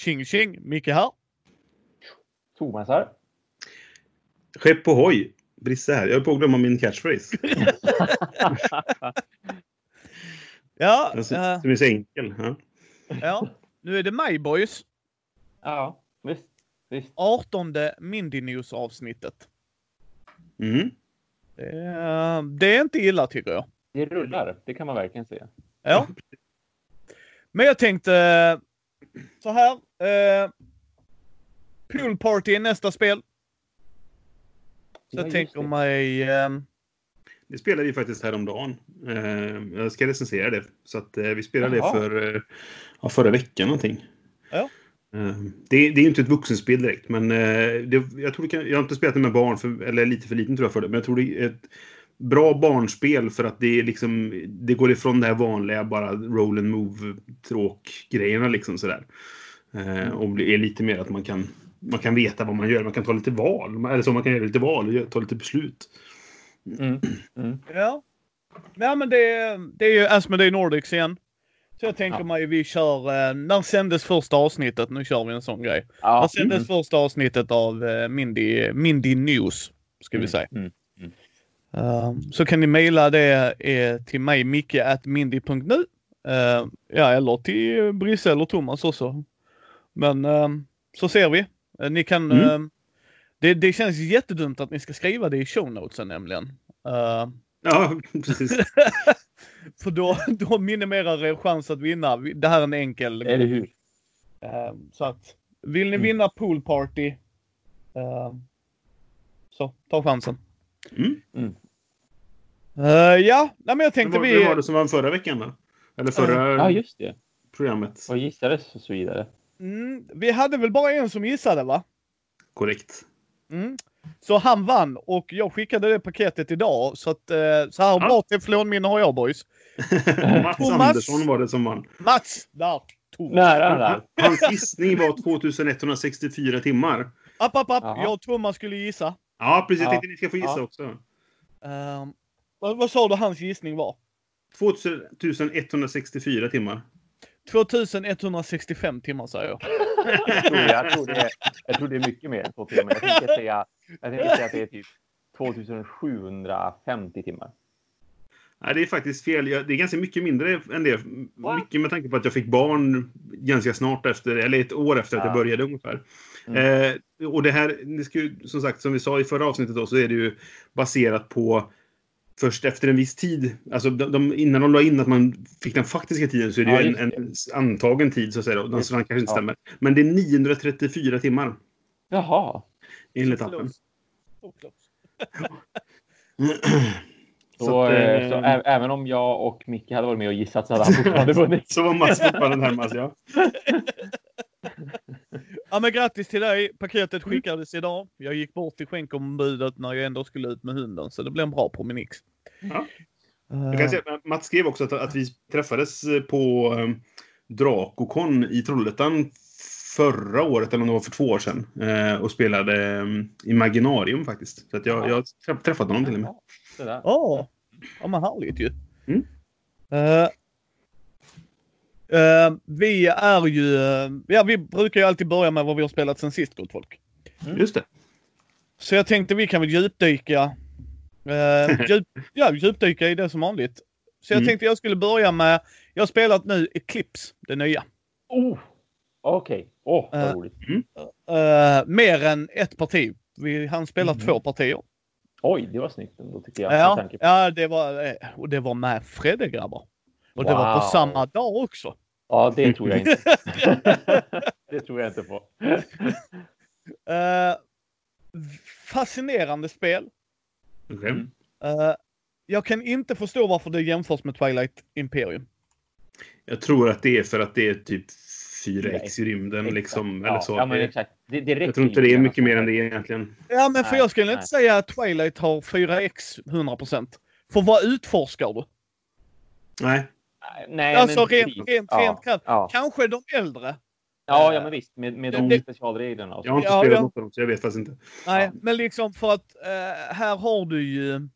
Tjing tjing! Micke här. Thomas här. Skepp på hoj. Brisse här. Jag höll på att glömma min catchphrase. Ja, Den som eh, är så enkel. Ja. ja, nu är det mig boys. ja, visst. visst. 18 Mindy News avsnittet. Mm. Det är, det är inte illa tycker jag. Det rullar, det kan man verkligen säga. Ja. Men jag tänkte så här. Eh, pool Party är nästa spel. Så Ja, jag tänker det. mig... Eh, Det spelade vi faktiskt häromdagen. Eh, jag ska recensera det. Så att, eh, vi spelade Jaha. det för eh, ja, förra veckan någonting. Ja. Eh, det, det är ju inte ett vuxenspel direkt, men eh, det, jag, tror det kan, jag har inte spelat det med barn, för, eller lite för liten tror jag för det, men jag tror det är ett bra barnspel för att det är liksom, det går ifrån det här vanliga bara roll and move tråk-grejerna liksom sådär. Eh, och det är lite mer att man kan, man kan veta vad man gör, man kan ta lite val, eller så man kan göra lite val och ta lite beslut. Mm. Mm. ja. Ja men det, är- det är ju Asmodee Nordics igen. Så jag tänker Ja. mig vi kör... Eh, när sändes första avsnittet? Nu kör vi en sån grej. Ja. När sändes första avsnittet av eh, Mindy, Mindy News? Ska vi Mm, säga. mm, Um, så kan ni mejla det eh, till mig, micke at mindy.nu. Uh, ja, eller till Brisse eller Thomas också. Men ehm, så ser vi. Eh, ni kan... Mm. ehm, det, det känns jättedumt att ni ska skriva det i show notesen nämligen. Uh, Ja, precis. för då, då minimerar er chans att vinna. Vi- Det här är en enkel... Eller hur? Ehm, så att vill ni Mm. vinna pool party ehm, så ta chansen. Mm. Mm. Eh, ja, nej, men jag tänkte var, vi... vem var det som vann förra veckan då? Eller förra Ja, just det. programmet? Vad gissades och så vidare. Mm, vi hade väl bara en som gissade va? Korrekt. Mm. Så han vann och jag skickade det paketet idag. Så att eh, så här Ja. bra teflonminne har jag boys. Mats Thomas. Andersson var det som vann. Mats! Där! Thomas. Nära där. Hans gissning var 2164 timmar. App, app, app. Jag och Thomas skulle gissa. Ja, precis. Jag Ja. tänkte ni ska få gissa Ja. också. Ehm, vad, vad sa du hans gissning var? 2164 timmar. 2165 timmar säger jag. Jag tror, jag, tror det är, jag tror det är mycket mer än två timmar. Jag tänkte säga, jag tänkte säga att det är typ 2750 timmar. Nej, det är faktiskt fel. Jag- Det är ganska mycket mindre än det. Va? Mycket med tanke på att jag fick barn ganska snart efter, eller ett år efter att jag Ja. började ungefär. Mm. Eh, och det här, det ska ju, som sagt, som vi sa i förra avsnittet då, så är det ju baserat på först efter en viss tid. Alltså de, de, innan de la in att man fick den faktiska tiden så är det Ja, ju en, en antagen tid så att säga. Då. Den så den kanske inte Ja. stämmer. Men det är 934 timmar Jaha. enligt appen. Så. Så, att, eh, eh, så ä- även om jag och Micke hade varit med och gissat så hade han fortfarande vunnit. Så var Mats fortfarande närmast, ja. Ja men grattis till dig. Paketet skickades idag. Jag gick bort till skänkombudet när jag ändå skulle ut med hunden. Så det blev en bra promenix. Ja. Eh, Jag kan säga, att Mats skrev också att, att vi träffades på um, Dracocon i Trollhättan förra året, eller om det var för två år sedan. eh, och spelade um, Imaginarium faktiskt. Så att jag, jag har träff- träffat honom till och med. Ja, där. Ja, ja men härligt ju. Mm. Eh, eh, vi är ju, eh, ja vi brukar ju alltid börja med vad vi har spelat sen sist gott folk. Just det. Så jag tänkte vi kan väl djupdyka, eh, djup, ja, djupdyka i det som vanligt. Så jag Mm. tänkte jag skulle börja med, jag har spelat nu Eclipse, det nya. Oh! Okej. Åh, vad Eh, roligt. Eh, mer än ett parti. Vi hann spela Mm. två partier. Oj, det var snyggt ändå tycker jag. Ja, ja det var, och det var med Fredde grabbar. Och det var på samma dag också. ja, det tror jag inte. det tror jag inte på. Eh, fascinerande spel. Okej. Mm. Eh, jag kan inte förstå varför det jämförs med Twilight Imperium. Jag tror att det är för att det är typ 4x i rymden Exakt. liksom. ja, Eller så. Ja, exakt. Det, det jag tror inte det är mycket mer än det egentligen. Ja, men för Nej, jag skulle nej. inte säga att Twilight har 4X 100%. För vad utforskar du? Nej. Nej, alltså men rent, precis. rent, ja, rent krasst. Ja. Kanske de äldre. Ja, ja, men visst. Med, med de Det- specialreglerna och så. Jag har inte spelat ja. något av dem, så jag vet faktiskt inte. Nej, Ja. men liksom för att eh, här har du ju...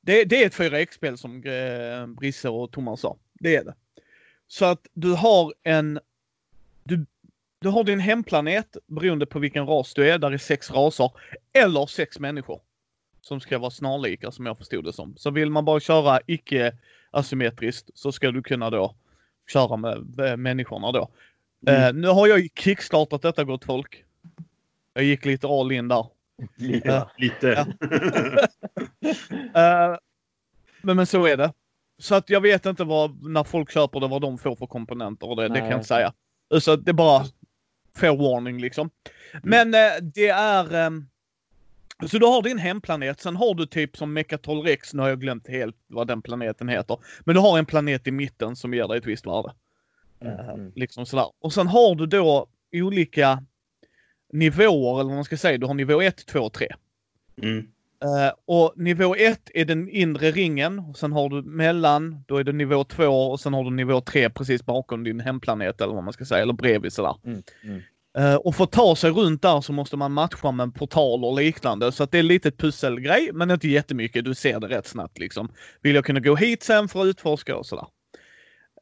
Det, det är ett 4X-spel som eh, Brisse och Thomas sa. Det är det. Så att du har en Du, du har din hemplanet beroende på vilken ras du är. Där är sex raser. Eller sex människor. Som ska vara snarlika som jag förstod det som. Så vill man bara köra icke asymmetriskt så ska du kunna då köra med eh, människorna då. Mm. Eh, nu har jag ju kickstartat detta gott folk. Jag gick lite all in där. Lite, Ja. va? Lite. Eh, men, men så är det. Så att jag vet inte vad, när folk köper det, vad de får för komponenter och det, det kan jag inte säga. Så det är bara fair warning liksom. Men eh, det är... så du har din hemplanet, sen har du typ som Mechatol Rex, nu har jag glömt helt vad den planeten heter. Men du har en planet i mitten som ger dig ett visst värde. Mm. Liksom sådär. Och sen har du då olika nivåer, eller vad man ska säga. Du har nivå 1, 2 och 3. Mm. Eh, och nivå 1 är den inre ringen. Och sen har du mellan, då är det nivå 2 och sen har du nivå 3 precis bakom din hemplanet eller vad man ska säga, eller bredvid sådär. Mm. Eh, och för att ta sig runt där så måste man matcha med en portal och liknande. Så att det är lite pusselgrej, men inte jättemycket. Du ser det rätt snabbt liksom. Vill jag kunna gå hit sen för att utforska och sådär.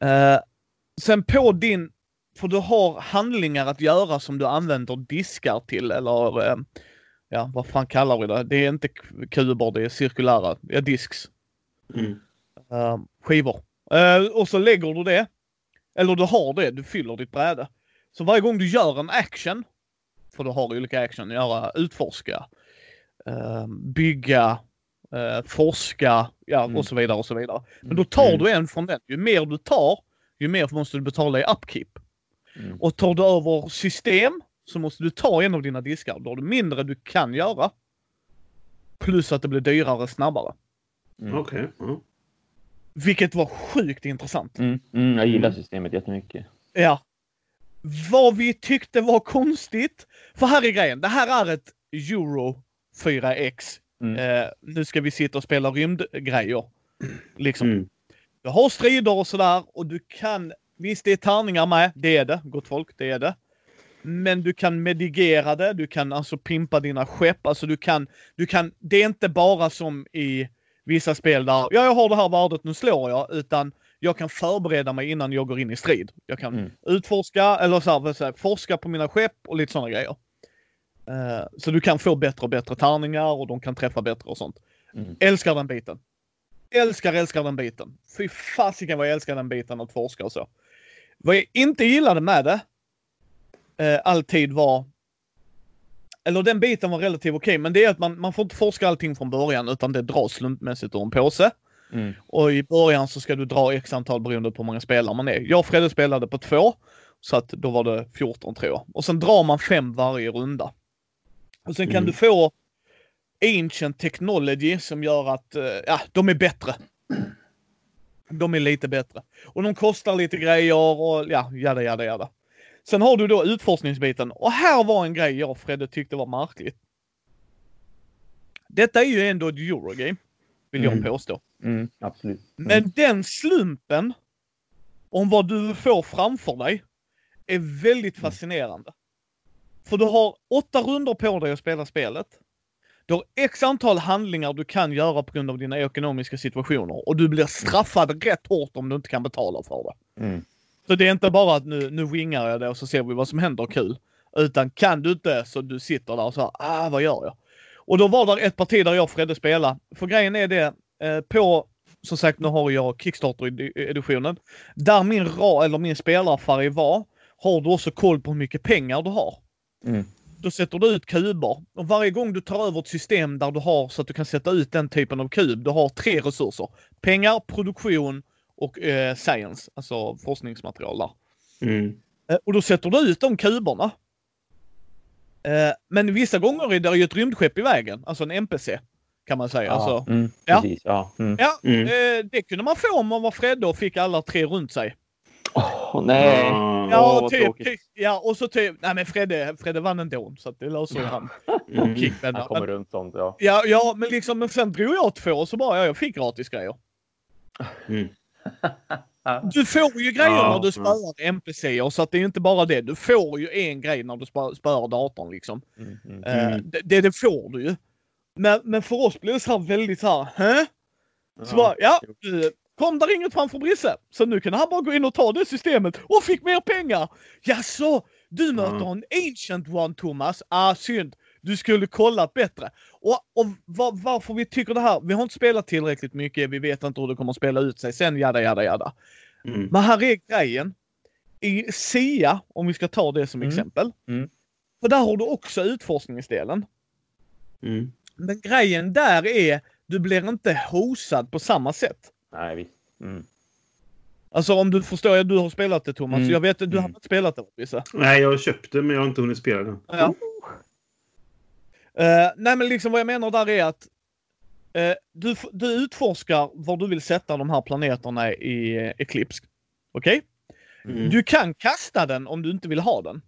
Eh, sen på din, för du har handlingar att göra som du använder diskar till eller eh, ja, vad fan kallar vi det? Det är inte kuber, det är cirkulära, ja disks. Mm. skivor. Och så lägger du det. Eller du har det, du fyller ditt bräde. Så varje gång du gör en action, för du har olika action, göra utforska, eh, bygga, eh, forska, ja Mm. och så vidare och så vidare. Men då tar Mm. du en från den. Ju mer du tar, ju mer måste du betala i upkeep. Mm. Och tar du över system så måste du ta en av dina diskar. Då har du mindre du kan göra. Plus att det blir dyrare snabbare. Mm. Okej. ja. Vilket var sjukt intressant. Mm. Mm. Jag gillar systemet jättemycket. Ja. Vad vi tyckte var konstigt. För här är grejen. Det här är ett Euro 4X. Mm. Eh, nu ska vi sitta och spela rymdgrejer. Liksom. Mm. Du har strider och sådär och du kan, visst det är tärningar med, det är det, gott folk, det är det. Men du kan medigera det, du kan alltså pimpa dina skepp, alltså du kan, du kan, det är inte bara som i vissa spel där, ja jag har det här värdet, nu slår jag, utan jag kan förbereda mig innan jag går in i strid. Jag kan Mm. utforska, eller så här, säger jag, forska på mina skepp och lite sådana grejer. Eh, så du kan få bättre och bättre tärningar och de kan träffa bättre och sånt. Mm. Älskar den biten. Älskar, älskar den biten. Fy fasiken vad jag älskar den biten att forska och så. Vad jag inte gillade med det eh, alltid var eller den biten var relativt okej, men det är att man, man får inte forska allting från början utan det dras slumpmässigt ur en påse. Mm. Och i början så ska du dra x antal beroende på hur många spelare man är. Jag och Fredde spelade på två. Så att då var det 14 tror jag. Och sen drar man fem varje runda. Och sen kan Mm. du få Ancient Technology som gör att, eh, ja, de är bättre. De är lite bättre. Och de kostar lite grejer och ja, jada jada jada. Sen har du då utforskningsbiten. Och här var en grej jag och Fredde tyckte var märkligt. Detta är ju ändå ett Eurogame. Vill jag Mm. påstå. Mm. Absolut. Mm. Men den slumpen om vad du får framför dig är väldigt fascinerande. För du har åtta runder på dig att spela spelet. Du har x antal handlingar du kan göra på grund av dina ekonomiska situationer och du blir straffad rätt hårt om du inte kan betala för det. Mm. Så det är inte bara att nu, nu wingar jag det och så ser vi vad som händer kul. Utan kan du inte så du sitter där och så här, ah vad gör jag? Och då var det ett parti där jag och Fredde spela. För grejen är det, eh, på, som sagt nu har jag Kickstarter-editionen. Där min ra, eller min spelarfärg var, har du också koll på hur mycket pengar du har. Mm. Då sätter du ut kuber. Och varje gång du tar över ett system där du har så att du kan sätta ut den typen av kub, du har tre resurser. Pengar, produktion och eh, science, alltså forskningsmaterial där. Mm. Eh, Och då sätter du ut de kuberna. Eh, Men vissa gånger är det ju ett rymdskepp i vägen, alltså en NPC. Kan man säga. Ja. Alltså, Mm. Ja. Precis. Ja. Mm. ja, Mm. eh, det kunde man få om man var Fredde och fick alla tre runt sig. Åh, nej. Ah, Ja, vad typ, typ. Ja, och så typ. Nej men Fredde, Fredde vann ändå, så att det löser ju han. mm. Han kommer Men, runt sånt. Ja. ja, ja, men liksom, men sen drog jag två och så bara, ja, jag fick gratis grejer. Mm. Du får ju grejer Ja, när du ja. spöar NPCer, så att det är inte bara det. Du får ju en grej när du spö- spöar datorn liksom. Mm. Mm. Eh, Mm. det, det, det får du ju. Men, men för oss blir det så här väldigt så här, hä? Så bara, ja, du, kom där inget framför Brisse. Så nu kan han bara gå in och ta det systemet och fick mer pengar. Jaså, du möter Ja. en ancient one Thomas. Ah, synd. Du skulle kollat bättre. Och, och var, varför vi tycker det här, vi har inte spelat tillräckligt mycket, vi vet inte hur det kommer att spela ut sig sen, jada jada jada. Mm. Men här är grejen. I SIA, om vi ska ta det som Mm. exempel. Mm. För där har du också utforskningsdelen. Mm. Men grejen där är, du blir inte hosad på samma sätt. Nej, visst. Mm. Alltså om du förstår, jag, du har spelat det Thomas. Mm. Jag vet att du har Mm. inte spelat det vissa. Nej, jag köpte men jag har inte hunnit spela den. Ja. Eh, nej men liksom vad jag menar där är att eh, du, du utforskar var du vill sätta de här planeterna i uh, Eclipse. Okej? Mm. Du kan kasta den om du inte vill ha den.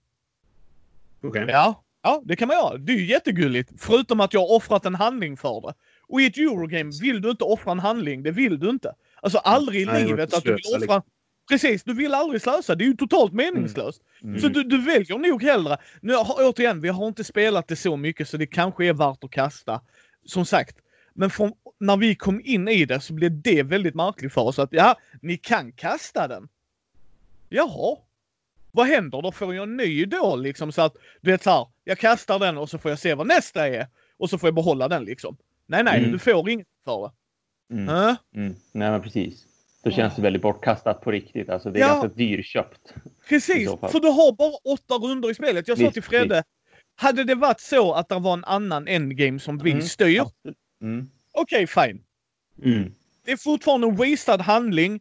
Okej. Ja, ja det kan man göra. Det är ju jättegulligt. Förutom att jag har offrat en handling för det. Och i ett Eurogame vill du inte offra en handling. Det vill du inte. Alltså aldrig i Nej, livet att du vill offra... Precis, du vill aldrig slösa. Det är ju totalt meningslöst. Mm. Så du, du väljer nog hellre. Nu återigen, vi har inte spelat det så mycket så det kanske är värt att kasta. Som sagt. Men från, när vi kom in i det så blev det väldigt märkligt för oss att ja, ni kan kasta den. Jaha. Vad händer? Då får jag en ny då liksom så att du vet så här. Jag kastar den och så får jag se vad nästa är. Och så får jag behålla den liksom. Nej, nej, Mm. du får inget för det. Mm. Äh? Mm. Nej, men precis. Då känns det väldigt bortkastat på riktigt. Alltså, det är Ja. ganska dyrköpt. Precis, för du har bara åtta runder i spelet. Jag sa Visst, till Fredde, hade det varit så att det var en annan endgame som vi Mm. styr. Mm. okej fine. Mm. Det är fortfarande en wasted handling,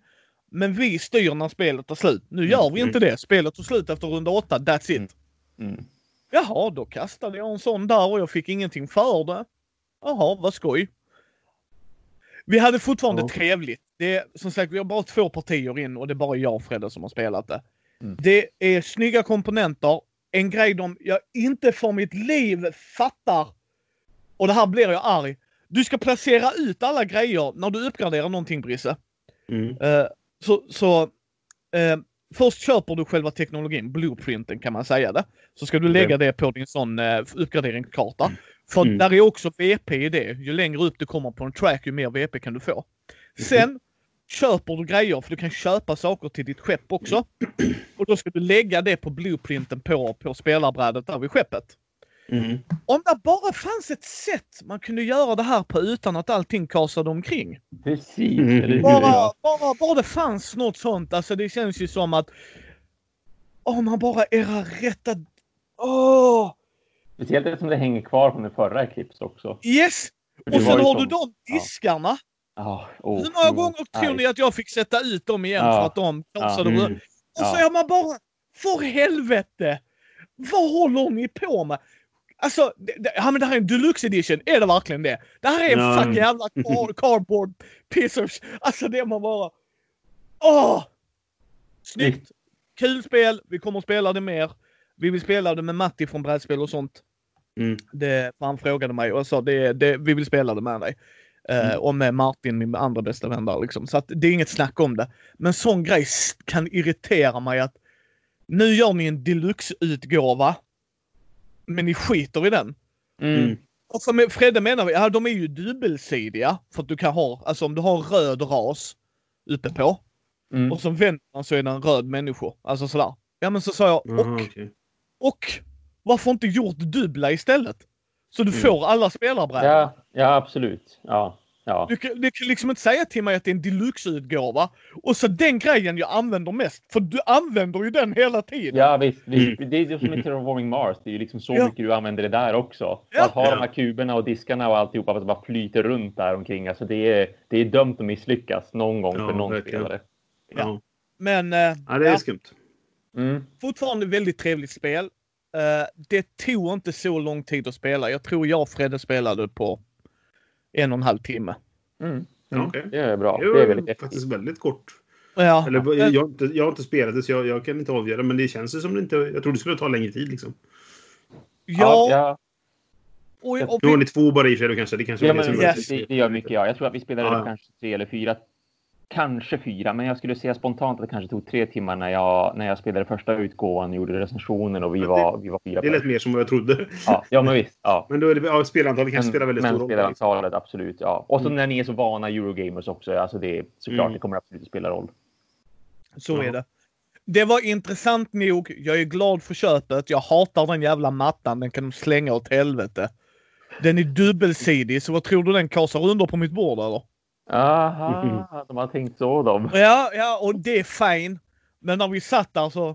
men vi styr när spelet tar slut. Nu gör vi Mm. inte det. Spelet tog slut efter runda åtta, that's it. Mm. Mm. Jaha, då kastade jag en sån där och jag fick ingenting för det. Jaha, vad skoj. Vi hade fortfarande Ja. trevligt. Det är, som sagt, vi har bara två partier in och det är bara jag och Fredde som har spelat det. Mm. Det är snygga komponenter. En grej de jag inte för mitt liv fattar. Och det här blir jag arg. Du ska placera ut alla grejer när du uppgraderar någonting Brisse. Mm. Eh, så så eh, först köper du själva teknologin, blueprinten kan man säga det. Så ska du lägga det på din sån uh, uppgraderingskarta. För Mm. där är också VP i det. Ju längre upp du kommer på en track, ju mer VP kan du få. Sen köper du grejer, för du kan köpa saker till ditt skepp också. Och då ska du lägga det på blueprinten på, på spelarbrädet där vid skeppet. Mm. Om det bara fanns ett sätt man kunde göra det här på utan att allting kasade omkring. Precis. Mm. Bara, bara, bara det fanns något sånt. Alltså det känns ju som att... Om man bara era rätta... Åh! Speciellt eftersom det hänger kvar från den förra Eclipse också. yes! Det Och sen har som- du de diskarna. Ja, oh, Hur många oh, gånger tror nej. ni att jag fick sätta ut dem igen för att de kasade Mm. rö- Och så är man bara... För helvete! Vad håller ni på med? Alltså, det, det, ja, men det här är en deluxe edition. Är det verkligen det? Det här är en Ja. fucking jävla car, cardboard piece of... Alltså det man bara... Åh! Snyggt! Kul spel. Vi kommer att spela det mer. Vi vill spela det med Matti från brädspel och sånt. Mm. Det, han frågade mig och jag sa det, det, vi vill spela det med dig. Eh, Mm. och med Martin, min andra bästa vän där liksom. Så att det är inget snack om det. Men sån grej kan irritera mig att nu gör ni en deluxe-utgåva. Men ni skiter i den. Mm. Mm. Och med- Fredde menar vi, ja de är ju dubbelsidiga. För att du kan ha, alltså om du har röd ras uppe på. Mm. Och så vänder man så är det en röd människa. Alltså sådär. Ja men så sa jag, och, okej. och varför inte gjort dubbla istället? Så du Mm. får alla spelarbrädor. Ja, ja, absolut. Ja, ja. Du, kan- du kan liksom inte säga till mig att det är en deluxe-utgåva och så den grejen jag använder mest. För du använder ju den hela tiden. Ja, visst. visst. Mm. Det är ju som i Terraforming Mars. Det är ju liksom så Ja. mycket du använder det där också. Ja. Att ha Ja. de här kuberna och diskarna och alltihopa som bara flyter runt där omkring. Alltså det är, det är dömt att misslyckas någon gång Ja, för någon verkligen. spelare. Ja. Men eh, ja, det är ja, skumt. Mm. fortfarande väldigt trevligt spel. Eh, det tog inte så lång tid att spela. Jag tror jag och Fredde spelade på en och en halv timme. Mm. Ja, Mm. okej. Det är bra. Det Det är väldigt faktiskt effektivt. väldigt kort. Ja, Eller, men- jag, har inte, jag har inte spelat det så jag, jag kan inte avgöra. Men det känns ju som det inte... Jag trodde det skulle ta längre tid liksom. ja, ja. och, och, Nu har ni två bara i sig då kanske. Det kanske Ja, det men som yes. det, det gör mycket. Ja. Jag tror att vi spelade ja. kanske tre eller fyra kanske fyra, men jag skulle säga spontant att det kanske tog tre timmar när jag, när jag spelade första utgåvan gjorde recensionen och vi var, vi var fyra. Det lät mer som vad jag trodde. Ja, ja, men visst. Ja. Men då är det, ja, spelantalet kanske spelar väldigt men stor roll. liksom. spelarantalet, absolut. Ja. Och så Mm. när ni är så vana Eurogamers också, alltså det, såklart Mm. det kommer absolut att spela roll. Så Ja. är det. Det var intressant nog. Jag är glad för köpet. Jag hatar den jävla mattan. Den kan de slänga åt helvete. Den är dubbelsidig, så vad tror du den kasar under på mitt bord eller? Aha, de har tänkt så de. Ja, ja, och det är fine. Men när vi satt där så...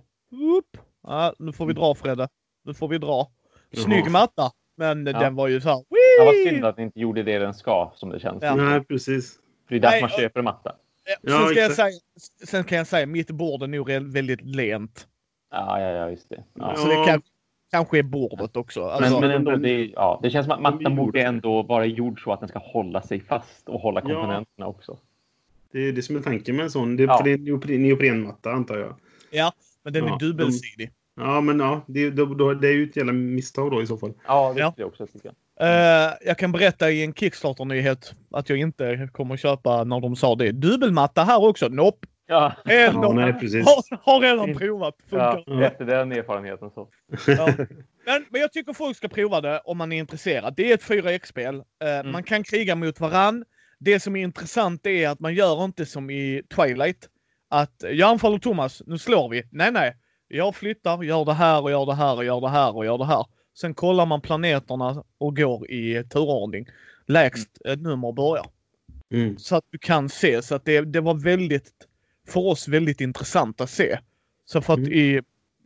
Upp, ja, nu får vi dra Fredde. Nu får vi dra. Snygg matta. Men Ja. den var ju så här... Ja, vad synd att ni inte gjorde det den ska, som det känns. Ja. Nej, precis. För det är därför man köper en matta. Ja, sen, ska jag säga, sen kan jag säga mitt bord är nog väldigt lent. Ja, ja, ja, just det. Ja. Så det kan, kanske är bordet också. Alltså, Men, men ändå, det, ja, det känns som att De är mattan borde ändå vara gjord så att den ska hålla sig fast och hålla Ja. komponenterna också. Det är det som är tanken med en sån. Det, Ja. För det är en neopren, neoprenmatta antar jag. Ja, men den Ja, är dubbelsidig. Ja, men ja, det, då, då, det är ju ett jävla misstag då i så fall. Ja, det Ja. tycker jag också. Tycker jag. Eh, jag kan berätta i en Kickstarter-nyhet att jag inte kommer köpa när de sa det. Dubbelmatta här också. Nope. Ja, Ändå. Ja, nej, precis. har, har redan provat. Funkar. ja, efter den erfarenheten så. Ja. Men, men jag tycker folk ska prova det om man är intresserad. Det är ett 4X-spel. Eh, Man kan kriga mot varann. Det som är intressant är att man gör inte som i Twilight. Att jag anfaller Thomas, nu slår vi. Nej, nej. Jag flyttar, gör det här och gör det här och gör det här och gör det här. Sen kollar man planeterna och går i turordning. Lägst ett nummer börjar. Mm. Så att du kan se. Så att det, det var väldigt, för oss väldigt intressant att se. Så för att Mm. i,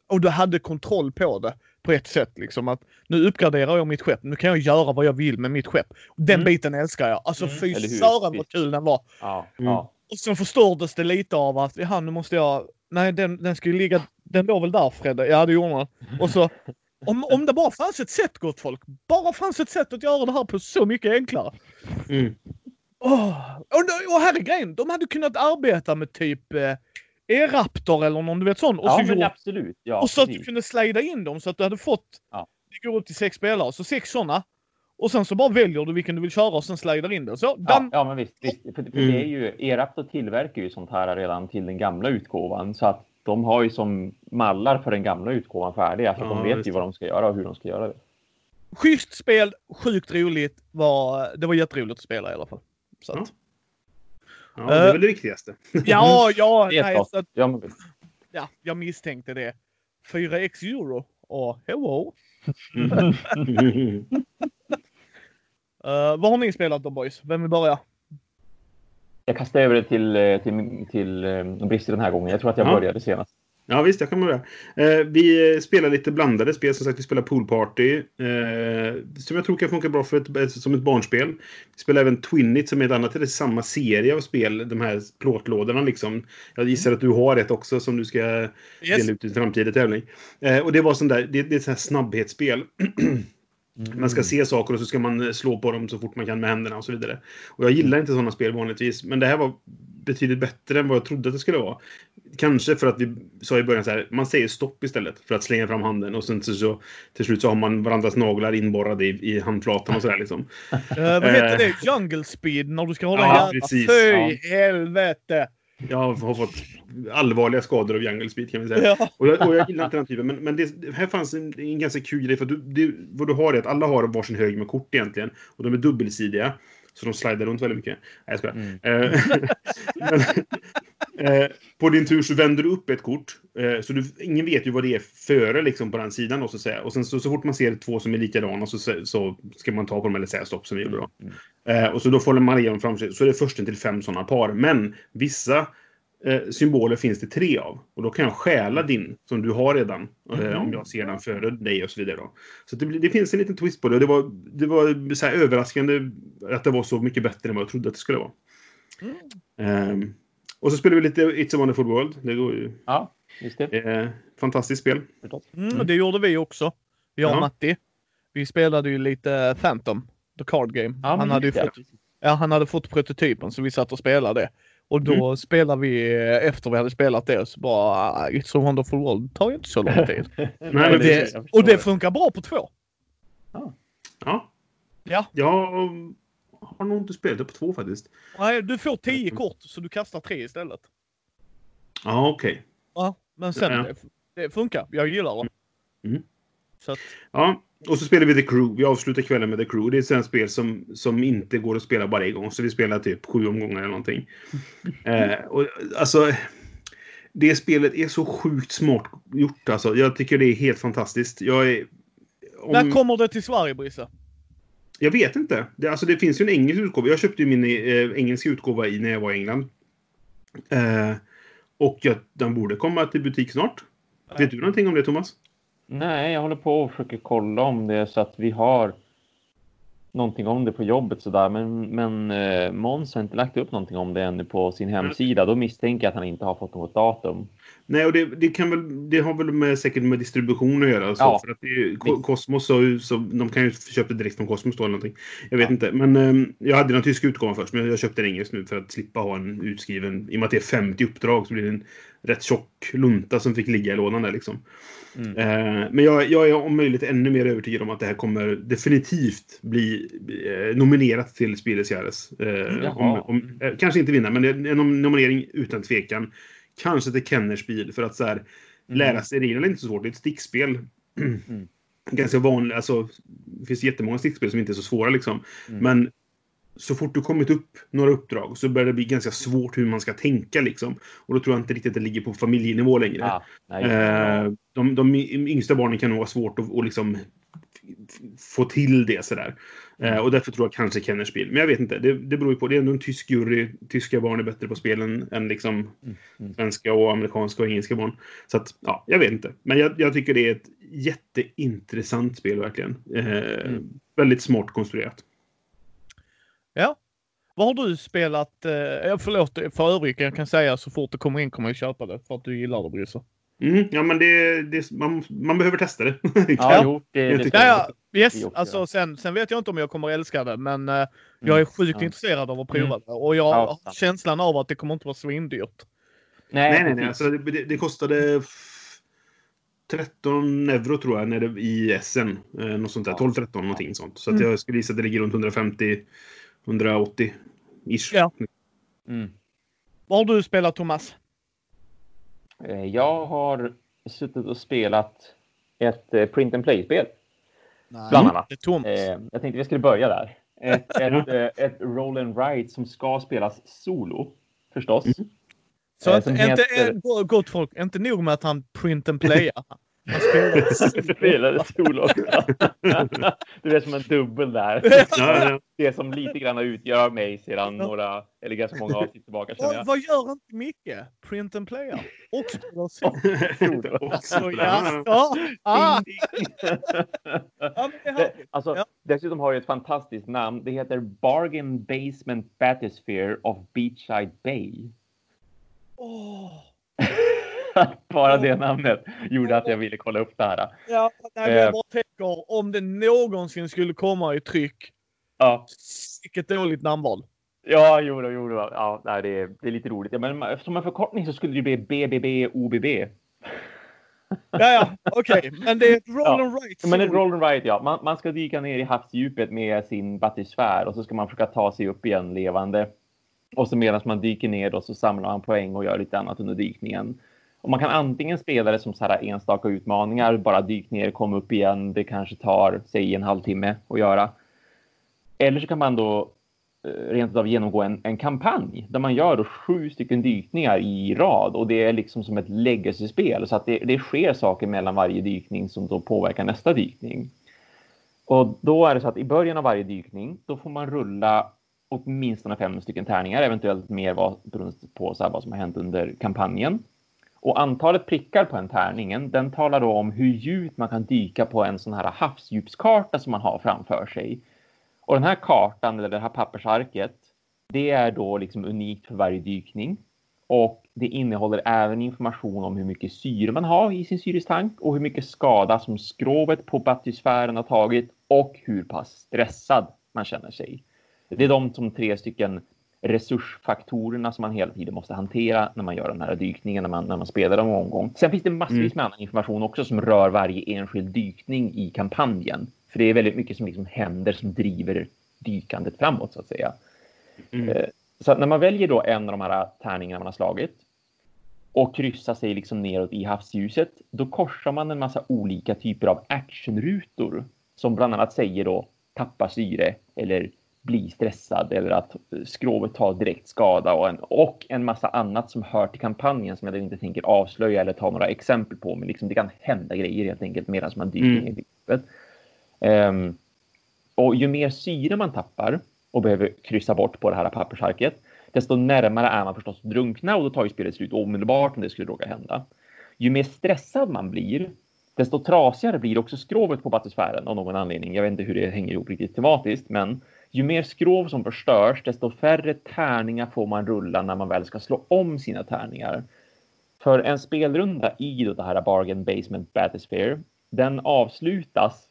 och du hade kontroll på det på ett sätt liksom att nu uppgraderar jag mitt skepp. Nu kan jag göra vad jag vill med mitt skepp. Den Mm. biten älskar jag. Alltså Mm, fy sören vad kul den var. Ja, Mm. Och sen förstördes det lite av att, ja nu måste jag, nej den, den ska ju ligga, den låg väl där Fredde? Ja det gjorde den. Och så, om, om det bara fanns ett sätt gott folk, bara fanns ett sätt att göra det här på så mycket enklare. Mm. Åh, Och, och här är grejen, de hade kunnat arbeta med typ eh, E-Raptor eller någon du vet sån. Och ja så, men gjort, absolut. Ja, och så att du precis. kunde slida in dem så att du hade fått, Ja. det går upp till sex spelare, så sex sådana. Och sen så bara väljer du vilken du vill köra och sen slidar in den. Så, Ja, ja, men visst. visst. För, för Mm. det är ju, Eraptor tillverkar ju sånt här redan till den gamla utgåvan. Så att de har ju som mallar för den gamla utgåvan färdiga. Så Ja, de vet just ju vad de ska göra och hur de ska göra det. Schysst spel, sjukt roligt. Var, det var jätteroligt att spela i alla fall. Så att, Ja, det är väl det viktigaste. ja, ja, nej, så att, Ja, jag misstänkte det. 4x euro och hello. Uh, vad har ni spelat då boys? Vem vill börja? Jag kastar över det till, eh, till, till eh, Brister den här gången. Jag tror att jag Ja. började senast. Ja, visst, jag kan börja. Eh, vi spelar lite blandade spel. Som sagt, vi spelar poolparty. Eh, som jag tror kan funka bra för ett, som ett barnspel. Vi spelar även Twinit som är ett annat, det är samma serie av spel. De här plåtlådorna liksom. Jag gissar att du har ett också som du ska Yes. dela ut i en framtida tävling. Eh, och det var sån där, det, det är ett sånt här snabbhetsspel. Man ska se saker och så ska man slå på dem så fort man kan med händerna och så vidare. Och jag gillar inte sådana spel vanligtvis, men det här var betydligt bättre än vad jag trodde att det skulle vara. Kanske för att vi sa i början så här, man säger stopp istället för att slänga fram handen och sen så, så till slut så har man varandras naglar inborrade i, i handflatan och sådär liksom. Uh, vad heter Eh. det? Jungle speed när du ska ha Ja, precis. Fy helvete! Jag har fått allvarliga skador av jungle speed kan vi säga. Ja. Och jag, och jag gillar inte den typen. Men, men det, här fanns en, en ganska kul grej. För du, du, vad du har är att alla har varsin hög med kort egentligen. Och de är dubbelsidiga. Så de slidar runt väldigt mycket. Nej, jag skojar. Mm. Eh, men, eh, på din tur så vänder du upp ett kort. Eh, så du, ingen vet ju vad det är före liksom, på den sidan. Och så, säga. och sen så, så fort man ser två som är likadana så, så ska man ta på dem eller säga stopp som vi gjorde då. Mm. Eh, och så då får man igenom framför sig. Så är det försten till fem sådana par. Men vissa eh, symboler finns det tre av. Och då kan jag stjäla din som du har redan. Eh, om jag ser den före dig och så vidare. Då. Så det, det finns en liten twist på det. Och det var, det var så här överraskande att det var så mycket bättre än vad jag trodde att det skulle vara. Ehm, och så spelar vi lite It's a wonderful world. Det går ju. Ja, just det. Eh, fantastiskt spel. Förstås. Mm, Det gjorde vi också. Jag och Ja. Matti. Vi spelade ju lite Phantom, the card game. Ja, han, hade fått, ja, han hade fått prototypen så vi satt och spelade det. Och då Mm. spelade vi, eh, efter vi hade spelat det, så bara ah, It's a wonderful world det tar ju inte så lång tid. Nej, och, det, och det funkar bra på två. Ja. Ja. Jag har nog inte spelat det på två faktiskt. Nej, du får tio kort så du kastar tre istället. Ja, okej. Ja, men sen Ja. det, det funkar. Jag gillar det. Mm. Så att, Ja, och så spelar vi The Crew. Vi avslutar kvällen med The Crew. Det är ett sånt spel som, som inte går att spela bara en gång. Så vi spelar typ sju omgångar eller någonting. eh, och, alltså, det spelet är så sjukt smart gjort alltså. Jag tycker det är helt fantastiskt. Jag är... om- När kommer det till Sverige, Brisse? Jag vet inte. Det, alltså, det finns ju en engelsk utgåva. Jag köpte ju min eh, engelska utgåva i när jag var i England. Eh, och jag, den borde komma till butik snart. Vet du någonting om det, Thomas? Nej, jag håller på och försöker kolla om det är så att vi har någonting om det på jobbet sådär. Men, men eh, Måns har inte lagt upp någonting om det ännu på sin hemsida. Då misstänker jag att han inte har fått något datum. Nej, och det, det, kan väl, det har väl med, säkert med distribution att göra. och Så, Ja, för att det. Kosmos så, så de kan ju köpa det direkt från Kosmos då eller någonting. Jag vet inte. Men eh, jag hade den tyska utgåvan först, men jag köpte den engelsk nu för att slippa ha en utskriven. I och med att det är 50 uppdrag så blir det en rätt tjock lunta som fick ligga i lådan där liksom. Mm. Eh, men jag, jag är om möjligt ännu mer övertygad om att det här kommer definitivt bli eh, nominerat till Spieles Jahres. Eh, Jaha. om, om, eh, kanske inte vinna, men en nom- nominering utan tvekan. Kanske till Kennerspiel för att så här, lära sig reglerna är inte så svårt. Det är ett stickspel. Mm. Ganska vanligt. Alltså, det finns jättemånga stickspel som inte är så svåra liksom. Mm. Men så fort du kommit upp några uppdrag så börjar det bli ganska svårt hur man ska tänka liksom. Och då tror jag inte riktigt att det ligger på familjenivå längre. Ah. Eh, de, de yngsta barnen kan nog ha svårt att, att liksom få till det sådär. Eh, och därför tror jag kanske Kennerspiel. Men jag vet inte. Det, det beror ju på. Det är ändå en tysk jury. Tyska barn är bättre på spelen än liksom mm. svenska och amerikanska och engelska barn. Så att, ja, jag vet inte. Men jag, jag tycker det är ett jätteintressant spel verkligen. Eh, Mm. Väldigt smart konstruerat. Ja. Vad har du spelat? Eh, förlåt för övrigt, jag kan säga så fort det kommer in kommer jag köpa det för att du gillar det Brisse. Mm, ja, men det, det, man, man behöver testa det. Ja, jo, det, det Ja, ja, yes. Alltså, sen, sen vet jag inte om jag kommer älska det, men eh, jag är sjukt ja. intresserad av att prova det. Och jag Ja, har känslan av att det kommer inte vara svindyrt. Nej, Nej, nej. Alltså, det, det, kostade f- 13 euro tror jag när det, i SN. Eh, något sånt där. Ja. 12-13 någonting sånt. Så att Mm. jag skulle gissa att det ligger runt 150 180 ish. Ja. Mm. Vad har du spelat Thomas? Eh, Jag har suttit och spelat ett eh, print and play-spel. Bland annat. Det är tomt. Eh, jag tänkte vi skulle börja där. Ett, ett, ett roll and write som ska spelas solo. Förstås. Så att, som inte, heter- gott folk, inte nog med att han print and playar. Han spelar Spelade solo också. Du är som en dubbel där. Det som lite grann utgör mig sedan några, eller ganska många avsnitt tillbaka känner vad, jag. vad gör inte Micke? Print and playar. Och spelar solo. Ja, ja, ah, det alltså, Ja. Dessutom har det ett fantastiskt namn. Det heter Bargain Basement Bathysphere of Beachside Bay. Åh. Bara det namnet gjorde att jag ville kolla upp det här. Ja, nej, men Eh. jag bara tänker om det någonsin skulle komma i tryck. Ja, Vilket dåligt namnval. ja jo, jo då. ja det, är, det är lite roligt. Ja, men som en förkortning så skulle det bli BBB OBB. Ja, ja, okej. Men det är ett roll Ja, and write. Men ett roll and ride, ja. Man, man ska dyka ner i havsdjupet med sin batysfär och så ska man försöka ta sig upp igen levande. Och så medan man dyker ner då så samlar man poäng och gör lite annat under dykningen. Och man kan antingen spela det som så här enstaka utmaningar, bara dyk ner, kom upp igen. Det kanske tar, säg en halvtimme att göra. Eller så kan man då eh, rent av genomgå en, en kampanj där man gör då sju stycken dykningar i rad och det är liksom som ett legacy-spel så att det, det sker saker mellan varje dykning som då påverkar nästa dykning. Och då är det så att i början av varje dykning då får man rulla åtminstone fem stycken tärningar, eventuellt mer vad, beroende på så här, vad som har hänt under kampanjen. Och antalet prickar på en tärningen, den talar då om hur djupt man kan dyka på en sån här havsdjupskarta som man har framför sig. Och den här kartan, eller det här pappersarket, det är då liksom unikt för varje dykning. Och det innehåller även information om hur mycket syre man har i sin syrestank och hur mycket skada som skrovet på batysfären har tagit och hur pass stressad man känner sig. Det är de som tre stycken resursfaktorerna som man hela tiden måste hantera när man gör den här dykningen, när man, när man spelar en omgång. Sen finns det massvis med annan information också som rör varje enskild dykning i kampanjen. För det är väldigt mycket som liksom händer som driver dykandet framåt så att säga. Mm. Eh, Så att när man väljer då en av de här tärningarna man har slagit och kryssar sig liksom neråt i havsljuset, då korsar man en massa olika typer av actionrutor som bland annat säger då tappa syre eller bli stressad eller att skrovet tar direkt skada och en, och en massa annat som hör till kampanjen som jag inte tänker avslöja eller ta några exempel på. Men liksom det kan hända grejer helt enkelt medan man dyker Mm. ner i djupet. Ehm, och ju mer syre man tappar och behöver kryssa bort på det här pappersarket, desto närmare är man förstås drunkna och då tar ju spelet slut omedelbart om det skulle råka hända. Ju mer stressad man blir, desto trasigare blir också skrovet på batosfären av någon anledning. Jag vet inte hur det hänger ihop riktigt tematiskt, men ju mer skrov som förstörs, desto färre tärningar får man rulla när man väl ska slå om sina tärningar. För en spelrunda i då det här Bargain Basement Bathysphere, den avslutas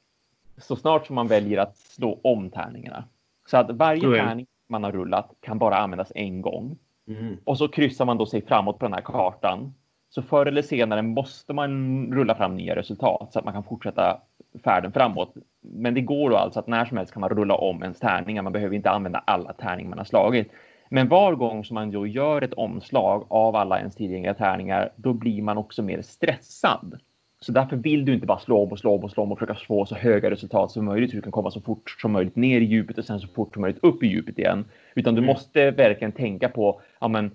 så snart som man väljer att slå om tärningarna. Så att varje Okej. tärning man har rullat kan bara användas en gång. Mm. Och så kryssar man då sig framåt på den här kartan. Så förr eller senare måste man rulla fram nya resultat så att man kan fortsätta färden framåt. Men det går då alltså att när som helst kan man rulla om ens tärningar. Man behöver inte använda alla tärningar man har slagit. Men var gång som man då gör ett omslag av alla ens tillgängliga tärningar, då blir man också mer stressad. Så därför vill du inte bara slå om och slå om och slå om och försöka få så höga resultat som möjligt så du kan komma så fort som möjligt ner i djupet och sen så fort som möjligt upp i djupet igen. Utan du Mm. måste verkligen tänka på, ja men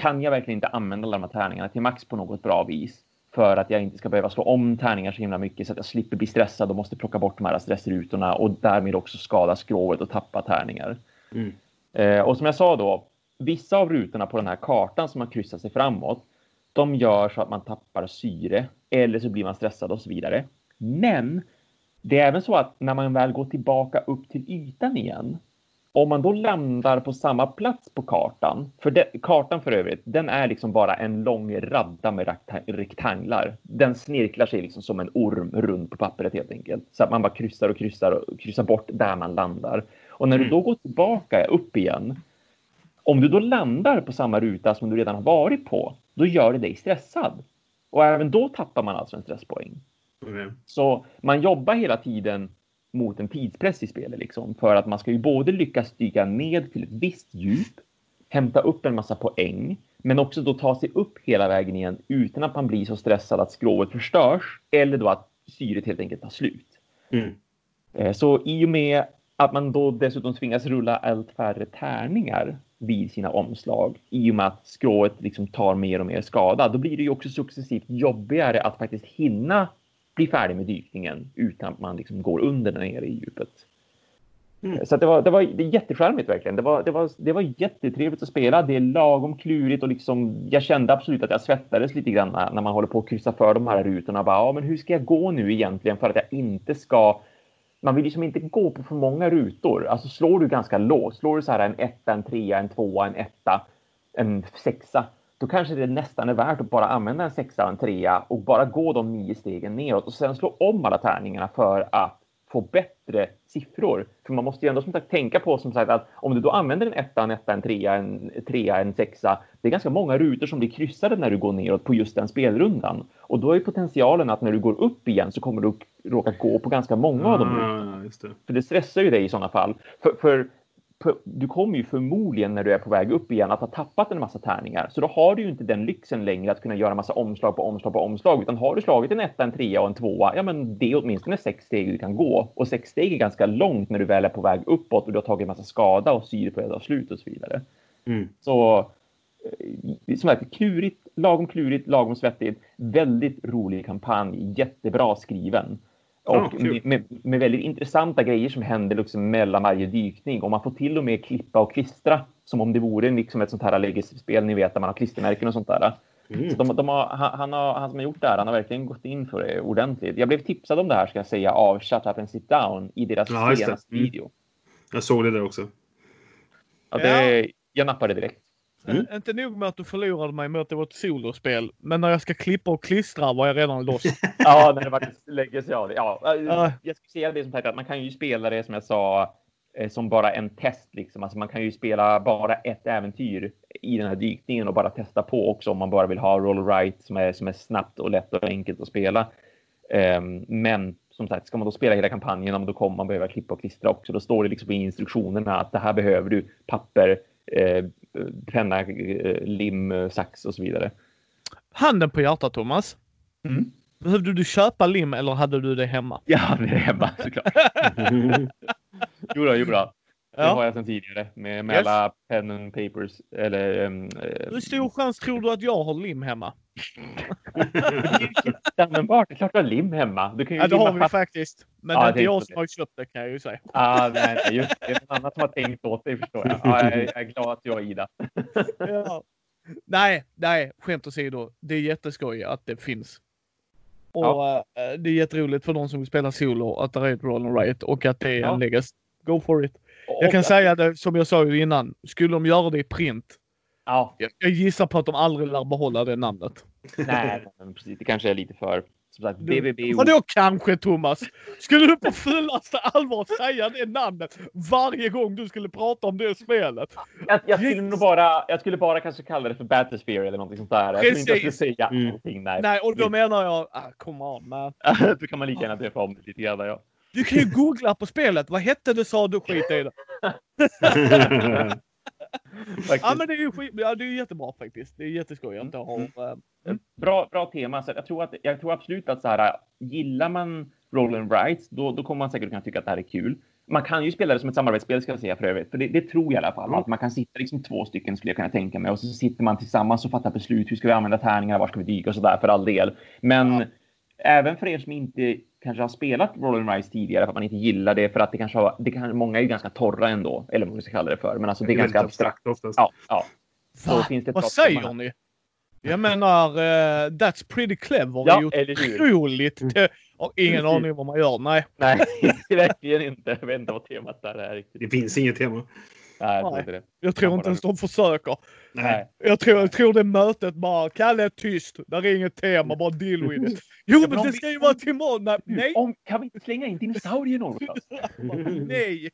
kan jag verkligen inte använda alla de här tärningarna till max på något bra vis? För att jag inte ska behöva slå om tärningar så himla mycket så att jag slipper bli stressad och måste plocka bort de här stressrutorna och därmed också skada skrovet och tappa tärningar. Mm. Eh, och som jag sa då, vissa av rutorna på den här kartan som man kryssar sig framåt, de gör så att man tappar syre eller så blir man stressad och så vidare. Men det är även så att när man väl går tillbaka upp till ytan igen, om man då landar på samma plats på kartan, för det, kartan för övrigt, den är liksom bara en lång radda med rekta- rektanglar. Den snirklar sig liksom som en orm runt på pappret helt enkelt. Så att man bara kryssar och kryssar och kryssar bort där man landar. Och när du Mm. då går tillbaka upp igen, om du då landar på samma ruta som du redan har varit på, då gör det dig stressad. Och även då tappar man alltså en stresspoäng. Okej. Så man jobbar hela tiden mot en tidspress i spelet liksom för att man ska ju både lyckas dyka ned till ett visst djup, hämta upp en massa poäng, men också då ta sig upp hela vägen igen utan att man blir så stressad att skrovet förstörs eller då att syret helt enkelt tar slut. Mm. Eh, Så i och med att man då dessutom tvingas rulla allt färre tärningar vid sina omslag i och med att skrået liksom tar mer och mer skada, då blir det ju också successivt jobbigare att faktiskt hinna bli färdig med dykningen utan att man liksom går under där nere i djupet. Mm. Så det var, det var det jättecharmigt verkligen. Det var, det, var, det var jättetrevligt att spela. Det är lagom klurigt och liksom, jag kände absolut att jag svettades lite grann när, när man håller på att kryssa för de här rutorna. Bara, ja, men hur ska jag gå nu egentligen för att jag inte ska man vill liksom inte gå på för många rutor. Alltså slår du ganska lågt, slår du så här en etta, en trea, en tvåa, en etta, en sexa, då kanske det nästan är värt att bara använda en sexa och en trea och bara gå de nio stegen neråt och sen slå om alla tärningarna för att få bättre siffror. För man måste ju ändå som sagt tänka på som sagt att om du då använder en etta, en etta, en trea, en trea, en sexa. Det är ganska många rutor som blir kryssade när du går neråt på just den spelrundan. Och då är potentialen att när du går upp igen så kommer du råka gå på ganska många av de rutorna. Ah. För det stressar ju dig i sådana fall. För, för du kommer ju förmodligen när du är på väg upp igen att ha tappat en massa tärningar. Så då har du ju inte den lyxen längre att kunna göra massa omslag på omslag på omslag. Utan har du slagit en etta, en trea och en tvåa, ja men det är åtminstone sex steg du kan gå. Och sex steg är ganska långt när du väl är på väg uppåt och du har tagit en massa skada och syre på ta slut och så vidare. Mm. Så eh, som sagt, klurigt, lagom klurigt, lagom svettigt. Väldigt rolig kampanj, jättebra skriven. Och med, med, med väldigt intressanta grejer som händer liksom mellan varje dykning. Och man får till och med klippa och klistra som om det vore liksom ett sånt här legacy-spel, ni vet, där man har klistermärken och sånt där. Mm. Så de, de har, han, har, han som har gjort det här, han har verkligen gått in för det ordentligt. Jag blev tipsad om det här, ska jag säga, av Shut Up and Sit Down i deras Ja, senaste Mm. video. Jag såg det där också. Ja, det, Jag nappade direkt. Mm. Inte nog med att du förlorade mig med att det var ett solospel, men när jag ska klippa och klistra var jag redan loss. Ja, när det faktiskt lägger sig av det. Ja, Ja. jag skulle säga det som sagt att man kan ju spela det som jag sa eh, som bara en test liksom. Alltså man kan ju spela bara ett äventyr i den här dykningen och bara testa på också om man bara vill ha roll right som är, som är snabbt och lätt och enkelt att spela. Ehm, men som sagt, ska man då spela hela kampanjen, då kommer man behöva klippa och klistra också. Då står det liksom i instruktionerna att det här behöver du papper, eh, penna, eh, lim, sax och så vidare. Handen på hjärtat Thomas. Mm. Behövde du köpa lim eller hade du det hemma? Jag hade det hemma såklart. jo då, jo då. Det Ja. har jag sedan tidigare med, med Yes. alla pen and papers. Eller, um, Hur stor chans tror du att jag har lim hemma? användbart. Det är klart du har lim hemma. Du kan ju Ja, det har vi fast- faktiskt. Men Ja, det är jag inte jag som har köpt det kan jag ju säga. Ah, nej, nej, just det. Är någon annan som har tänkt åt dig förstår jag. Ja, jag, är, glad att jag är Ida. Ja. Nej, nej, skämt åsido. Det är jätteskoj att det finns. Och Ja. eh, det är jätteroligt för de som vill spela solo att det är ett roll and write och att det är Ja. en legacy. Go for it. Jag kan säga det som jag sa ju innan. Skulle de göra det i print. Ja, Jag, gissar på att de aldrig lär behålla det namnet. nej, precis. Det kanske är lite för, som sagt, BBB. Vadå kanske Thomas? Skulle du på fullaste allvar säga det namnet varje gång du skulle prata om det spelet? Jag, jag skulle nog bara, jag skulle bara kanske kalla det för Battlesphere eller något sånt där. Jag inte skulle Precis. säga Mm. allting. Nej. Nej, och då menar jag, ah, come on man. Då kan man lika gärna döpa om det lite grann. Ja. Du kan ju googla på spelet. Vad hette det sa du? Skit i det. Ja men det är ju skit, ja, det är jättebra faktiskt. Det är jätteskoj att det har... eh, bra, bra tema. Så jag, tror att, jag tror absolut att så här, gillar man roll and writes, då, då kommer man säkert kunna tycka att det här är kul. Man kan ju spela det som ett samarbetsspel ska jag säga för övrigt. För det, det tror jag i alla fall. Att man kan sitta liksom två stycken skulle jag kunna tänka mig. Och så sitter man tillsammans och fattar beslut. Hur ska vi använda tärningar? Var ska vi dyka? Och sådär för all del. Men även för er som inte kanske har spelat roll and writes tidigare för att man inte gillar det för att det kanske har, det kan, många är ju ganska torra ändå. Eller vad man ska kalla det för. Men alltså det är ganska abstrakt. oftast. Ja, ja. Så finns det Vad säger tema. ni? Jag menar, eh, That's pretty clever. Ja, det är ju otroligt. Jag har ingen aning vad man gör. Nej. Nej, verkligen inte. Jag vet inte vad temat där är riktigt. Det finns inget tema. Nej, jag tror inte det. Jag tror inte ens de försöker. Nej. Jag tror, jag tror det mötet bara, Kalle är tyst. Där är inget tema, bara deal with it. Jo men men det vi- ska ju vara till imorgon. Nej. Om, kan vi inte slänga in dinosaurier någonstans? nej.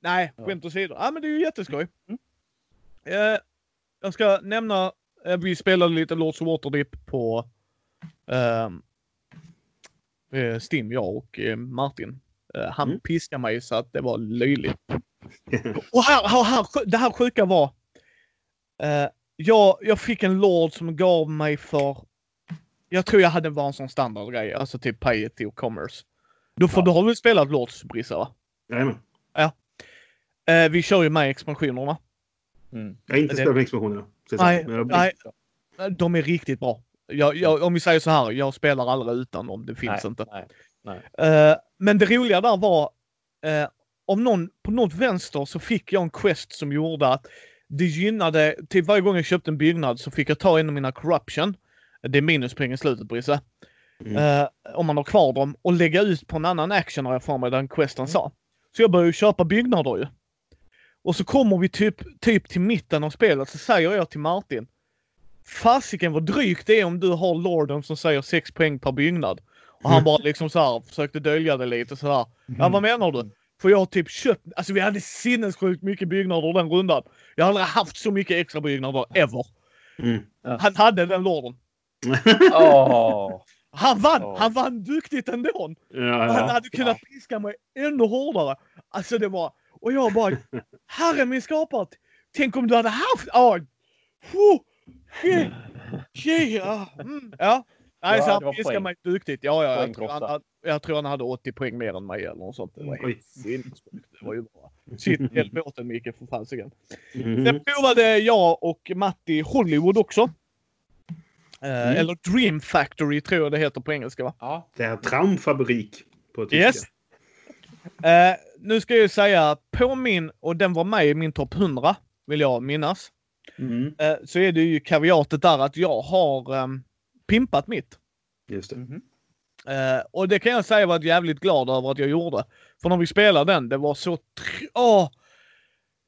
Nej, skämt åsido. Ja men det är ju jätteskoj. Mm. Eh, jag ska nämna, eh, vi spelade lite Lords of Waterdeep på ehm, eh, Steam, jag och eh, Martin. Eh, han Mm. piskade mig så att det var löjligt. Och här, här, här, det här sjuka var. Eh, jag, jag fick en lord som gav mig för. Jag tror jag hade bara en sån standardgrej, alltså typ piety och commerce. Då får Ja. du har väl spelat Lords Brissa va? Jajamän. Eh, vi kör ju med expansionerna. Mm. Jag har inte Det- spelat med expansionerna. Nej, jag- nej. Eh, De är riktigt bra. Jag, jag, om vi säger så här, jag spelar aldrig utan dem. Det finns Nej, inte. nej. Eh, men det roliga där var, eh, om någon, på något vänster så fick jag en quest som gjorde att det gynnade, till varje gång jag köpte en byggnad så fick jag ta en av mina corruption. Det är minuspoäng i slutet Brisse. Mm. Eh, om man har kvar dem och lägga ut på en annan action har jag för mig den questen sa. Så jag började köpa byggnader ju. Och så kommer vi typ, typ till mitten av spelet så säger jag till Martin. Fasiken vad drygt det är om du har lorden som säger 6 poäng per byggnad. Och han bara liksom så här försökte dölja det lite så här. Ja vad menar du? För jag har typ köpt, alltså vi hade sinnessjukt mycket byggnader den rundan. Jag har aldrig haft så mycket extra byggnader ever. Mm. Han hade den lorden. Åh! Han vann! Ja. Han vann duktigt ändå! Ja, Han ja. hade kunnat piska mig ännu hårdare. Alltså det var... Och jag bara... Herre min skapare! Tänk om du hade haft... Ja. Oh, shit, ja. Mm, ja. Nej, Ja, så han piskade mig duktigt. Ja, ja. Jag tror, han. Jag tror han hade 80 poäng mer än mig eller något sånt. Det var helt sinnessjukt. Det var ju bra. Sitt hjälp båten Micke för fasiken. Mm. Sen provade jag och Matti Hollywood också. Eh, Mm. Eller Dream Factory tror jag det heter på engelska va? Ja. Det är Traumfabrik på tyska. Yes. Eh, nu ska jag säga på min, och den var med i min topp 100 vill jag minnas. Mm. Eh, så är det ju kaviatet där att jag har ehm, pimpat mitt. Just det. Mhm. Eh, och det kan jag säga var jävligt glad över att jag gjorde. För när vi spelade den, det var så... Åh!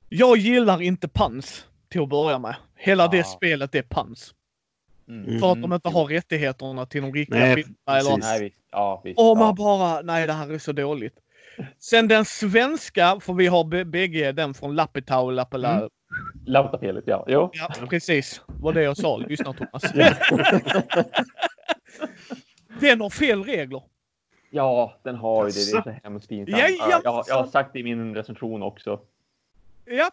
Jag gillar inte pans till att börja med. Hela det Ah. spelet är pans. Mm. För att de inte har rättigheterna till de riktiga Nej, filmerna. Eller... Nej, visst. Ja, visst. Och man ja. bara, nej det här är så dåligt. Sen den svenska, för vi har bägge den från Lappetau Lappela. Mm. Lautapelet, ja. Jo. Ja, precis. Var det jag sa. Lyssna Thomas. den har fel regler. Ja, den har ju det. Det är så hemskt pinsamt. Ja, ja, jag, har- jag har sagt det i min recension också. Ja.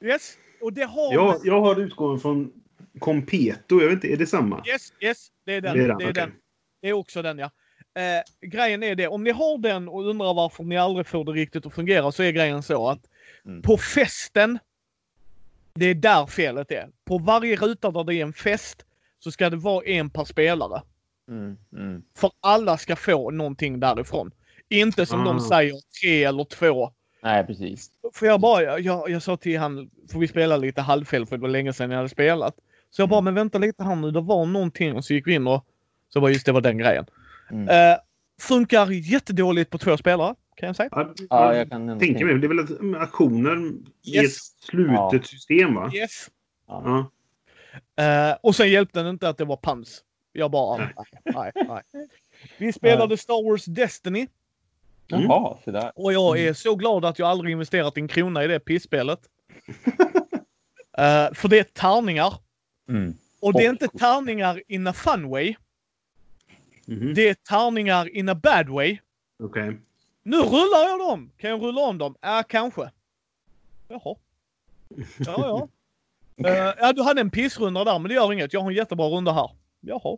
Yes. Och det har... Jag, jag har utgått från Competo. Jag vet inte, är det samma? Yes, yes. Det är den. Det Det är är, den, okej. den. Det är också den, ja. Eh, grejen är det, om ni har den och undrar varför ni aldrig får det riktigt att fungera så är grejen så att Mm. på festen, det är där felet är. På varje ruta där det är en fest så ska det vara en per spelare. Mm, mm. För alla ska få någonting därifrån. Inte som de Ah. säger tre eller två. Nej, precis. För jag bara, jag, jag sa till han, för vi spelade lite halvfel för det var länge sedan jag hade spelat. Så jag bara, men vänta lite här nu, det var någonting. Och så gick vi in och så var just det var den grejen. Mm. Eh, funkar jättedåligt på två spelare, kan jag säga. Ja, Ja, jag kan tänker mig. Det är väl att, aktioner i ett Yes. slutet Ja. system, va? Yes. Ja. Ja. Eh, och sen hjälpte det inte att det var pans. Jag bara, nej, nej, nej. Vi spelade Star Wars Destiny Mm. Jaha, så där. och jag är så glad att jag aldrig investerat en krona i det pissspelet. Eh, för det är tärningar. Mm. Och det är inte tärningar in a fun way. Mhm. Det är tärningar in a bad way. Okej. Nu rullar jag dem! Kan jag rulla om dem? Ja, kanske. Jaha. Ja, ja. Eh, ja, du hade en pissrunda där, men det gör inget. Jag har en jättebra runda här. Jaha.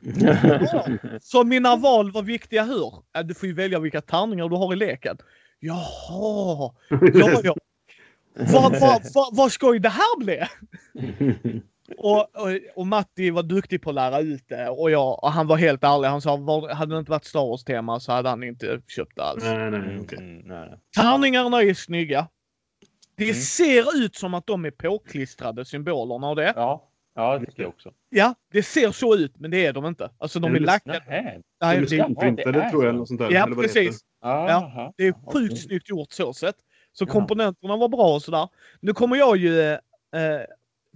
Ja. Så mina val var viktiga hur? Ja, du får ju välja vilka tärningar du har i leken. Jaha. Ja, ja. Vad, vad, vad, vad skoj det här bli? Och, och, och Matti var duktig på att lära ut det och, jag, och han var helt ärlig. Han sa var, hade det inte varit Star Wars-tema så hade han inte köpt det alls. nej, nej, okej. mm, nej, nej. Tärningarna är snygga. Det Mm. ser ut som att de är påklistrade symbolerna och det. Ja, ja, det tycker jag också. Ja, det ser så ut men det är de inte. Alltså de är Eller- lackade. Nej, De är Ja, är tror jag. Något sånt där, Ja, eller precis. Jaha. det är sjukt snyggt gjort så sett. Så Ja. komponenterna var bra och sådär. Nu kommer jag ju... Eh,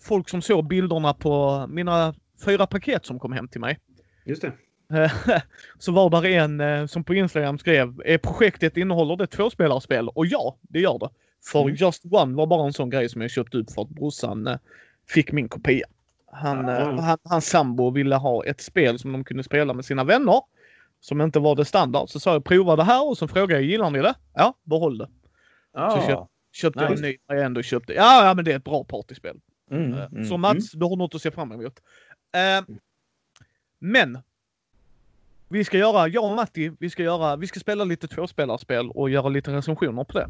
folk som såg bilderna på mina fyra paket som kom hem till mig. Just det. Eh, så var där en eh, som på Instagram skrev, är projektet innehåller det tvåspelarspel? Och ja, det gör det. För Mm. Just One var bara en sån grej som jag köpte ut för att brorsan eh, fick min kopia. Han, Ah. han, hans sambo ville ha ett spel som de kunde spela med sina vänner. Som inte var det standard. Så sa jag prova det här och så frågade jag gillar ni det? Ja, behåll det. Ja. köp- Köpte Nice. en ny när jag ändå köpte. Ja, ja men det är ett bra partyspel. Mm, Eh, mm, Så Mats, du har något att se fram emot. Eh, men. Vi ska göra, jag och Matti, vi ska göra, vi ska spela lite tvåspelarspel och göra lite recensioner på det.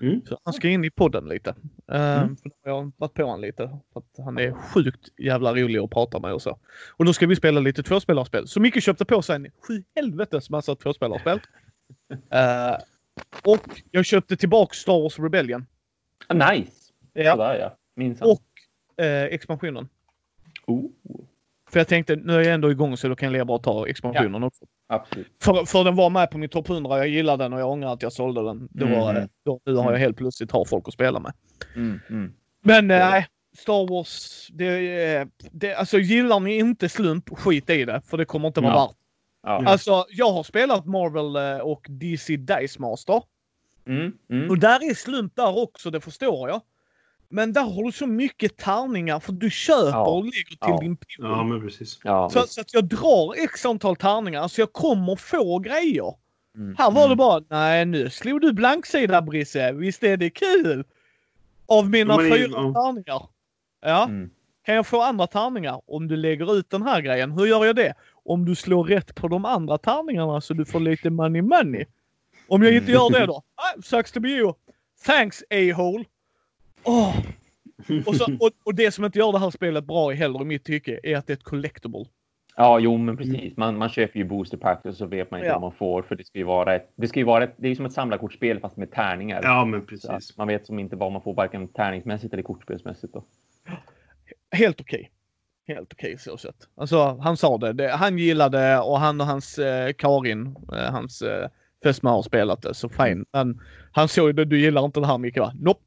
Mm. Så han ska in i podden lite. Eh, Mm. för då har Jag har varit på honom lite. För att han är sjukt jävla rolig att prata med och så. Och då ska vi spela lite tvåspelarspel. Så Micke köpte på sig en sju helvetes massa tvåspelarspel. Eh, och jag köpte tillbaks Star Wars Rebellion. Ah, Nice! Ja. Sådär ja. Minsann. Och eh, expansionen. Oh, För jag tänkte, nu är jag ändå igång så då kan jag lika bra ta expansionen också. absolut. För, för den var med på min topp 100, jag gillade den och jag ångrar att jag sålde den. Det var, Mm. då, nu har jag helt plötsligt har folk att spela med. Mm, mm. Men Ja. nej, Star Wars, det, det, alltså gillar ni inte slump, skit i det. För det kommer inte vara Ja. värt. Ja. Alltså, jag har spelat Marvel eh, och DC Dice Master. Mm, mm. Och där är slump där också, det förstår jag. Men där har du så mycket tärningar för du köper Ja. och lägger till Ja. din pool. Ja, men precis. Ja, Så, så att jag drar x antal tärningar, så jag kommer få grejer. Mm, Här var det mm. bara, nej nu slog du blanksida Brisse, visst är det kul? Av mina men fyra ja. tärningar. Ja, Mm. kan jag få andra tärningar om du lägger ut den här grejen? Hur gör jag det? Om du slår rätt på de andra tärningarna så du får lite money money. Om jag inte gör det då? Ah, sucks to be you. Thanks a-hole. Åh. Och, så, och, och det som inte gör det här spelet bra i heller i mitt tycke är att det är ett collectible. Ja, jo, men precis. Man, man köper ju booster packs och så vet man inte Ja. vad man får. För det ska ju vara ett, det ska ju vara ett, det är som ett samlarkortspel fast med tärningar. Ja, men precis. man vet som inte vad man får varken tärningsmässigt eller kortspelsmässigt. Då. helt okej. Helt okej så sett. Alltså han sa det, det. Han gillade och han och hans eh, Karin, eh, hans eh, fästmö har spelat det så fine. Men han såg ju det, du gillar inte det här Micke va? Nope.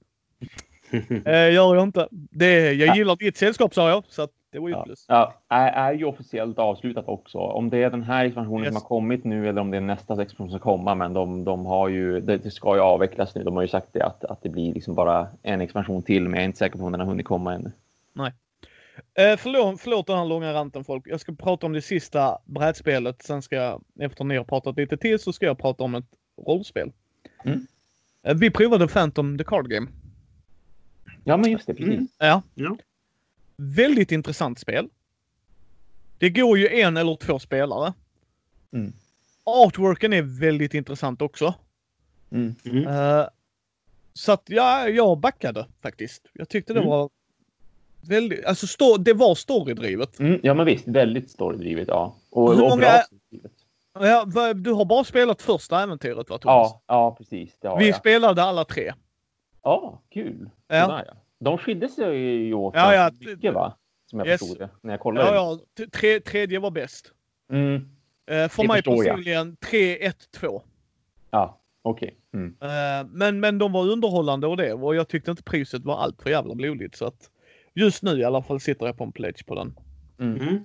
Eh, gör jag inte. Det, jag Ja. gillar ditt sällskap sa jag. Så det var ju Ja. plus. Ja, är, är ju officiellt avslutat också. Om det är den här expansionen Yes. som har kommit nu eller om det är nästa expansion som komma. Men de, de har ju, det, det ska ju avvecklas nu. De har ju sagt det att, att det blir liksom bara en expansion till. Men jag är inte säker på om den har hunnit komma ännu. Eh, förlåt, förlåt den här långa ranten folk. Jag ska prata om det sista brädspelet. Sen ska jag, efter ni har pratat lite till, så ska jag prata om ett rollspel. Mm. Eh, vi provade Phantom the Card Game. Ja, men just det. Precis. Mm. Ja. Ja. Väldigt intressant spel. Det går ju en eller två spelare. Mm. Artworken är väldigt intressant också. Mm. Mm. Eh, så att ja, jag backade faktiskt. Jag tyckte det Mm. var väldigt, alltså sto- det var storydrivet. Mm. Ja, men visst. Väldigt storydrivet, ja. Och, Hur och många- bra. Ja, du har bara spelat första äventyret va Thomas? Ja, ja, precis. Det har Vi jag. spelade alla tre. Ja, kul. Ja. De skilde sig ju åt Ja, ja. mycket, va? Som jag Yes. förstod det. När jag kollade. Ja, ja, tre, tredje var bäst. Mm. Eh, för Det mig personligen 3-1-2. Ja, okej. Mm. Eh, men, men de var underhållande och det och jag tyckte inte priset var allt för jävla blodigt så att just nu i alla fall sitter jag på en pledge på den. Mm. Mm.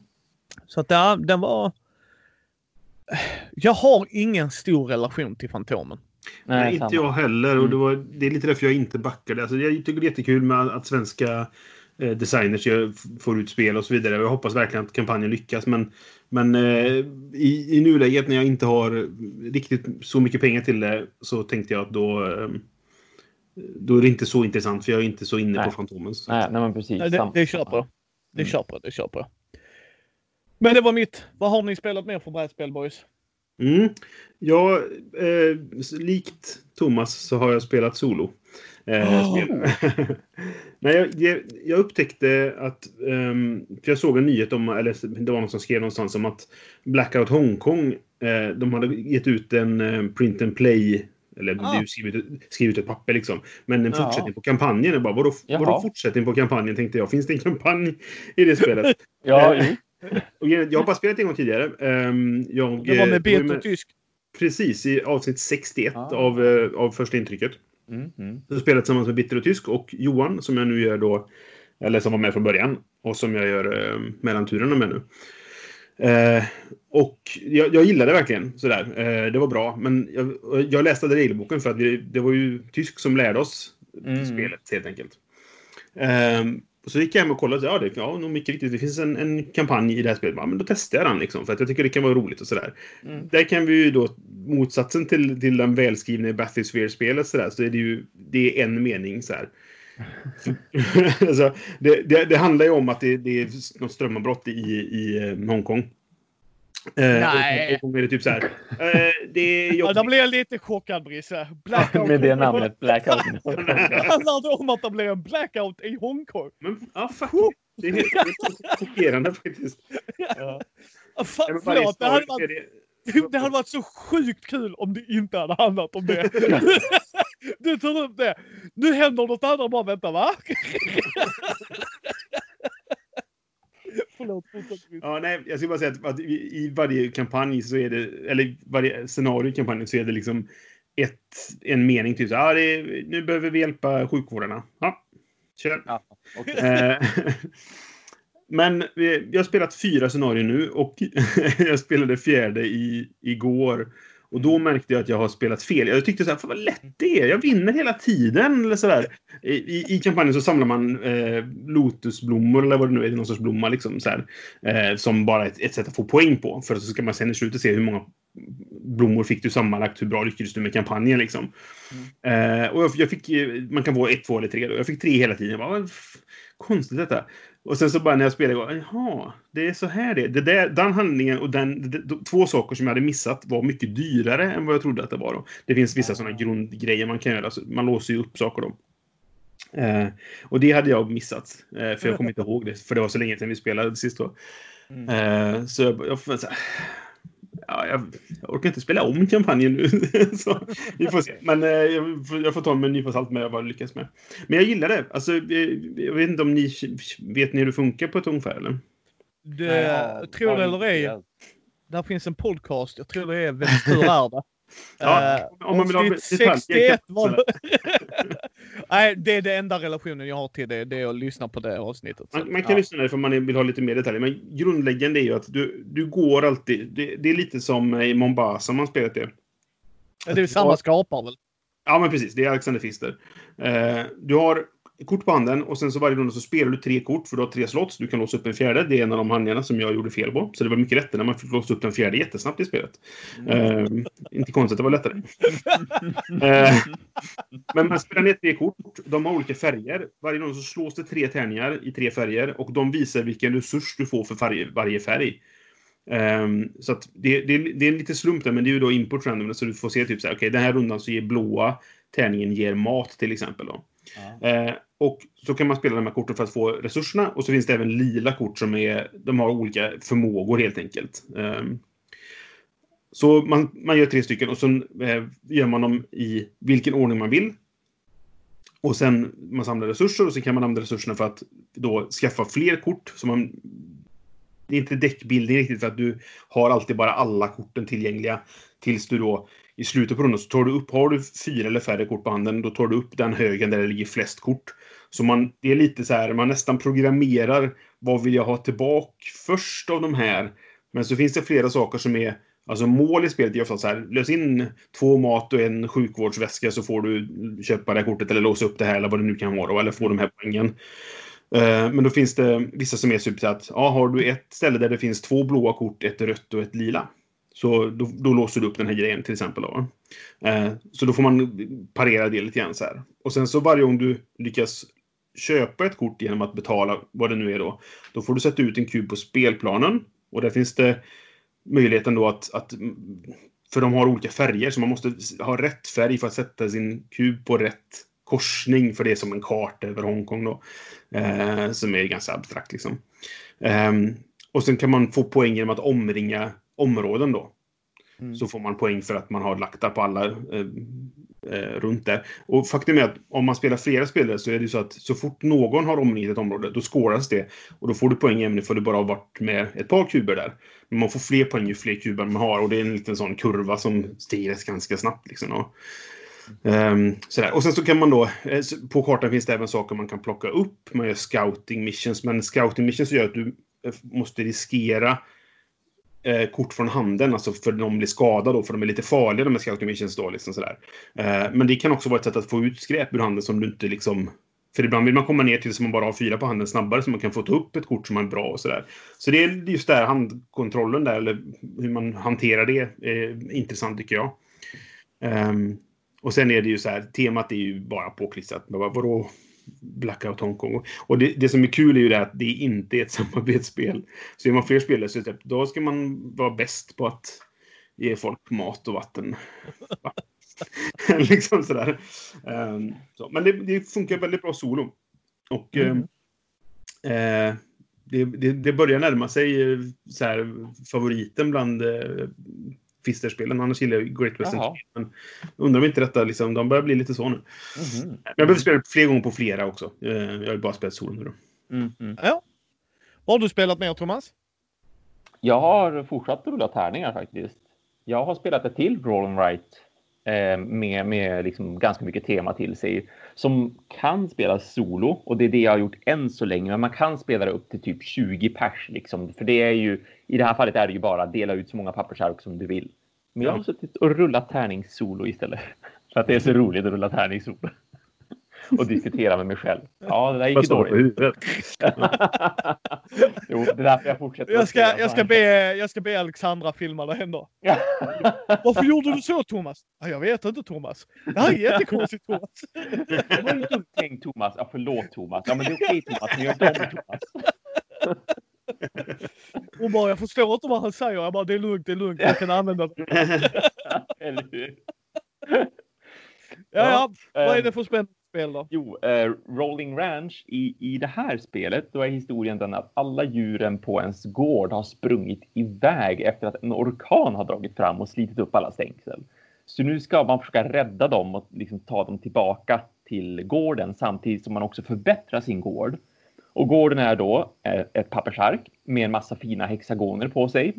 Så att ja, den var... Jag har ingen stor relation till Fantomen. Nej, Nej, inte jag heller. Och Mm. det, var, det är lite därför jag inte backade. Alltså, jag tycker det är jättekul med att svenska eh, designers får ut spel och så vidare. Jag hoppas verkligen att kampanjen lyckas. Men, men eh, i, i nuläget när jag inte har riktigt så mycket pengar till det så tänkte jag att då, eh, då är det inte så intressant för jag är inte så inne Nej. på Fantomen. Så. Nej, nej, men precis. Nej, det, det köper jag. Det Mm. köper jag, det köper jag. Men det var mitt. Vad har ni spelat mer för brädspel boys? Mm. Ja, eh, likt Thomas så har jag spelat solo. Eh, Oh. Nej, jag, jag, jag upptäckte att... för jag såg en nyhet om, eller det var någon som skrev någonstans om att Blackout Hongkong, eh, de hade gett ut en eh, print and play eller Ah. är ju skrivit, skrivit ett papper liksom. Men en Ja. fortsättning på kampanjen. Jag bara, vadå, vadå fortsättning på kampanjen tänkte jag. Finns det en kampanj i det spelet? Ja, Eh, jag jag har bara spelat en gång tidigare. Ehm, jag, Det var eh, med bet med- och tysk. Precis, i avsnitt 61 Ah. av, eh, av första intrycket. Mm, mm. Så spelade jag tillsammans med Bitter och Tysk och Johan som jag nu gör då, eller som var med från början och som jag gör eh, mellanturerna med nu. Eh, och jag, jag gillade det verkligen sådär. Eh, det var bra, men jag, jag läste regelboken för att vi, det var ju Tysk som lärde oss Mm. spelet helt enkelt. Eh, så gick jag hem och kollade. Ja, det, ja nog mycket riktigt. Det finns en, en kampanj i det här spelet. Ja, men då testar jag den liksom. För att jag tycker det kan vara roligt och sådär. Mm. Där kan vi ju då, motsatsen till, till den välskrivna Bathysphere-spelet sådär, så är det ju, det är en mening så här. alltså, det, det, det handlar ju om att det, det är något strömavbrott i, i eh, Hongkong. Eh, Nej. Och, och typ så här. Eh, det är Ja, där blev jag lite chockad Brisse. Blackout. Med det namnet, Blackout. Handlar det om att det blir en blackout i Hongkong? Men, ja, fuck. Det är helt chockerande faktiskt. ja. Ah, fan, förlåt, det hade, varit, det hade varit så sjukt kul om det inte hade handlat om det. Du tar upp det. Nu händer något annat. Bara vänta, va? Förlåt. Ja, nej, jag skulle bara säga att, att i, varje kampanj så är det, eller i varje scenario i kampanjen så är det liksom ett, en mening. Typ så här, ah, det är, nu behöver vi hjälpa sjukvårdarna. Ja, kör. Ja, okej. Eh, Men jag har spelat fyra scenarier nu och jag spelade fjärde i, igår. Och då märkte jag att jag har spelat fel. Jag tyckte så här, vad lätt det är. Jag vinner hela tiden. Eller så där. I, i, kampanjen så samlar man eh, lotusblommor eller vad det nu är, någon sorts blomma liksom. Så här, eh, som bara ett, ett sätt att få poäng på. För så ska man sen i slutet se hur många blommor fick du sammanlagt. Hur bra lyckades du med kampanjen liksom. Eh, och jag, jag fick, eh, man kan få ett, två eller tre. Då. Jag fick tre hela tiden. Jag bara, vad konstigt detta. Och sen så bara när jag spelade, jag bara, jaha, det är så här det är. det där, Den handlingen och den, de, de, två saker som jag hade missat var mycket dyrare än vad jag trodde att det var. Då. Det finns vissa sådana grundgrejer man kan göra. Så man låser ju upp saker då. Eh, och det hade jag missat. Eh, för jag kommer inte ihåg det. För det var så länge sedan vi spelade sist då. Mm. Eh, så jag, jag så här, ja, jag, jag orkar inte spela om kampanjen nu. så, vi får se. Men eh, jag, får, jag får ta med en nypa salt med vad jag lyckas med. Men jag gillar det. Alltså, jag vet inte om ni vet ni hur det funkar på ett ungefär eller? Det, tror det eller ej, Ja. där finns en podcast. Jag tror det är Väldigt tur är det. Ja, Eh, om man vill ha avsnitt detaljer 61 kan- var det. Nej, det är det enda relationen jag har till det. Det är att lyssna på det avsnittet. Man, man kan ja. lyssna för man vill ha lite mer detaljer. Men grundläggande är ju att du, du går alltid. Det, det är lite som i Mombasa om man spelat det. Det är samma skapare väl? Ja, men precis. Det är Alexander Fister. Eh, du har kort på handen och sen så varje runda så spelar du tre kort för du har tre slots. Du kan låsa upp en fjärde. Det är en av de handlingarna som jag gjorde fel på. Så det var mycket lättare när man fick låsa upp den fjärde jättesnabbt i spelet. Mm. Uh, inte konstigt, det var lättare. uh, men man spelar ner tre kort. De har olika färger. Varje runda så slås det tre tärningar i tre färger och de visar vilken resurs du får för varje, varje färg. Um, så att det, det, det, är lite slump där, men det är ju då import random, så du får se typ så här, okej, okay, den här rundan så ger blåa tärningen ger mat till exempel. Då. Eh, och så kan man spela de här korten för att få resurserna. Och så finns det även lila kort som är, de har olika förmågor helt enkelt. Eh, så man, man gör tre stycken och sen eh, gör man dem i vilken ordning man vill. Och sen man samlar resurser och så kan man använda resurserna för att då skaffa fler kort. Så man, det är inte däckbildning riktigt för att du har alltid bara alla korten tillgängliga tills du då i slutet på rundan så tar du upp, har du fyra eller färre kort på handen, då tar du upp den högen där det ligger flest kort. Så man, det är lite så här, man nästan programmerar vad vill jag ha tillbaka först av de här. Men så finns det flera saker som är Alltså mål i spelet är ofta så här, lös in två mat och en sjukvårdsväska så får du köpa det här kortet eller låsa upp det här eller vad det nu kan vara eller få de här poängen. Eh, men då finns det vissa som är typ att, ja, har du ett ställe där det finns två blåa kort, ett rött och ett lila. Så då, då, låser du upp den här grejen till exempel. Då. Eh, så då får man parera det lite grann så här. Och sen så varje gång du lyckas köpa ett kort genom att betala vad det nu är då. Då får du sätta ut en kub på spelplanen. Och där finns det möjligheten då att, att för de har olika färger så man måste ha rätt färg för att sätta sin kub på rätt korsning för det är som en karta över Hongkong då. Eh, som är ganska abstrakt liksom. Eh, och sen kan man få poäng genom att omringa områden då. Mm. Så får man poäng för att man har lagt på alla eh, eh, runt där. Och faktum är att om man spelar flera spelare så är det så att så fort någon har omringat ett område, då skåras det. Och då får du poäng även för du bara har varit med ett par kuber där. Men man får fler poäng ju fler kuber man har och det är en liten sån kurva som stiger ganska snabbt. Liksom, och, Um, sådär. Och sen så kan man då, eh, på kartan finns det även saker man kan plocka upp. Man gör scouting missions, men scouting missions gör att du eh, måste riskera eh, kort från handen, alltså för de blir skadade då, för de är lite farliga de här scout missions då, liksom sådär. Eh, men det kan också vara ett sätt att få ut skräp ur handen som du inte liksom för ibland vill man komma ner till så man bara har fyra på handen snabbare så man kan få ta upp ett kort som är bra och sådär. Så det är just där handkontrollen där, eller hur man hanterar det, är intressant tycker jag. Um, och sen är det ju så här, temat är ju bara påklistrat. Vadå Blackout Hongkong. Och det, det, som är kul är ju det att det inte är ett samarbetsspel. Så är man fler spelare så typ, då ska man vara bäst på att ge folk mat och vatten. liksom sådär. Um, så. Men det, det, funkar väldigt bra solo. Och mm. eh, det, det, börjar närma sig så här, favoriten bland eh, Fister-spelen. Annars gillar jag Great Western Trail. Men undrar om inte detta liksom, de börjar bli lite så nu. Mm -hmm. Jag behöver spela fler gånger på flera också. Eh, jag har bara spelat solo nu då. Mm -hmm. Ja. Vad har du spelat mer Thomas? Jag har fortsatt rulla tärningar faktiskt. Jag har spelat ett till Roll and Write med, med liksom ganska mycket tema till sig som kan spelas solo och det är det jag har gjort än så länge. Men man kan spela det upp till typ 20 pers liksom. För det är ju i det här fallet är det ju bara att dela ut så många pappersark som du vill. Men jag har suttit och rullat tärningssolo istället. För att det är så roligt att rulla tärningssolo. Och diskutera med mig själv. Ja, det där gick ju dåligt. jo, det är därför jag fortsätter. Jag ska, jag ska, be, jag ska be Alexandra filma det händer. Varför gjorde du så Thomas? Ja, jag vet inte Thomas. Det här är jättekonstigt Thomas. Det var ju dumt tänkt Thomas. Ja, förlåt Thomas. Ja, men det är okej Thomas. Men gör inte Thomas. Hon bara, jag förstår inte vad han säger. Jag bara, det är lugnt, det är lugnt. Jag kan använda det. Eller hur? Ja, ja. Vad är det för spännande spel då? Jo, uh, Rolling Ranch i, i det här spelet, då är historien den att alla djuren på ens gård har sprungit iväg efter att en orkan har dragit fram och slitit upp alla stängsel. Så nu ska man försöka rädda dem och liksom ta dem tillbaka till gården samtidigt som man också förbättrar sin gård. Och gården är då eh, ett pappersark med en massa fina hexagoner på sig.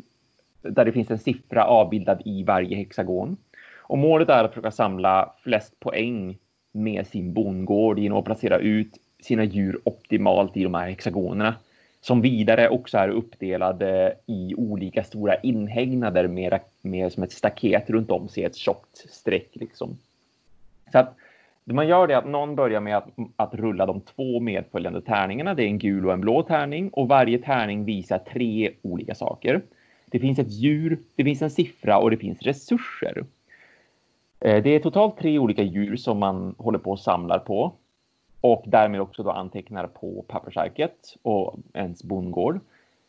Där det finns en siffra avbildad i varje hexagon. Och målet är att försöka samla flest poäng med sin bondgård genom att placera ut sina djur optimalt i de här hexagonerna. Som vidare också är uppdelade i olika stora inhägnader med, med som ett staket runt om sig, ett tjockt streck liksom. Så att Det man gör är att någon börjar med att, att rulla de två medföljande tärningarna. Det är en gul och en blå tärning och varje tärning visar tre olika saker. Det finns ett djur, det finns en siffra och det finns resurser. Eh, det är totalt tre olika djur som man håller på och samlar på och därmed också då antecknar på pappersarket och ens bondgård.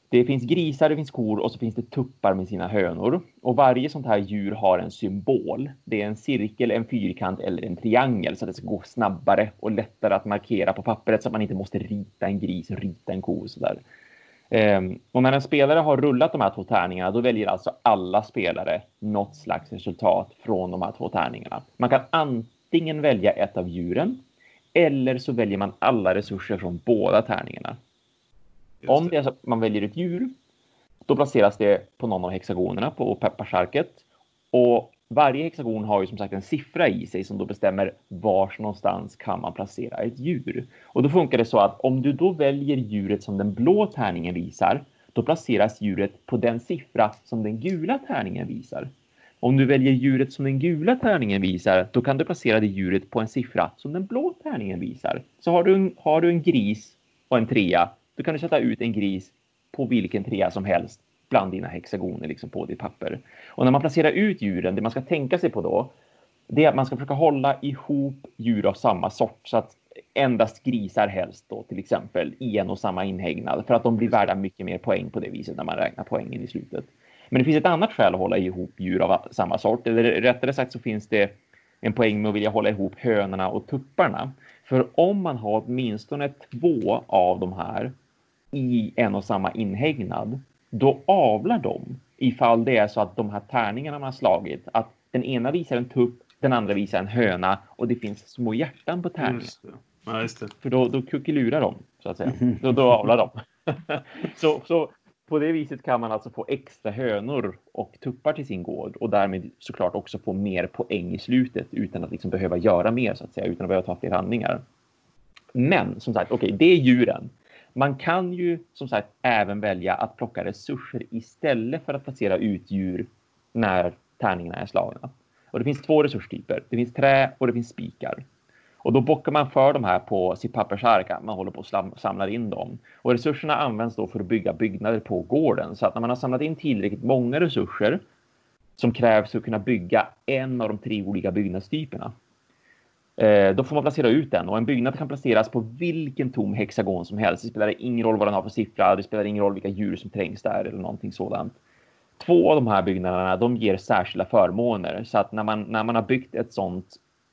Det finns grisar, det finns kor och så finns det tuppar med sina hönor. Och varje sånt här djur har en symbol. Det är en cirkel, en fyrkant eller en triangel så att det ska gå snabbare och lättare att markera på pappret så att man inte måste rita en gris och rita en ko och sådär. Ehm, och när en spelare har rullat de här två tärningarna, då väljer alltså alla spelare något slags resultat från de här två tärningarna. Man kan antingen välja ett av djuren eller så väljer man alla resurser från båda tärningarna. Om det är så att man väljer ett djur, då placeras det på någon av hexagonerna på pepparsarket. Och varje hexagon har ju som sagt en siffra i sig som då bestämmer var någonstans kan man placera ett djur. Och då funkar det så att om du då väljer djuret som den blå tärningen visar, då placeras djuret på den siffra som den gula tärningen visar. Om du väljer djuret som den gula tärningen visar, då kan du placera det djuret på en siffra som den blå tärningen visar. Så har du en, har du en gris och en trea, då kan du sätta ut en gris på vilken trea som helst bland dina hexagoner liksom på ditt papper. Och när man placerar ut djuren, det man ska tänka sig på då, det är att man ska försöka hålla ihop djur av samma sort så att endast grisar helst då till exempel i en och samma inhägnad för att de blir värda mycket mer poäng på det viset när man räknar poängen i slutet. Men det finns ett annat skäl att hålla ihop djur av samma sort. Eller rättare sagt så finns det en poäng med att vilja hålla ihop hönorna och tupparna. För om man har åtminstone två av de här i en och samma inhägnad, då avlar de ifall det är så att de här tärningarna man har slagit, att den ena visar en tupp, den andra visar en höna och det finns små hjärtan på tärningen. Ja, För då, då kuckelurar de, så att säga. Då, då avlar de. så, så på det viset kan man alltså få extra hönor och tuppar till sin gård och därmed såklart också få mer poäng i slutet utan att liksom behöva göra mer så att säga, utan att behöva ta fler handlingar. Men som sagt, okej, okay, det är djuren. Man kan ju som sagt även välja att plocka resurser istället för att placera ut djur när tärningarna är slagna. Och det finns två resurstyper. Det finns trä och det finns spikar. Och då bockar man för de här på sitt pappersark. Man håller på och samlar in dem. Och resurserna används då för att bygga byggnader på gården. Så att när man har samlat in tillräckligt många resurser som krävs för att kunna bygga en av de tre olika byggnadstyperna. Eh, då får man placera ut den och en byggnad kan placeras på vilken tom hexagon som helst. Det spelar ingen roll vad den har för siffra. Det spelar ingen roll vilka djur som trängs där eller någonting sådant. Två av de här byggnaderna, de ger särskilda förmåner så att när man när man har byggt ett sånt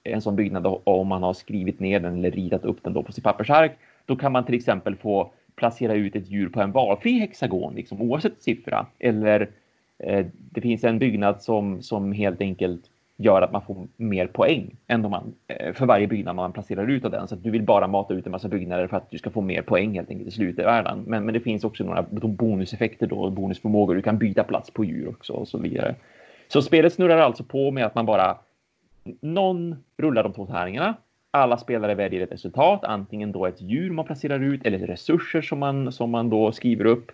en sån byggnad och om man har skrivit ner den eller ritat upp den då på sitt pappersark, då kan man till exempel få placera ut ett djur på en valfri hexagon, liksom, oavsett siffra. Eller eh, det finns en byggnad som, som helt enkelt gör att man får mer poäng än om man, eh, för varje byggnad man placerar ut av den. Så att du vill bara mata ut en massa byggnader för att du ska få mer poäng helt enkelt i slutvärlden. Men, men det finns också några bonuseffekter då, bonusförmågor. Du kan byta plats på djur också och så vidare. Så spelet snurrar alltså på med att man bara någon rullar de två tärningarna. Alla spelare väljer ett resultat, antingen då ett djur man placerar ut eller resurser som man, som man då skriver upp.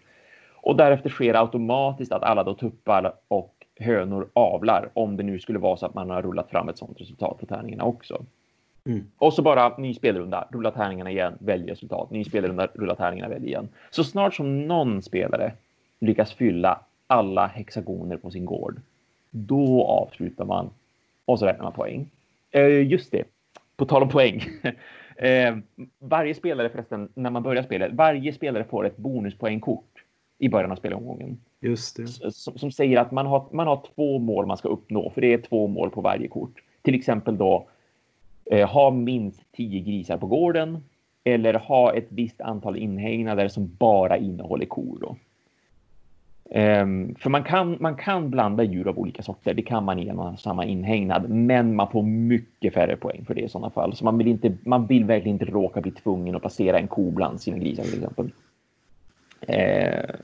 Och därefter sker automatiskt att alla då tuppar och hönor avlar om det nu skulle vara så att man har rullat fram ett sådant resultat på tärningarna också. Mm. Och så bara ny spelrunda, rulla tärningarna igen, välj resultat, ny spelrunda, rulla tärningarna, välj igen. Så snart som någon spelare lyckas fylla alla hexagoner på sin gård, då avslutar man och så räknar man poäng. Eh, just det, på tal om poäng. eh, varje spelare förresten, när man börjar spelet, varje spelare får ett bonuspoängkort i början av spelomgången. Just det. Som, som, säger att man har, man har två mål man ska uppnå, för det är två mål på varje kort. Till exempel då eh, ha minst tio grisar på gården eller ha ett visst antal inhägnader som bara innehåller kor. Då. Um, för man kan, man kan blanda djur av olika sorter, det kan man i en och samma inhägnad, men man får mycket färre poäng för det i sådana fall. Så man vill, inte, man vill verkligen inte råka bli tvungen att placera en ko bland sina grisar till exempel. Uh,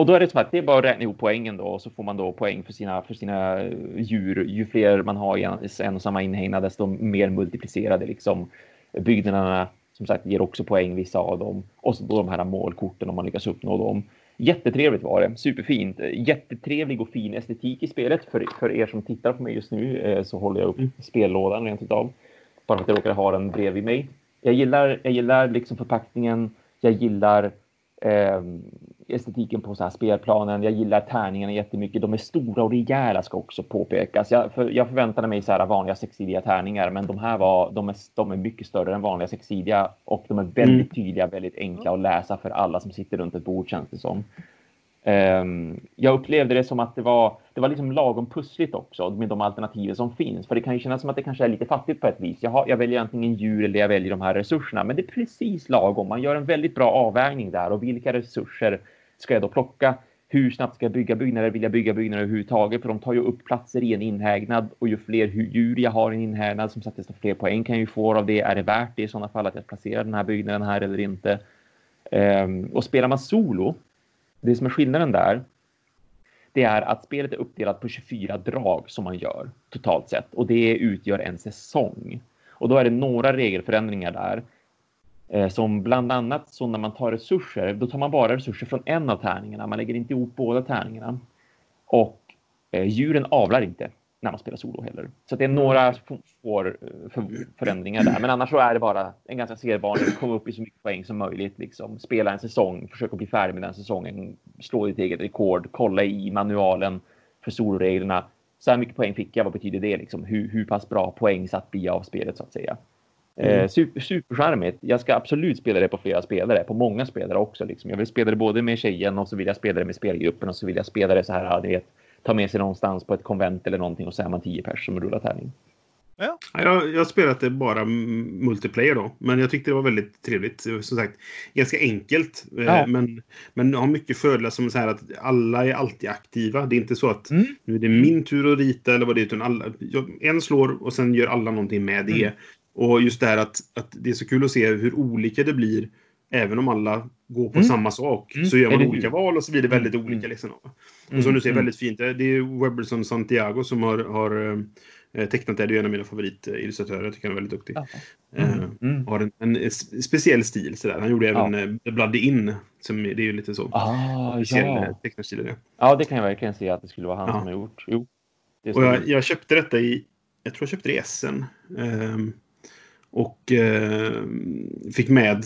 och då är det så att det är bara att räkna ihop poängen då och så får man då poäng för sina, för sina djur. Ju fler man har i en, en och samma inhägnad desto mer multiplicerade liksom byggnaderna som sagt ger också poäng vissa av dem och så då de här målkorten om man lyckas uppnå dem. Jättetrevligt var det, superfint. Jättetrevlig och fin estetik i spelet. För, för er som tittar på mig just nu eh, så håller jag upp mm. spellådan rent utav. Bara för att jag råkade ha den bredvid mig. Jag gillar, jag gillar liksom förpackningen. Jag gillar eh, estetiken på så här spelplanen. Jag gillar tärningarna jättemycket. De är stora och rejäla ska också påpekas. Jag, för, jag förväntade mig så här vanliga sexsidiga tärningar, men de här var, de är, de är mycket större än vanliga sexsidiga och de är väldigt mm. tydliga, väldigt enkla att läsa för alla som sitter runt ett bord känns det som. Um, jag upplevde det som att det var, det var liksom lagom pussligt också med de alternativen som finns. För det kan ju kännas som att det kanske är lite fattigt på ett vis. Jag, har, jag väljer antingen djur eller jag väljer de här resurserna. Men det är precis lagom. Man gör en väldigt bra avvägning där. Och vilka resurser ska jag då plocka? Hur snabbt ska jag bygga byggnader? Vill jag bygga byggnader överhuvudtaget? För de tar ju upp platser i en inhägnad. Och ju fler djur jag har i en inhägnad, som sagt, desto fler poäng kan jag ju få av det. Är det värt det i sådana fall att jag placerar den här byggnaden här eller inte? Um, och spelar man solo det som är skillnaden där, det är att spelet är uppdelat på 24 drag som man gör totalt sett och det utgör en säsong. Och då är det några regelförändringar där som bland annat så när man tar resurser, då tar man bara resurser från en av tärningarna. Man lägger inte ihop båda tärningarna och eh, djuren avlar inte när man spelar solo heller. Så det är några får för förändringar där. Men annars så är det bara en ganska sedvanlig, komma upp i så mycket poäng som möjligt. Liksom. Spela en säsong, försöka bli färdig med den säsongen, slå ditt eget rekord, kolla i manualen för soloreglerna. Så här mycket poäng fick jag, vad betyder det? Liksom? Hur, hur pass bra poäng satt blir av spelet så att säga. Mm. Eh, super, supercharmigt. Jag ska absolut spela det på flera spelare, på många spelare också. Liksom. Jag vill spela det både med tjejen och så vill jag spela det med spelgruppen och så vill jag spela det så här, ja, vet, ta med sig någonstans på ett konvent eller någonting och så är man tio personer som rullar tärning. Ja. Jag, jag har spelat det bara multiplayer då, men jag tyckte det var väldigt trevligt. Som sagt, ganska enkelt, eh, ja. men, men har mycket fördelar som så här att alla är alltid aktiva. Det är inte så att mm. nu är det min tur att rita eller vad det är, utan alla, en slår och sen gör alla någonting med det. Mm. Och just det här att, att det är så kul att se hur olika det blir även om alla går på mm. samma sak mm. så gör man olika val och så blir det väldigt mm. olika. Liksom. Och som du ser, mm. väldigt fint. Det är Webberson Santiago som har, har eh, tecknat det. Det är en av mina favoritillustratörer. Jag tycker han är väldigt duktig. Eh, mm. Har en, en, speciell stil. Sådär. Han gjorde även ja. The Bloody In. Som, det är ju lite så. Ah, speciell ja. Eh, tecknarstil. Det. Ja, det kan jag verkligen se att det skulle vara han ja. som har gjort. Jo. och jag, jag, köpte detta i, jag tror jag köpte det i Essen. Um, och eh, fick med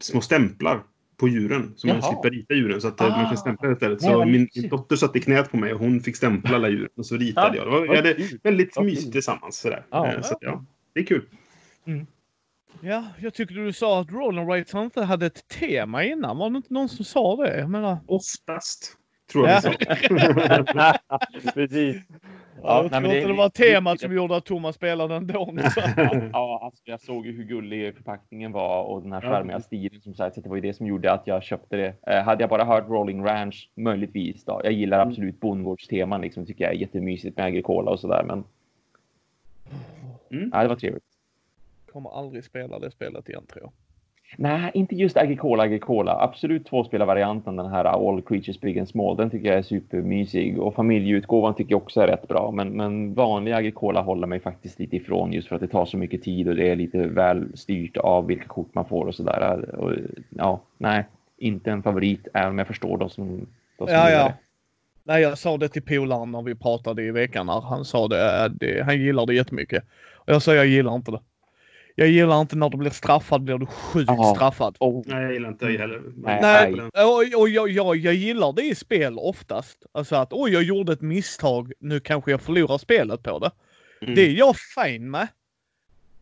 små stämplar på djuren. Så Jaha. man slipper rita djuren så att ah. man kan stämpla istället. Så min, min, dotter satt i knät på mig och hon fick stämpla alla djuren. Och så ritade ja. jag. Vi hade väldigt oh, mysigt tillsammans. Sådär. Ah, så att, ja, det är kul. Mm. Ja, jag tyckte du sa att Roland Wright inte hade ett tema innan. Var det inte någon som sa det? Jag menar... Oftast. Tror jag ja. Precis. Ja, jag tror inte det var temat som gjorde att Thomas spelade ändå. ja, alltså, jag såg ju hur gullig förpackningen var och den här charmiga ja. stilen som sagt. Så det var ju det som gjorde att jag köpte det. Eh, hade jag bara hört Rolling Ranch, möjligtvis då. Jag gillar mm. absolut mm. bondgårdsteman liksom. Tycker jag är jättemysigt med agrikola och sådär. Men mm. ja, det var trevligt. Kommer aldrig spela det spelet igen tror jag. Nej, inte just Agricola Agricola. Absolut tvåspelarvarianten, den här All Creatures Big and Small, den tycker jag är supermysig. Och familjeutgåvan tycker jag också är rätt bra. Men, men vanlig Agricola håller mig faktiskt lite ifrån just för att det tar så mycket tid och det är lite väl styrt av vilka kort man får och sådär. Ja, nej, inte en favorit, även om jag förstår de som, de som ja, ja. Nej, jag sa det till polaren när vi pratade i veckan. Han sa det, det, han gillar det jättemycket. Och jag sa jag gillar inte det. Jag gillar inte när du blir straffad, blir du sjukt Aha. straffad. Oh. Nej, jag gillar inte det heller. Nej, Nej. och, och jag, jag, jag gillar det i spel oftast. Alltså att oj, jag gjorde ett misstag, nu kanske jag förlorar spelet på det. Mm. Det är jag fine med.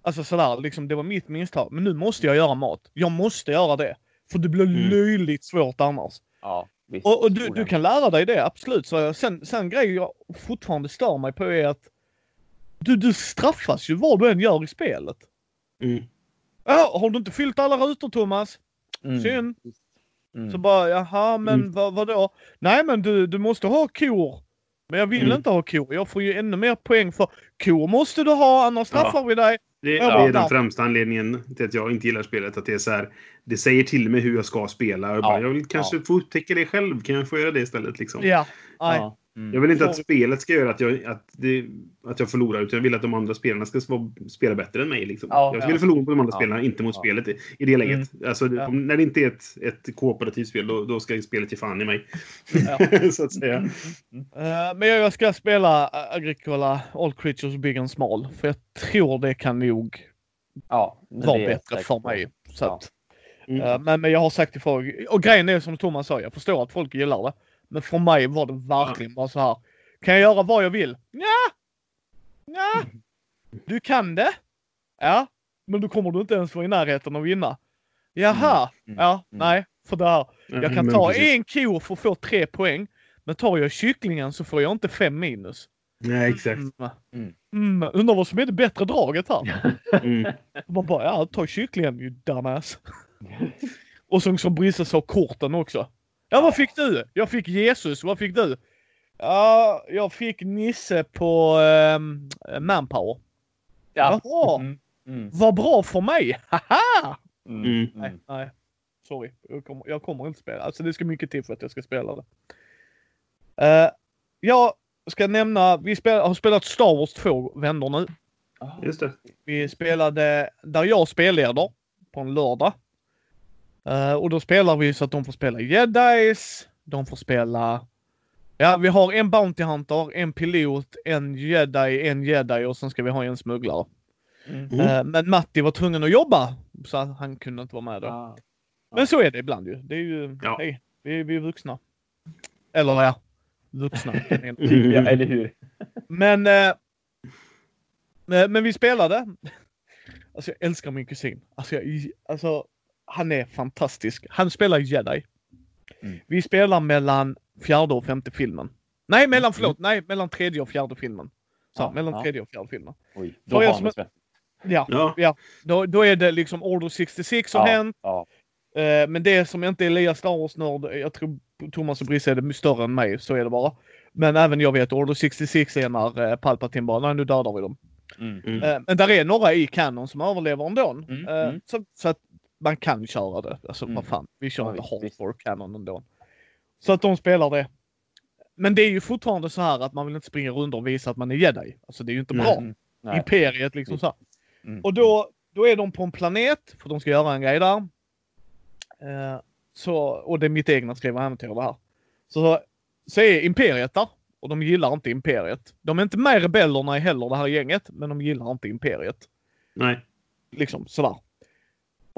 Alltså sådär, liksom det var mitt misstag. Men nu måste jag göra mat. Jag måste göra det. För det blir mm. löjligt svårt annars. Ja, visst. Och, och du, du, kan lära dig det, absolut. Så sen, sen grejer jag fortfarande stör mig på är att du, du straffas ju vad du än gör i spelet. Mm. Ja, har du inte fyllt alla rutor Thomas? Mm. Synd. Mm. Så bara, jaha, men mm. vad, vadå? Nej, men du, du måste ha kor. Men jag vill mm. inte ha kor. Jag får ju ännu mer poäng för kor måste du ha, annars straffar ja. vi dig. Det, det är den främsta anledningen till att jag inte gillar spelet. Att det är så här, det säger till mig hur jag ska spela. Jag, bara, jag vill kanske ja. få upptäcka det själv. Kan jag få göra det istället? Liksom? Ja. ja. Mm. Jag vill inte att spelet ska göra att jag, att, det, att jag förlorar, utan jag vill att de andra spelarna ska spela bättre än mig. Liksom. Ja, jag vill ja. förlora på de andra ja. spelarna, inte mot ja. spelet i, i det läget. Mm. Alltså, om, när det inte är ett, ett kooperativt spel, då, då ska spelet ge fan i mig. så att säga. Mm. Uh, men jag ska spela Agricola All Creatures Big and Small, för jag tror det kan nog Ja, men var det är jag bättre för mig. Så Ja. att, Mm. eh, men, men jag har sagt ifrån. Och grejen är som Thomas sa, jag förstår att folk gillar det. Men för mig var det verkligen bara så här. Kan jag göra vad jag vill? Ja. Ja. Du kan det. Ja. Men då kommer du inte ens vara i närheten av att vinna. Jaha. Mm. Ja. Mm. Nej. För det här. Jag kan ta en ko för att få tre poäng. Men tar jag kycklingen så får jag inte fem minus. Nej, exakt. Mm. Mm. Mm. Undrar vad som är det bättre draget här. Mm. Man bara, ja ta kycklingen you dumbass. Och så som Brisse sa, korten också. Ja vad fick du? Jag fick Jesus, vad fick du? Ja, jag fick Nisse på um, Manpower. Ja. Jaha, Mm. Mm. vad bra för mig! Haha! Mm. Mm. Nej, nej. Sorry, jag kommer, jag kommer inte spela. Alltså det ska mycket till för att jag ska spela det. Uh, jag ska nämna, vi spel, har spelat Star Wars två vändor nu. Ah. Just det. Vi spelade där jag spelleder på en lördag. Eh, och då spelar vi så att de får spela Jedis. De får spela... Ja, vi har en Bounty Hunter, en pilot, en Jedi, en Jedi och sen ska vi ha en smugglare. Mm. Eh, men Matti var tvungen att jobba så att han kunde inte vara med då. Ah. Men så är det ibland ju. Det är ju... Ja. Hej, vi, vi är vuxna. Eller ja, vuxna. Ja, eller hur? Men, eh, men, men vi spelade. Alltså jag älskar min kusin. Alltså, jag, alltså han är fantastisk. Han spelar Jedi. Mm. Vi spelar mellan fjärde och femte filmen. Nej, mellan, förlåt, nej, mellan tredje och fjärde filmen. Så, Ja, mellan ja. tredje och fjärde filmen. Oj, då var som-. Ja, Ja. ja. Då, då är det liksom Order 66 som Ja, hänt. ja. Eh, men det som inte är Elias Star Wars-nörd, jag tror Thomas och Brisse är det större än mig, så är det bara. Men även jag vet Order 66 är när eh, Palpatine bara, nej nu dödar vi dem. Mm. Mm. Eh, men där är några i kanon som överlever ändå. Mm, mm. Så, så att man kan köra det. Alltså Mm. vad fan, vi kör Ja, inte hardcore kanon ändå. Så att de spelar det. Men det är ju fortfarande så här att man vill inte springa runt och visa att man är jedi. Alltså det är ju inte bra. Mm. Nej. Imperiet liksom så. här. Mm. Och då, då är de på en planet, för de ska göra en grej där. Eh, så, och det är mitt egna skrivna äventyr det här. Så, så är Imperiet där. Och de gillar inte Imperiet. De är inte med i rebellerna heller, det här gänget. Men de gillar inte Imperiet. Nej. Liksom sådär.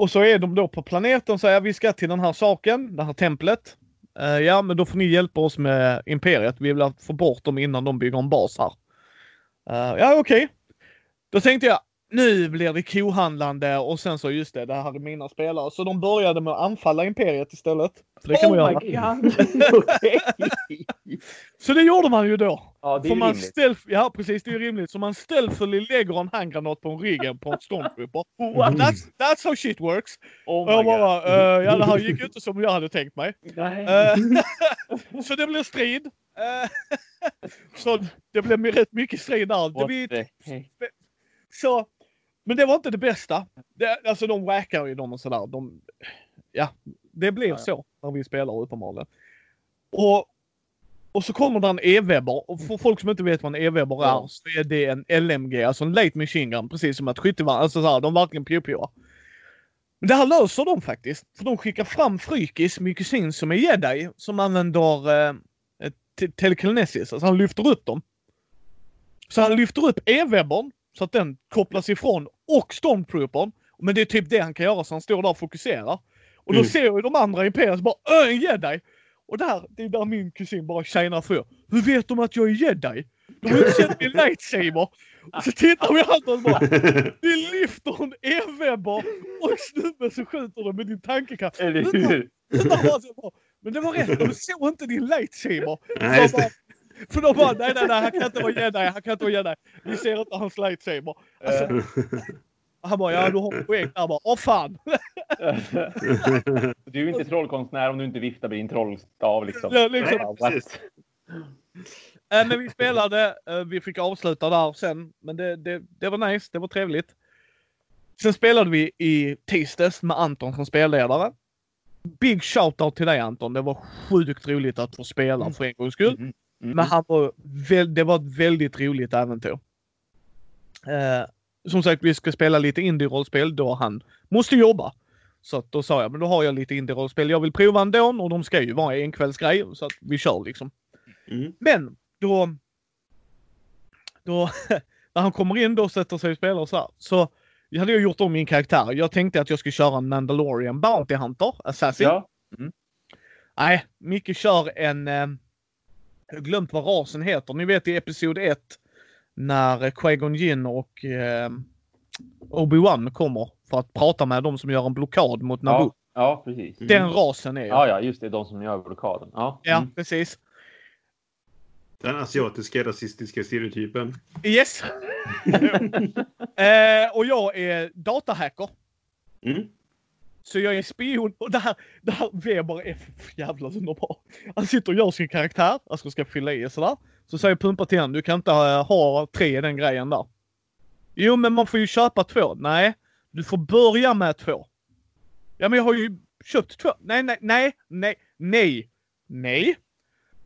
Och så är de då på planeten och säger vi ska till den här saken, det här templet. Uh, ja, men då får ni hjälpa oss med Imperiet. Vi vill få bort dem innan de bygger en bas här. Uh, ja, okej. Då tänkte jag, nu blir det kohandlande och sen så just det, det här är mina spelare. Så de började med att anfalla Imperiet istället. För det kan man oh göra. god! Okej. Så det gjorde man ju då. Ja, det är man rimligt. ja precis, det är rimligt. Så man stealthily lägger en handgranat på en ryggen på en stormtrooper. That's, that's how shit works. Oh Och my jag god. bara, eh, ja det här gick ju inte som jag hade tänkt mig. Nej. Eh, så det blev strid. Eh, så det blev rätt mycket strid där. What så, men det var inte det bästa. Det, alltså de wackar ju dem och sådär. De, ja, det blev Ja, ja. så när vi spelar uppenbarligen. Och, och så kommer det en e-webber. Och för folk som inte vet vad en e-webber är Ja. så är det en LMG, alltså en late machine gun. Precis som att skyttevapen, alltså så här, de verkligen pio Men det här löser de faktiskt. För de skickar fram Frykis, min kusin som är jedi, som använder eh, te- telekinesis. Alltså han lyfter upp dem. Så han lyfter upp e-webbern så att den kopplas ifrån och stormtroopern. Men det är typ det han kan göra så han står där och fokuserar. Och då Mm. ser ju de andra imperiet så bara "Ö, en jedi! Och där, det är där min kusin bara shinar för. Hur vet de att jag är jedi? De har ju inte sett min lightsaber. Och så tittar vi allt och bara Vi lyfter en e-webber och snubben så skjuter de med din tankekraft. Eller hur? Det. Men det var rätt, de såg inte din lightsaber. Nej, bara- det. För de bara, nej nej nej, han kan inte vara jedi, han kan inte vara jedi. Vi ser inte hans lightsaber. Alltså, han bara, ja du har poäng. Jag bara, åh fan. du är ju inte trollkonstnär om du inte viftar med din trollstav liksom. Ja, liksom. Ja, what? Precis. Äh, men vi spelade, eh, vi fick avsluta där sen. Men det, det, det var nice, det var trevligt. Sen spelade vi i tisdags med Anton som spelledare. Big shout-out till dig Anton. Det var sjukt roligt att få spela för en gångs skull. Mm. Mm. Men han var väl, det var ett väldigt roligt äventyr. Eh, som sagt, vi ska spela lite indie-rollspel då han måste jobba. Så att då sa jag, men då har jag lite indie-rollspel jag vill prova ändå och de ska ju vara en kvällsgrej så att vi kör liksom. Mm. Men då, då när han kommer in då och sätter sig och spelar och så här. Så Jag hade ju gjort om min karaktär. Jag tänkte att jag skulle köra en Mandalorian Bounty Hunter, Assassin. Ja. Nej, Micke kör en... Jag har glömt vad rasen heter. Ni vet i Episod 1 när eh, Qui-Gon Jinn och eh, Obi-Wan kommer för att prata med de som gör en blockad mot Naboo. Ja, ja, precis. Den rasen är jag. Ja, ja, just det. De som gör blockaden. Ja. Ja, Mm. precis. Den asiatiska rasistiska stereotypen. Yes! eh, och jag är datahacker. Mm. Så jag är spion och det här, det här Weber är för jävla underbar. Han sitter och gör sin karaktär, alltså ska fylla i och sådär. Så säger Pumpa till honom, du kan inte ha, ha tre i den grejen där. Jo men man får ju köpa två. Nej, du får börja med två. Ja men jag har ju köpt två. Nej, nej, nej, nej, nej, nej.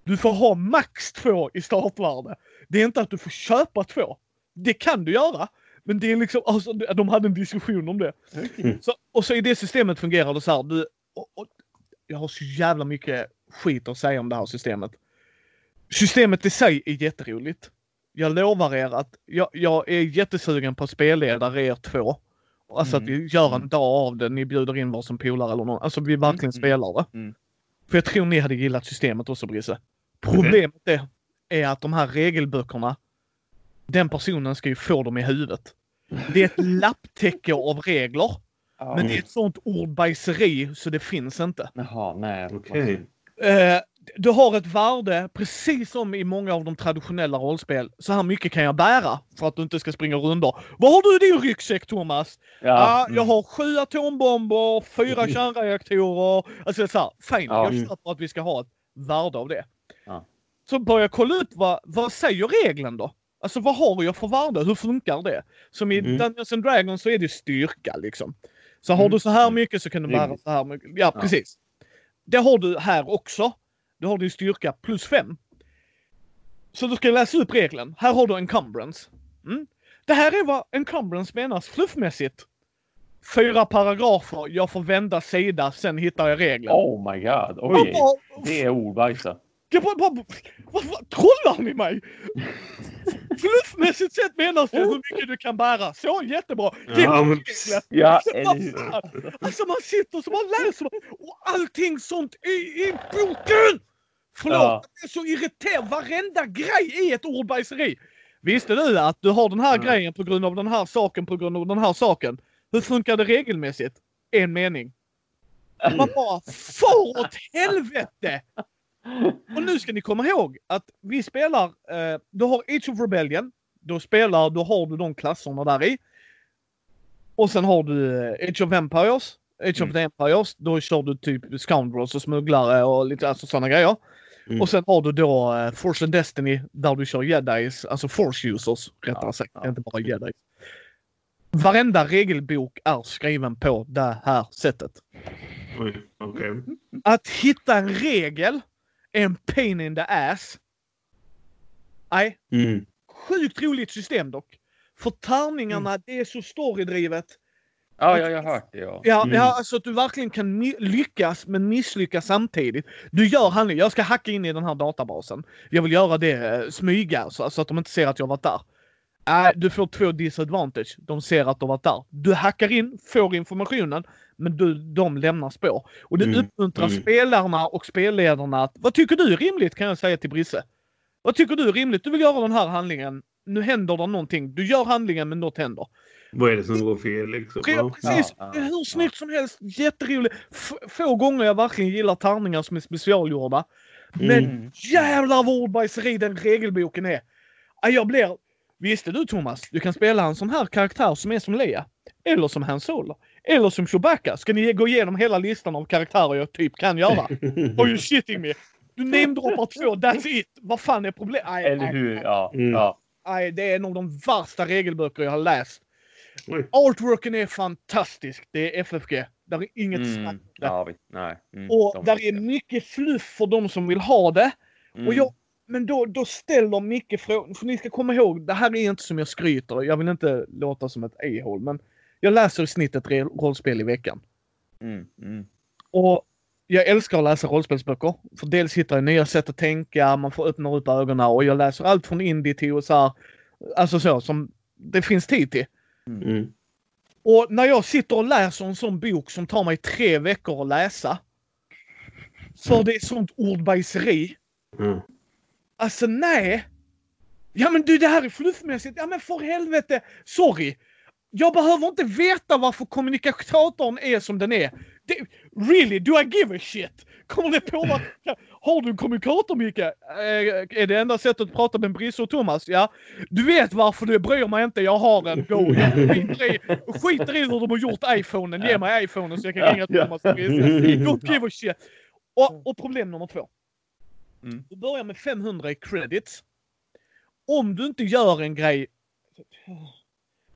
Du får ha max två i startvärde. Det är inte att du får köpa två. Det kan du göra. Men det är liksom, alltså, de hade en diskussion om det. Så, och så i det systemet fungerar det så här. Du, och, och, jag har så jävla mycket skit att säga om det här systemet. Systemet i sig är jätteroligt. Jag lovar er att jag, jag är jättesugen på att spelleda er två. Alltså att Mm. vi gör en dag av det. Ni bjuder in varsin polare eller någon. Alltså vi verkligen Mm. spelar det. Mm. För jag tror ni hade gillat systemet också Brisse. Problemet är, är att de här regelböckerna, den personen ska ju få dem i huvudet. Det är ett lapptäcke av regler. Ja. Men det är ett sånt ordbajseri så det finns inte. Jaha, nej. Okej. Eh, du har ett värde, precis som i många av de traditionella rollspel. Så här mycket kan jag bära för att du inte ska springa rundor. Vad har du i din ryggsäck Thomas? Ja, Ja. jag har sju atombomber, fyra kärnreaktorer. Alltså så här, fine, Ja. jag köper att vi ska ha ett värde av det. Ja. Så börjar jag kolla ut vad, vad säger regeln då? Alltså vad har jag för värde? Hur funkar det? Som i Mm. Dungeons and Dragons så är det styrka liksom. Så har Mm. du så här mycket så kan du bära så här mycket. Ja, Ja. precis. Det har du här också. Du har din styrka plus fem. Så du ska läsa upp regeln. Här har du encumbrance. Mm. Det här är vad encumbrance menas fluffmässigt. Fyra paragrafer, jag får vända sida, sen hittar jag regeln. Oh my god. Oj. Det är ordbajs det bara, bara, vad, vad, trollar ni mig? Fluffmässigt sett menas det hur mycket du kan bära. Så jättebra. Det är Ja, men-. Ja, Alltså? Alltså man sitter och så man läser och allting sånt i, i boken! Förlåt, Ja. jag är så irriterad. Varenda grej är ett ordbajseri. Visste du att du har den här Ja. grejen på grund av den här saken på grund av den här saken? Hur funkar det regelmässigt? En mening. Man bara, far åt helvete! Och nu ska ni komma ihåg att vi spelar, eh, du har Age of Rebellion. Då spelar, då har du de klasserna där i. Och sen har du eh, Age of Empires. Age of Mm. the Empires, då kör du typ scoundrels och smugglare och lite alltså sådana grejer. Mm. Och sen har du då uh, Force and Destiny där du kör jedis, alltså force users rättare Ja, sagt, ja. inte bara jedis. Varenda regelbok är skriven på det här sättet. Oj, okej. Att hitta en regel en pain in the ass. Nej, Mm. sjukt roligt system dock. För tärningarna, Mm. det är så storydrivet. Ja, ja, jag har hört det. Ja. Ja, Mm. ja, alltså att du verkligen kan lyckas men misslyckas samtidigt. Du gör handling. Jag ska hacka in i den här databasen. Jag vill göra det eh, smyga så, så att de inte ser att jag varit där. Nej, du får två disadvantage. De ser att du varit där. Du hackar in, får informationen, men du, de lämnar spår. Och det Mm. uppmuntrar Mm. spelarna och spelledarna att vad tycker du är rimligt kan jag säga till Brisse. Vad tycker du är rimligt? Du vill göra den här handlingen. Nu händer det någonting. Du gör handlingen men något händer. Vad är det som går fel liksom? Precis, Ja, ja, hur snyggt som helst. Jätteroligt. F- få gånger jag verkligen gillar tärningar som är specialgjorda. Men Mm. jävlar vad ordbajseri den regelboken är. Ja, Jag blir... Visste du Thomas? Du kan spela en sån här karaktär som är som Leia. Eller som Han Solo. Eller som Chewbacca. Ska ni gå igenom hela listan av karaktärer jag typ kan göra? Are you shitting me? Du namedroppar två, that's it! Vad fan är problemet? Eller hur? Ja. Mm. ja. nej, det är en av de värsta regelböcker jag har läst. Oj. Artworken är fantastisk. Det är FFG. Där är inget snack. Mm. Ja, vi, nej. Mm. Och där är det. mycket fluff för de som vill ha det. Mm. Och jag, men då, då ställer Micke frågor. För ni ska komma ihåg, det här är inte som jag skryter. Jag vill inte låta som ett a-hole. Men jag läser i snitt ett rollspel i veckan. Mm. Mm. Och jag älskar att läsa rollspelsböcker. För dels hittar jag nya sätt att tänka, man får öppna upp ögonen och jag läser allt från indie till och så här, Alltså så som det finns tid till. Mm. Och när jag sitter och läser en sån bok som tar mig tre veckor att läsa. För det är sånt ordbajseri. Ja. Alltså nej. Ja men du det här är fluffmässigt. Ja men för helvete. Sorry. Jag behöver inte veta varför kommunikatorn är som den är. Det, really, do I give a shit? Kommer det påverka? Har du en kommunikator Micke? Eh, är det enda sättet att prata med Brisse och Thomas? Ja. Du vet varför du bryr mig inte. Jag har en Go. Jag skiter i, skiter i hur de har gjort iPhonen. Ge mig iPhonen så jag kan ringa Ja. Thomas och Brisse. Don't give a shit. Och, och problem nummer två. Mm. Du börjar med 500 i credits. Om du inte gör en grej.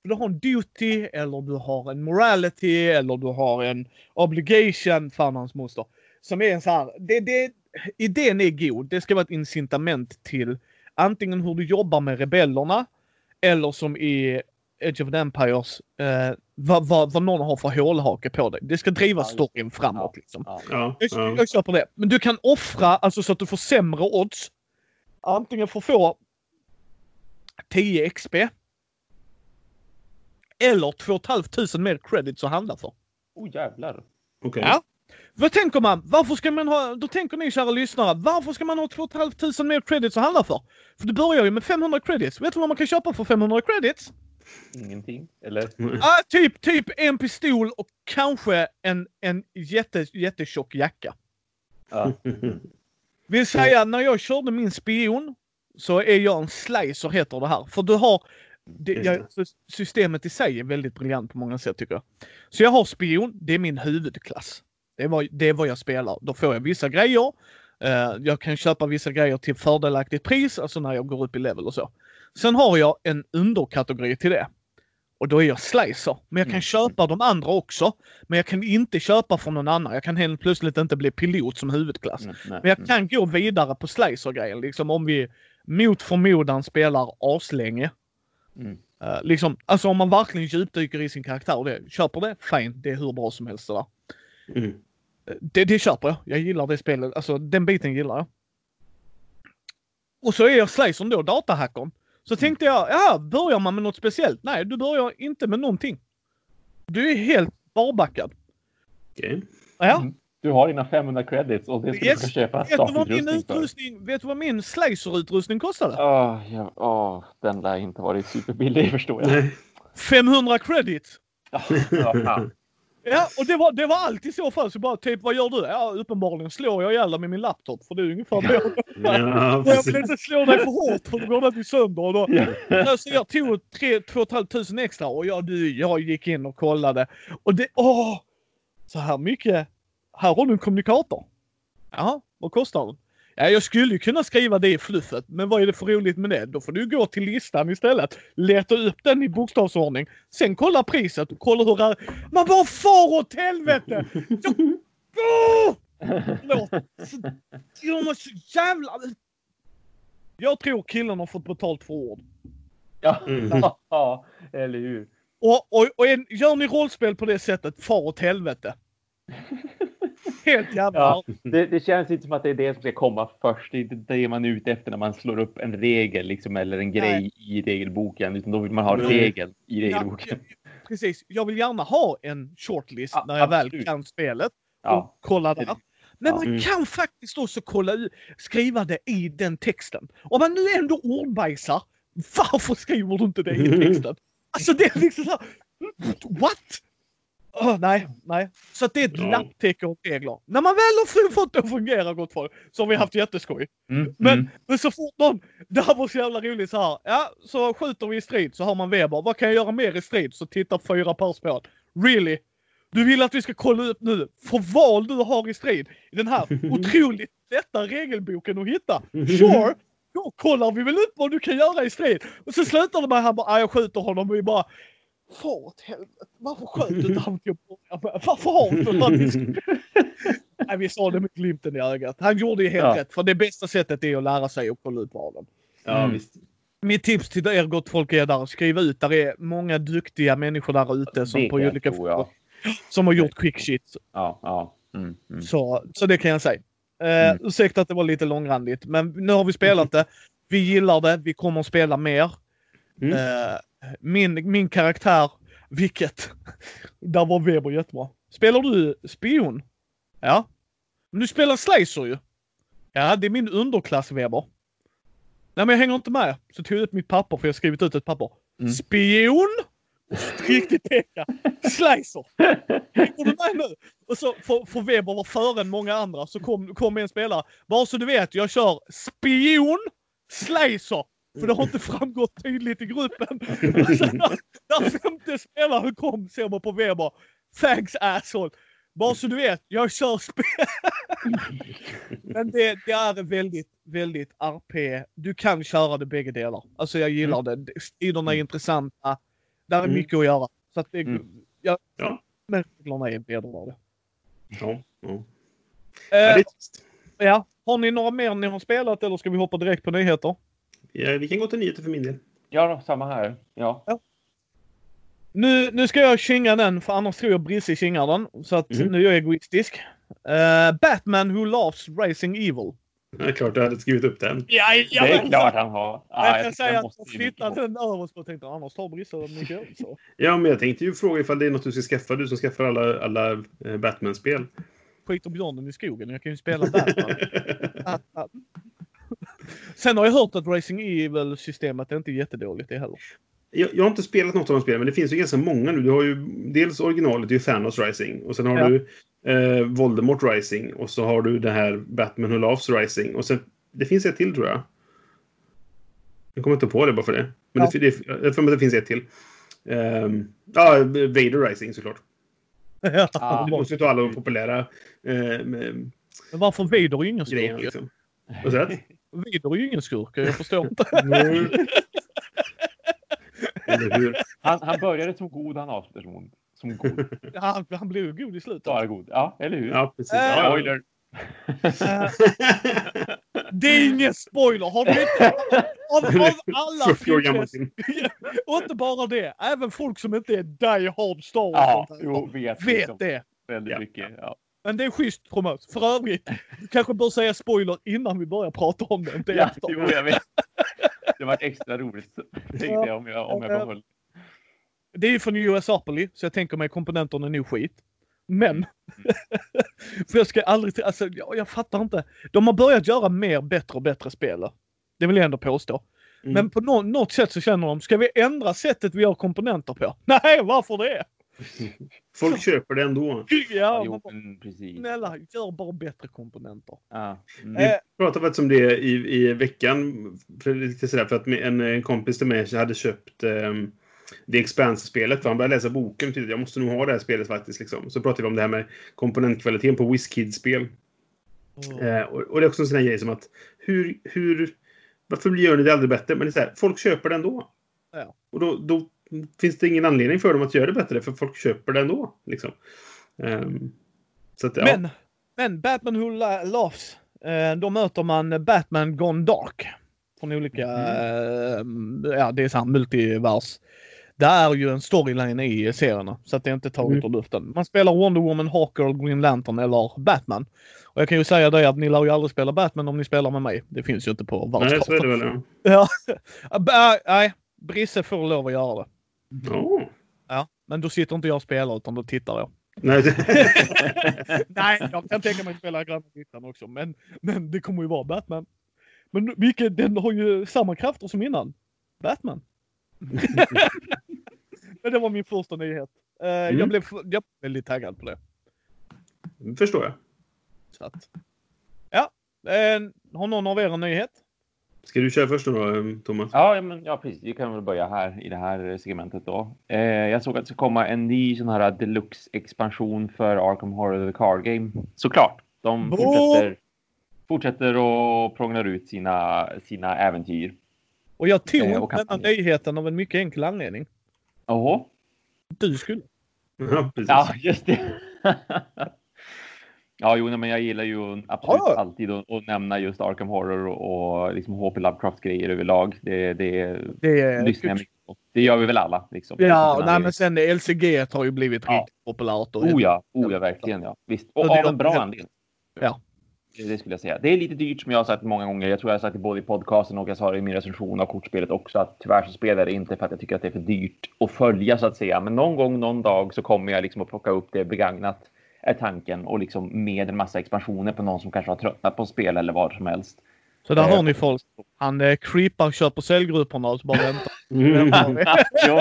Du har en duty eller du har en morality eller du har en obligation, fan hans moster. Som är en så här, det, det, idén är god. Det ska vara ett incitament till antingen hur du jobbar med rebellerna eller som i Edge of the Empires, eh, vad, vad, vad någon har för hålhake på dig. Det ska driva storyn framåt liksom. Ja. Ja, Jag, ja. jag köper det. Men du kan offra alltså så att du får sämre odds. Antingen för att få 10 XP. Eller 2 500 mer credits att handla för. Oh jävlar. Okej. Ja. Vad tänker man? Varför ska man ha, då tänker ni kära lyssnare, varför ska man ha 2 500 mer credits att handla för? För du börjar ju med 500 credits. Vet du vad man kan köpa för 500 credits? Ingenting. Eller? Ah, typ, typ en pistol och kanske en, en jätte, jättetjock jacka. Ja. Vill säga när jag körde min spion så är jag en slicer heter det här. För du har det, Just jag, systemet i sig är väldigt briljant på många sätt tycker jag. Så jag har spion, det är min huvudklass. Det är vad, det är vad jag spelar. Då får jag vissa grejer. Eh, jag kan köpa vissa grejer till fördelaktigt pris, alltså när jag går upp i level och så. Sen har jag en underkategori till det. Och då är jag slicer. Men jag kan Mm. köpa de andra också. Men jag kan inte köpa från någon annan. Jag kan helt plötsligt inte bli pilot som huvudklass. Mm, nej, Men jag mm. kan gå vidare på slicer-grejen. Liksom om vi mot förmodan spelar aslänge. Mm. Uh, liksom, alltså om man verkligen djupdyker i sin karaktär och det, köper det, fine. Det är hur bra som helst det där. Mm. Eh, Det, det köper jag. Jag gillar det spelet. Alltså den biten gillar jag. Och så är jag slicern då, datahackern. Så tänkte jag, ja, börjar man med något speciellt? Nej, du börjar inte med någonting. Du är helt barbackad. Okej. Ja. Mm. Du har dina 500 credits och det ska Yes. du köpa Vet du vad min startutrustning för. utrustning, vet du vad min slicer-utrustning kostade? Åh, ja, åh, den lär inte varit superbillig förstår jag. Nej. 500 credits! Ja, och det var, det var alltid så fall. Så bara typ, vad gör du? Ja, uppenbarligen slår jag ihjäl med min laptop. För det är ungefär det jag Ja, jag vill inte slå dig för hårt för då går den till sönder. Och då, Ja. så jag tog 3 2 500 extra och jag, du, jag gick in och kollade. Och det, åh! Så här mycket. Här har du en kommunikator. Jaha, vad kostar den? Ja, jag skulle ju kunna skriva det i fluffet, men vad är det för roligt med det? Då får du gå till listan istället. Leta upp den i bokstavsordning. Sen kolla priset och kolla hur det är. Man bara far åt helvete! Jag! Förlåt. Så- De är så jävla... Jag tror killen har fått betalt för ord. Ja, Mm. ja, eller hur. Och, och, och en, gör ni rollspel på det sättet, far åt helvete. Helt jävla... Ja, det, det känns inte som att det är det som ska komma först. Det är inte det man är ute efter när man slår upp en regel liksom, eller en grej i regelboken. Utan då vill man ha Nej. regeln i Ja, regelboken. precis. Jag vill gärna ha en shortlist Ja, när jag väl absolut. kan spelet. Ja, och kolla där. Men Ja. man Mm. kan faktiskt också kolla skriva det i den texten. Om man nu ändå ordbajsar, varför skriver du inte det i texten? Alltså det är liksom så här, What? Åh, nej, nej. Så det är ett Ja. lapptäcke av regler. När man väl har fått det att fungera gott folk, så har vi haft jätteskoj. mm, Men, mm. men så fort någon, det här var så jävla roligt så här. Ja, så skjuter vi i strid så har man Weber. Vad kan jag göra mer i strid? Så tittar fyra pers på en. Really? Du vill att vi ska kolla upp nu för val du har i strid i den här otroligt lätta regelboken att hitta? Sure! Då kollar vi väl upp vad du kan göra i strid. Och så slutar det med att han bara, "Ah, jag skjuter honom och vi bara Far åt helvete, varför sköt du inte han till att börja med? Varför har du han? Nej, vi sa det med glimten i ögat. Han gjorde ju helt Ja. rätt. För det bästa sättet är att lära sig att kolla ut valen. Ja, Mm. visst. Mitt tips till er gott folk är där, skriv ut. Där är många duktiga människor där ute som Det på olika jag. som har gjort quick shit. Ja, ja. Mm, mm. Så, så det kan jag säga. Eh, Mm. Ursäkta att det var lite långrandigt, men nu har vi spelat det. Vi gillar det. Vi kommer att spela mer. Mm. Eh, min, min karaktär, Vilket? Där var Weber jättebra. Spelar du spion? Ja. Men du spelar Slicer ju. Ja, det är min underklass Weber. Nej men jag hänger inte med. Så tog jag ut mitt papper för jag har skrivit ut ett papper. Mm. Spion! Riktigt peka. Slicer. Hänger du med nu? Och så får, får Weber vara före än många andra så kom, kom en spelare. Bara så du vet, jag kör spion, slicer. För det har inte framgått tydligt i gruppen. Sen när, när femte spelaren kom ser man på Weber. Thanks asshole. Bara så du vet, jag kör spel. Men det, det är väldigt, väldigt RP. Du kan köra det bägge delar. Alltså jag gillar det. Striderna är intressanta. Där är Mm. mycket att göra. Så att det, Mm. ja, Ja. men reglerna är vedervärdiga. Ja, ja. Eh, ja. Har ni några mer ni har spelat eller ska vi hoppa direkt på nyheter? Ja, vi kan gå till nyheter för min del. Ja, då, samma här. Ja. Nu, nu ska jag kinga den för annars tror jag Brisse kingar den. Så att Mhm. nu är jag egoistisk. Eh, Batman Who Loves Racing Evil. Det är klart jag hade skrivit upp den. Ja, ja, Det är klart han har. Ja, Jag kan säga att jag flyttade mycket den överst och tänkte annars tar Brisse mycket. Så. Ja, men jag tänkte ju fråga ifall det är något du ska skaffa. Du som skaffar alla, alla eh, Batman-spel. Skiter björnen i skogen. Jag kan ju spela Batman. Sen har jag hört att Racing Evil-systemet är inte jättedåligt det heller. Jag, jag har inte spelat något av de spelen, men det finns ju ganska många nu. Du har ju dels originalet, det är ju Thanos Rising. Och sen har Ja. du eh, Voldemort Rising. Och så har du det här Batman Who Loves Rising. Och sen, det finns ett till tror jag. Jag kommer inte på det bara för det. Men Ja. det, det, jag tror att det finns ett till. Ehm, ja, Vader Rising såklart. Ja. Du måste ju ta alla de populära eh, med, Men varför Vader är ju ingen skurk? liksom. Vad sa du? Vader är ju ingen skurk. Jag förstår inte. Eller hur? Han, han började som god, han avslutar som ond. Som god. Han, han blev ju god i slutet. Bara god. Ja, eller hur? Ja, precis. Äh. Spoiler. Eh, det är ingen spoiler. Har du inte... Av, av alla 40 år gammal filmer- film. Och inte bara det. Även folk som inte är die hard Star Ja, jo, vet, vet liksom det. väldigt Ja. mycket. Ja. Men det är schysst promot. För övrigt, du kanske bör säga spoiler innan vi börjar prata om det. Inte Ja, jo, jag vet. Det var extra roligt, tänkte jag, om jag, om jag behöll. Det är ju från USApoly, så jag tänker mig komponenterna är nog skit. Men. för jag ska aldrig... Alltså, jag, jag fattar inte. De har börjat göra mer bättre och bättre spel. Det vill jag ändå påstå. Mm. Men på nå- något sätt så känner de, ska vi ändra sättet vi gör komponenter på? Nej, varför det? Folk köper det ändå. Ja, jo, bara, precis. snälla, gör bara bättre komponenter. Ja. Mm. Vi pratade faktiskt om det i, i veckan. För, lite sådär, för att en, en kompis till mig hade köpt um, The Expanse-spelet. För han började läsa boken. Tyckte jag måste nog ha det här spelet faktiskt. Liksom. Så pratade vi om det här med komponentkvaliteten på WizKids-spel. Eh, och, och det är också en sån här grej som att hur, hur, varför gör ni det aldrig bättre? Men det är så här, folk köper det ändå. Ja. Och då, då finns det ingen anledning för dem att göra det bättre, för folk köper det ändå. Liksom. Så att, ja. Men, men Batman Who La- Laughs, eh, då möter man Batman Gone Dark. Från olika, eh, ja det är såhär multivers. Det är ju en storyline i serierna, så att det är inte taget Mm. ur luften. Man spelar Wonder Woman, Hawker, Green Lantern eller Batman. Och jag kan ju säga det att ni lär ju aldrig spela Batman om ni spelar med mig. Det finns ju inte på Nej, så är världskartan. det väl. Ja. Ja. Ba- Nej, Brisse får lov att göra det. Ja. Ja, men då sitter inte jag och spelar utan då tittar jag. Nej, Nej, jag kan tänka mig att spela Gröna Grytan också, men, men det kommer ju vara Batman. Men vilket, den har ju samma krafter som innan. Batman. men det var min första nyhet. Jag Mm. blev jag blev väldigt taggad på det. förstår jag. Så att, ja, eh, har någon av er en nyhet? Ska du köra först då, Thomas? Ja, men, ja, precis. Vi kan väl börja här i det här segmentet då. Eh, jag såg att det ska komma en ny sån här deluxe-expansion för Arkham Horror The Card Game. Såklart. De fortsätter, fortsätter och prånglar ut sina, sina äventyr. Och jag tog Eh, och denna nyheten av en mycket enkel anledning. Oho. Du skulle. Ja, precis. Ja, just det. ja, jo, nej, men jag gillar ju absolut Ja. alltid att, att nämna just Arkham Horror och, och liksom HP Lovecraft-grejer överlag. Det, det Det är... lyssnar jag mycket på. Det gör vi väl alla. Liksom. Ja, nej men sen LCG har ju blivit Ja. riktigt populärt. Och Oh ja, oh ja, verkligen ja. Visst. Och av en bra anledning. Ja. det skulle jag säga. Det är lite dyrt som jag har sagt många gånger. Jag tror jag har sagt det både i podcasten och jag sa det i min recension av kortspelet också. Att tyvärr så spelar det inte för att jag tycker att det är för dyrt att följa så att säga. Men någon gång, någon dag så kommer jag liksom att plocka upp det begagnat är tanken och liksom med en massa expansioner på någon som kanske har tröttnat på spel eller vad som helst. Så där Eh, har ni folk. Han eh, creepar köper säljgrupperna och så bara väntar. Mm. jo,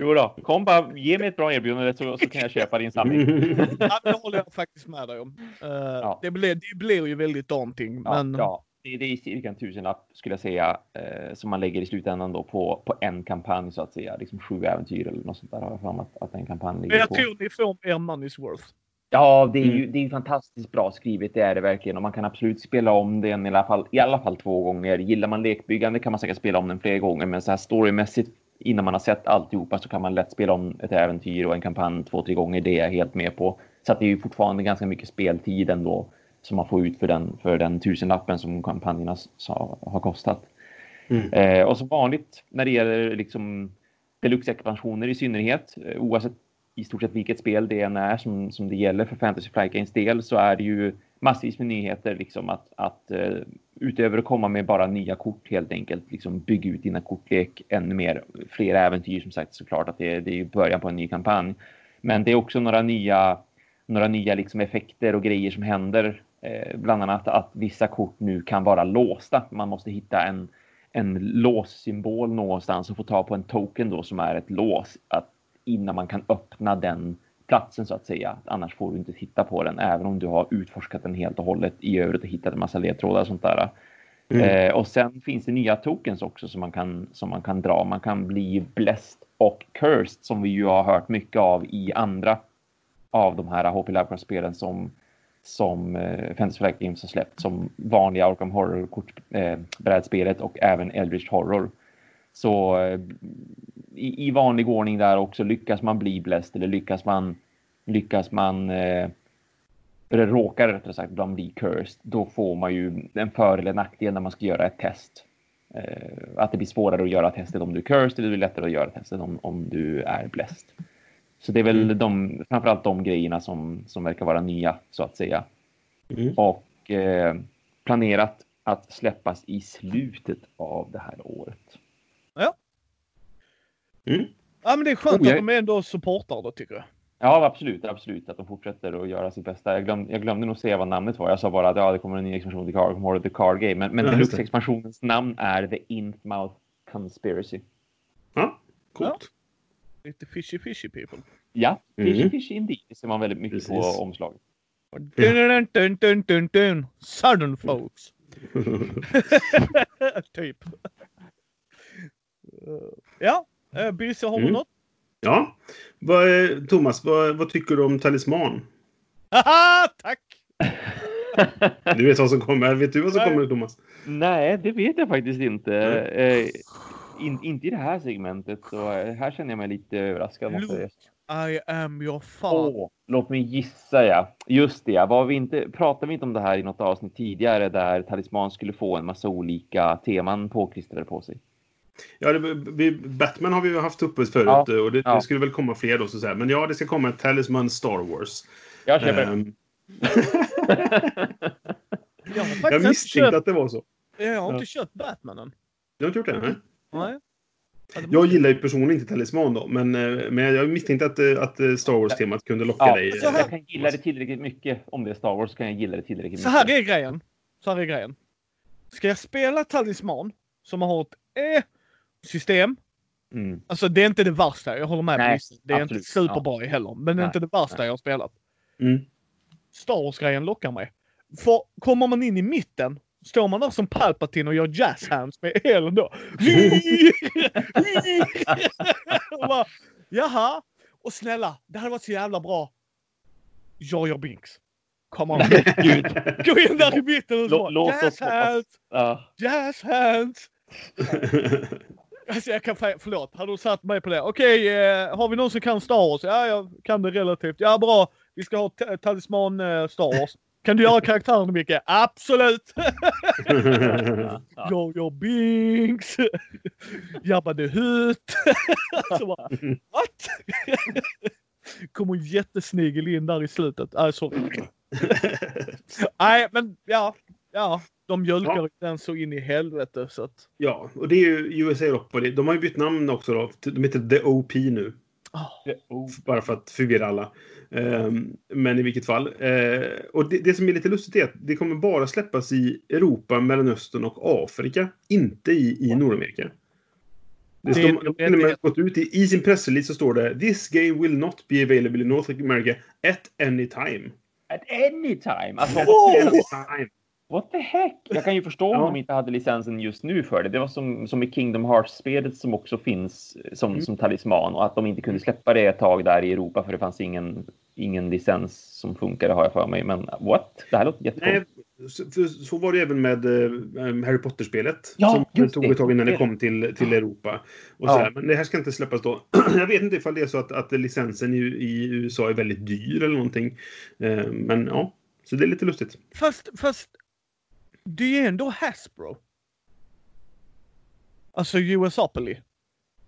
jo då, kom bara, ge mig ett bra erbjudande så, så kan jag köpa din samling. Ja, det håller jag faktiskt med dig om. Eh, det, blir, det blir ju väldigt daunting. Ja, men ja. Det, det är cirka en tusenlapp skulle jag säga eh, som man lägger i slutändan då på, på en kampanj så att säga. Liksom sju äventyr eller något sånt där har jag mig att, att en kampanj ligger jag på. tror ni får er money's worth. Ja, det är ju Mm. det är ju fantastiskt bra skrivet. Det är det verkligen och man kan absolut spela om den i alla fall, i alla fall två gånger. Gillar man lekbyggande kan man säkert spela om den fler gånger, men så här storymässigt innan man har sett alltihopa så kan man lätt spela om ett äventyr och en kampanj två, tre gånger. Det är jag helt med på. Så att det är ju fortfarande ganska mycket speltid ändå som man får ut för den, för den tusenlappen som kampanjerna sa, har kostat. Mm. Eh, och som vanligt när det gäller liksom deluxe-expansioner i synnerhet, eh, oavsett i stort sett vilket spel det än är som, som det gäller för Fantasy Flight Games del så är det ju massvis med nyheter liksom att, att uh, utöver att komma med bara nya kort helt enkelt liksom bygga ut dina kortlek ännu mer. Fler äventyr som sagt såklart att det, det är ju början på en ny kampanj. Men det är också några nya, några nya liksom effekter och grejer som händer. Eh, bland annat att vissa kort nu kan vara låsta. Man måste hitta en, en låssymbol någonstans och få ta på en token då som är ett lås att, innan man kan öppna den platsen så att säga. Annars får du inte titta på den även om du har utforskat den helt och hållet i övrigt och hittat en massa ledtrådar och sånt där. Mm. Eh, och sen finns det nya tokens också som man kan, som man kan dra. Man kan bli blessed och cursed som vi ju har hört mycket av i andra av de här HP Lovecraft-spelen som, som eh, Fantasy Flight Games har släppt som vanliga Arkham Horror-brädspelet och även Eldritch Horror. Så eh, i, i vanlig ordning där också lyckas man bli blessed eller lyckas man lyckas man eh, eller råkar rättare sagt man bli cursed, då får man ju en för eller nackdel när man ska göra ett test. Eh, att det blir svårare att göra testet om du är cursed eller det lättare att göra testet om, om du är blessed. Så det är väl Mm. de, framförallt de grejerna som, som verkar vara nya så att säga. Mm. Och eh, planerat att släppas i slutet av det här året. Mm. Ja, men det är skönt Oh, jag- att de ändå supportar det tycker jag. Ja, absolut, absolut att de fortsätter att göra sitt bästa. Jag glömde, jag glömde nog säga vad namnet var. Jag sa bara att ja, det kommer en ny expansion till Card, Horror the Card Game. Men, men Ja. Deluxe-expansionens namn är The Inthmouth Conspiracy. Ja, coolt. Lite fishy fishy people. Ja, Mm. Fishy Fishy Indeed. Det ser man väldigt mycket Precis. på omslaget. Dun, dun, dun, dun, dun, dun. Southern folks. typ. Eh, ja, uh, Birse har du Mm. något? Ja. Vad, Thomas, vad, vad tycker du om talisman? Haha, tack! Du vet vad som kommer. Vet du vad som Nej. kommer, Thomas? Nej, det vet jag faktiskt inte. Eh, in, inte i det här segmentet. Så eh, här känner jag mig lite överraskad. Luke. I am your father. Åh, låt mig gissa ja. Just det, ja. var vi inte, pratade vi inte om det här i något avsnitt tidigare där Talisman skulle få en massa olika teman påklistrade på sig? Ja, det, vi, Batman har vi ju haft uppe förut Ja. och det, Ja. det skulle väl komma fler då. Så att säga. Men ja, det ska komma ett Talisman Star Wars. Jag köper. Ehm, Jag jag inte misstänkte köpt, att det var så. jag har Ja. inte köpt Batmanen. Du har inte gjort det? Nej. Nej. Ja, det Jag gillar ju personligen inte Talisman då, men, eh, men jag misstänkte att, eh, att eh, Star Wars-temat kunde locka Ja, dig. så här- jag kan gilla det tillräckligt mycket. Om det är Star Wars så kan jag gilla det tillräckligt Så mycket. här är grejen. Så här är grejen. Ska jag spela Talisman som har ett E-system. Mm. Alltså det är inte det värsta. Jag håller med. Nej. Det är absolut. inte superbra heller. Men det är inte det värsta nej. jag har spelat. Mm. Star Wars-grejen lockar mig. För kommer man in i mitten, står man där som Palpatine och gör jazz hands med elen då. och bara, Jaha. Och snälla, det hade varit så jävla bra. Jar Jar Binks. Come on. Gå in där i mitten och så låt jazz hands, Ja. jazz hands. Alltså jag kan, förlåt, hade du satt mig på det? Okej, eh, har vi någon som kan Star Wars? Ja, jag kan det relativt. Ja, bra. Vi ska ha ta- talisman eh, Star Wars. Kan du göra karaktären Micke? Absolut! Ja. Jar Jar Binks! Jabba the Hutt! Så bara, what? Kommer en jättesnigel in där i slutet. Äh, sorry. Nej, men ja, ja, de mjölkar ja. den så in i helvete så att. Ja, och det är ju USA Europe. De har ju bytt namn också då. De heter The OP nu. Oh. Bara för att förvirra alla. Um, men i vilket fall. Uh, och det, det, som är lite lustigt är att det kommer bara släppas i Europa, Mellanöstern och Afrika. Inte i, i Nordamerika. Det står, de har till och med gått ut i, i sin pressrelease så står det This game will not be available in North America at any time. At any time? Alltså, oh! any time. What the heck? Jag kan ju förstå om de inte hade licensen just nu för det. Det var som, som i Kingdom Hearts-spelet som också finns som, mm. som talisman och att de inte kunde släppa det ett tag där i Europa för det fanns ingen, ingen licens som funkade har jag för mig. Men what? Det här låter jättekonstigt. Så, så var det även med äh, Harry Potter-spelet. Ja, som tog ett tag innan det kom till, till Europa. Och ja. Men det här ska inte släppas då. jag vet inte ifall det är så att, att licensen i, i USA är väldigt dyr eller någonting. Uh, men ja, så det är lite lustigt. Fast, fast det är ju ändå Hasbro. Alltså USapoly. Uh,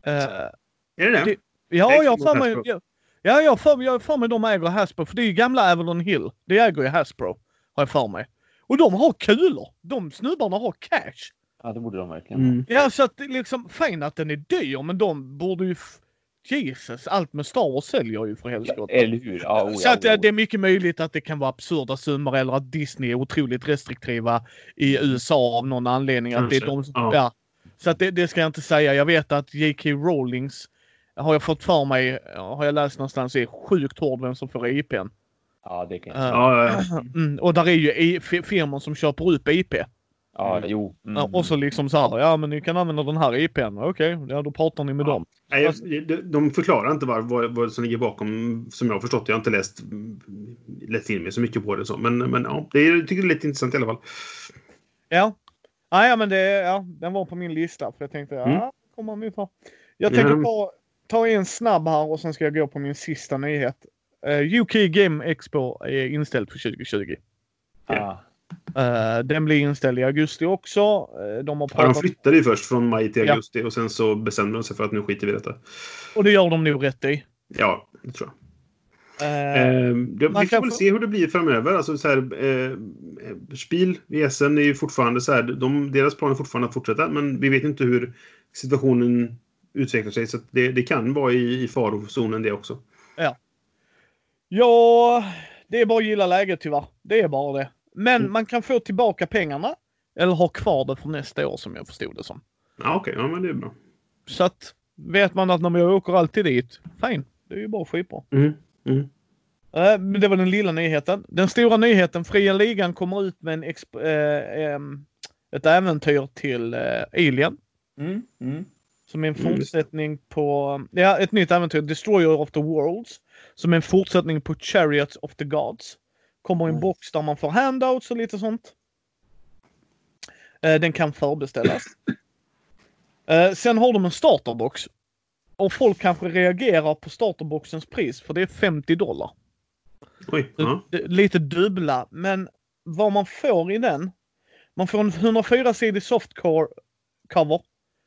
är det det? det ja, jag har för mig... Ja, ja, jag har för mig de äger Hasbro. För det är ju gamla Avalon Hill. Det äger ju Hasbro. Har jag för mig. Och de har kulor. De snubbarna har cash. Ja, det borde de verkligen mm. Ja, så att liksom fint att den är dyr, men de borde ju Jesus, allt med Star Wars säljer ju för helskotta. Ja, eller hur? Ja, oh, så att, oh. det är mycket möjligt att det kan vara absurda summor eller att Disney är otroligt restriktiva i USA av någon anledning. Att det är de, ja. ja. Så att det, det, ska jag inte säga. Jag vet att J.K. Rowlings har jag fått för mig, har jag läst någonstans, är sjukt hård vem som får IPn. Ja, det kan jag säga. Uh, ja, mm, och där är ju firmor som köper upp IP. Ja, jo. Mm. Och så liksom så här, ja men ni kan använda den här IPn. Okej, okay, ja då pratar ni med ja. dem. Nej, de förklarar inte vad, vad, vad, som ligger bakom, som jag har förstått. Jag har inte läst, läst in mig så mycket på det. Så. Men, men ja, det är, jag tycker det är lite intressant i alla fall. Ja. ja men det, ja, den var på min lista. För jag tänkte, ja, mm. kommer man ta. Jag tänker mm. ta, ta en snabb här och sen ska jag gå på min sista nyhet. Uh, eh, UK Game Expo är inställd för 2020. Ah. Uh, den blir inställd i augusti också. Uh, de, har pratat... ja, de flyttade ju först från maj till augusti ja. och sen så bestämde de sig för att nu skiter vi i detta. Och det gör de nog rätt i. Ja, det tror jag. Uh, det, vi får väl se hur det blir framöver. Alltså, så här, eh, Spiel, VSN är ju fortfarande så här. De, deras plan är fortfarande att fortsätta, men vi vet inte hur situationen utvecklar sig. Så det, det kan vara i, i farozonen det också. Ja. Ja, det är bara att gilla läget tyvärr. Det är bara det. Men mm. man kan få tillbaka pengarna eller ha kvar det för nästa år som jag förstod det som. Ja, okej. Okay. Ja, men det är bra. Så att vet man att när jag åker alltid dit, fine. Det är ju bara skitbra. Mm. Mm. Uh, men det var den lilla nyheten. Den stora nyheten, Fria Ligan kommer ut med en exp- uh, um, ett äventyr till uh, Alien. Mm. Mm. Som är en mm, fortsättning på, ja ett nytt äventyr, Destroyer of the Worlds. Som är en fortsättning på Chariots of the Gods. Kommer i en mm. box där man får handouts och lite sånt. Eh, den kan förbeställas. Eh, sen har de en starterbox. Och folk kanske reagerar på starterboxens pris för det är 50 dollar. Oj, ja. Lite dubbla, men vad man får i den. Man får en 104-sidig softcore cover.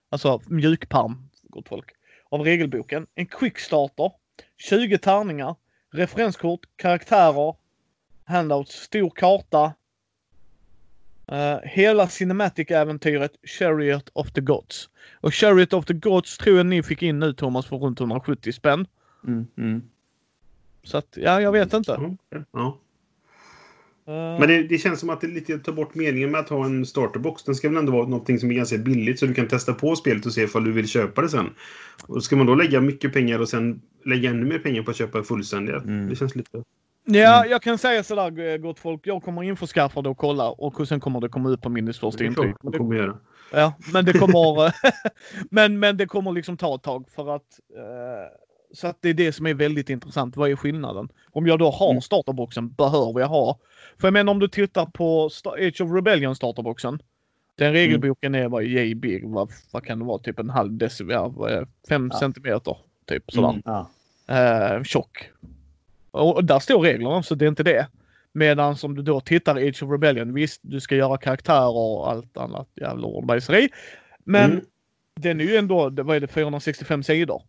Alltså mjukparm, gott folk. Av regelboken. En quickstarter. 20 tärningar. Referenskort, karaktärer, handouts, stor karta. Uh, hela Cinematic-äventyret Chariot of the Gods. Och Chariot of the Gods tror jag ni fick in nu Thomas för runt 170 spänn. Mm, mm. Så att, ja, jag vet inte. Mm, ja. Uh, Men det, det, känns som att det lite tar bort meningen med att ha en starterbox. Den ska väl ändå vara någonting som är ganska billigt så du kan testa på spelet och se ifall du vill köpa det sen. Och ska man då lägga mycket pengar och sen lägga ännu mer pengar på att köpa fullständiga. Mm. Det känns lite... Ja, mm. jag kan säga sådär eh, gott folk. Jag kommer införskaffa det och kolla och sen kommer det komma ut på min intryck. Det kommer göra. Ja, men det kommer, men, men det kommer liksom ta ett tag för att uh, så att det är det som är väldigt intressant. Vad är skillnaden? Om jag då har mm. starterboxen, behöver jag ha? För jag menar om du tittar på Age of Rebellion starterboxen. Den mm. regelboken är vad j big, vad, vad kan det vara, typ en halv decimeter, fem ja. centimeter typ sådär. Mm, ja. Uh, tjock. Och där står reglerna så det är inte det. Medan om du då tittar i Age of Rebellion, visst du ska göra karaktärer och allt annat jävla ordbajseri. Men mm. den är ju ändå, vad är det, 465 sidor.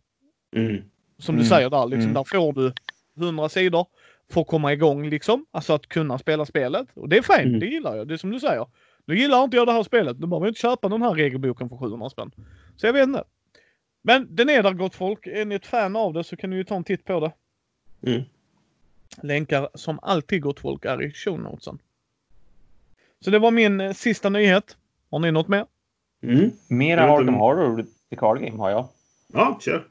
Mm. Som du säger där, liksom, mm. där får du 100 sidor. få komma igång liksom. Alltså att kunna spela spelet. Och det är fint, Mm. det gillar jag. Det är som du säger. Nu gillar inte jag det här spelet. Nu behöver jag inte köpa den här regelboken för 700 spänn. Så jag vet inte. Men den är där gott folk. Är ni ett fan av det så kan ni ju ta en titt på det. Mm. Länkar som alltid gott folk är i show notesen. Så det var min eh, sista nyhet. Har ni något mer? Mm. Mera Arkham Horror The Card Game har jag. Ja, kör.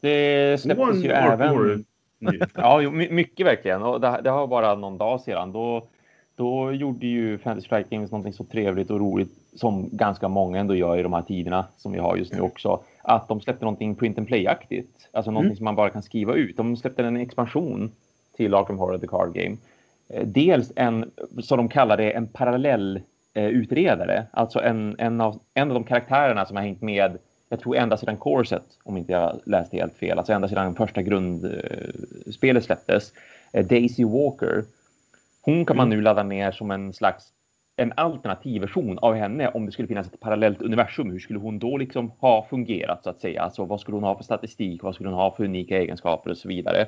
Det släpptes One ju även... Ja, mycket verkligen. Och det, det har bara någon dag sedan. Då, då gjorde ju Fantasy Flight Games någonting så trevligt och roligt som ganska många ändå gör i de här tiderna som vi har just nu också. Att de släppte någonting print and play-aktigt. Alltså någonting Mm. som man bara kan skriva ut. De släppte en expansion till Arkham Horror The Card Game. Eh, Dels en, som de kallar det, en parallell eh, utredare. Alltså en, en, av, en av de karaktärerna som har hängt med, jag tror ända sedan Corset, om inte jag läste helt fel, alltså ända sedan första grundspelet släpptes, eh, Daisy Walker. Hon kan man nu ladda ner som en slags en alternativ version av henne om det skulle finnas ett parallellt universum. Hur skulle hon då liksom ha fungerat så att säga? Alltså vad skulle hon ha för statistik? Vad skulle hon ha för unika egenskaper och så vidare?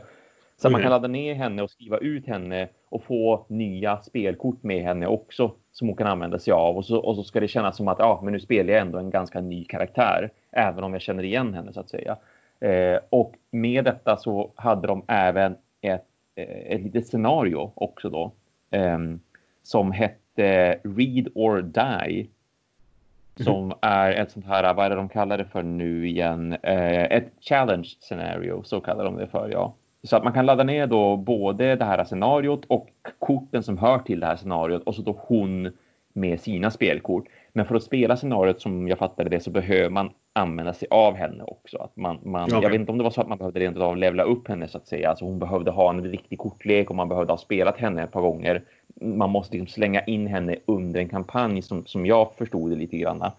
Så att man kan ladda ner henne och skriva ut henne och få nya spelkort med henne också som hon kan använda sig av. Och så, och så ska det kännas som att ja, men nu spelar jag ändå en ganska ny karaktär, även om jag känner igen henne så att säga. Eh, och med detta så hade de även ett, eh, ett litet scenario också då ehm, som hette Read or Die. Som är ett sånt här, vad är det de kallar det för nu igen? Eh, ett challenge scenario, så kallar de det för ja. Så att man kan ladda ner då både det här scenariot och korten som hör till det här scenariot och så då hon med sina spelkort. Men för att spela scenariot som jag fattade det så behöver man använda sig av henne också. Att man, man, Okej. Jag vet inte om det var så att man behövde rent av levla upp henne så att säga. Alltså hon behövde ha en riktig kortlek och man behövde ha spelat henne ett par gånger. Man måste liksom slänga in henne under en kampanj som, som jag förstod det lite grann.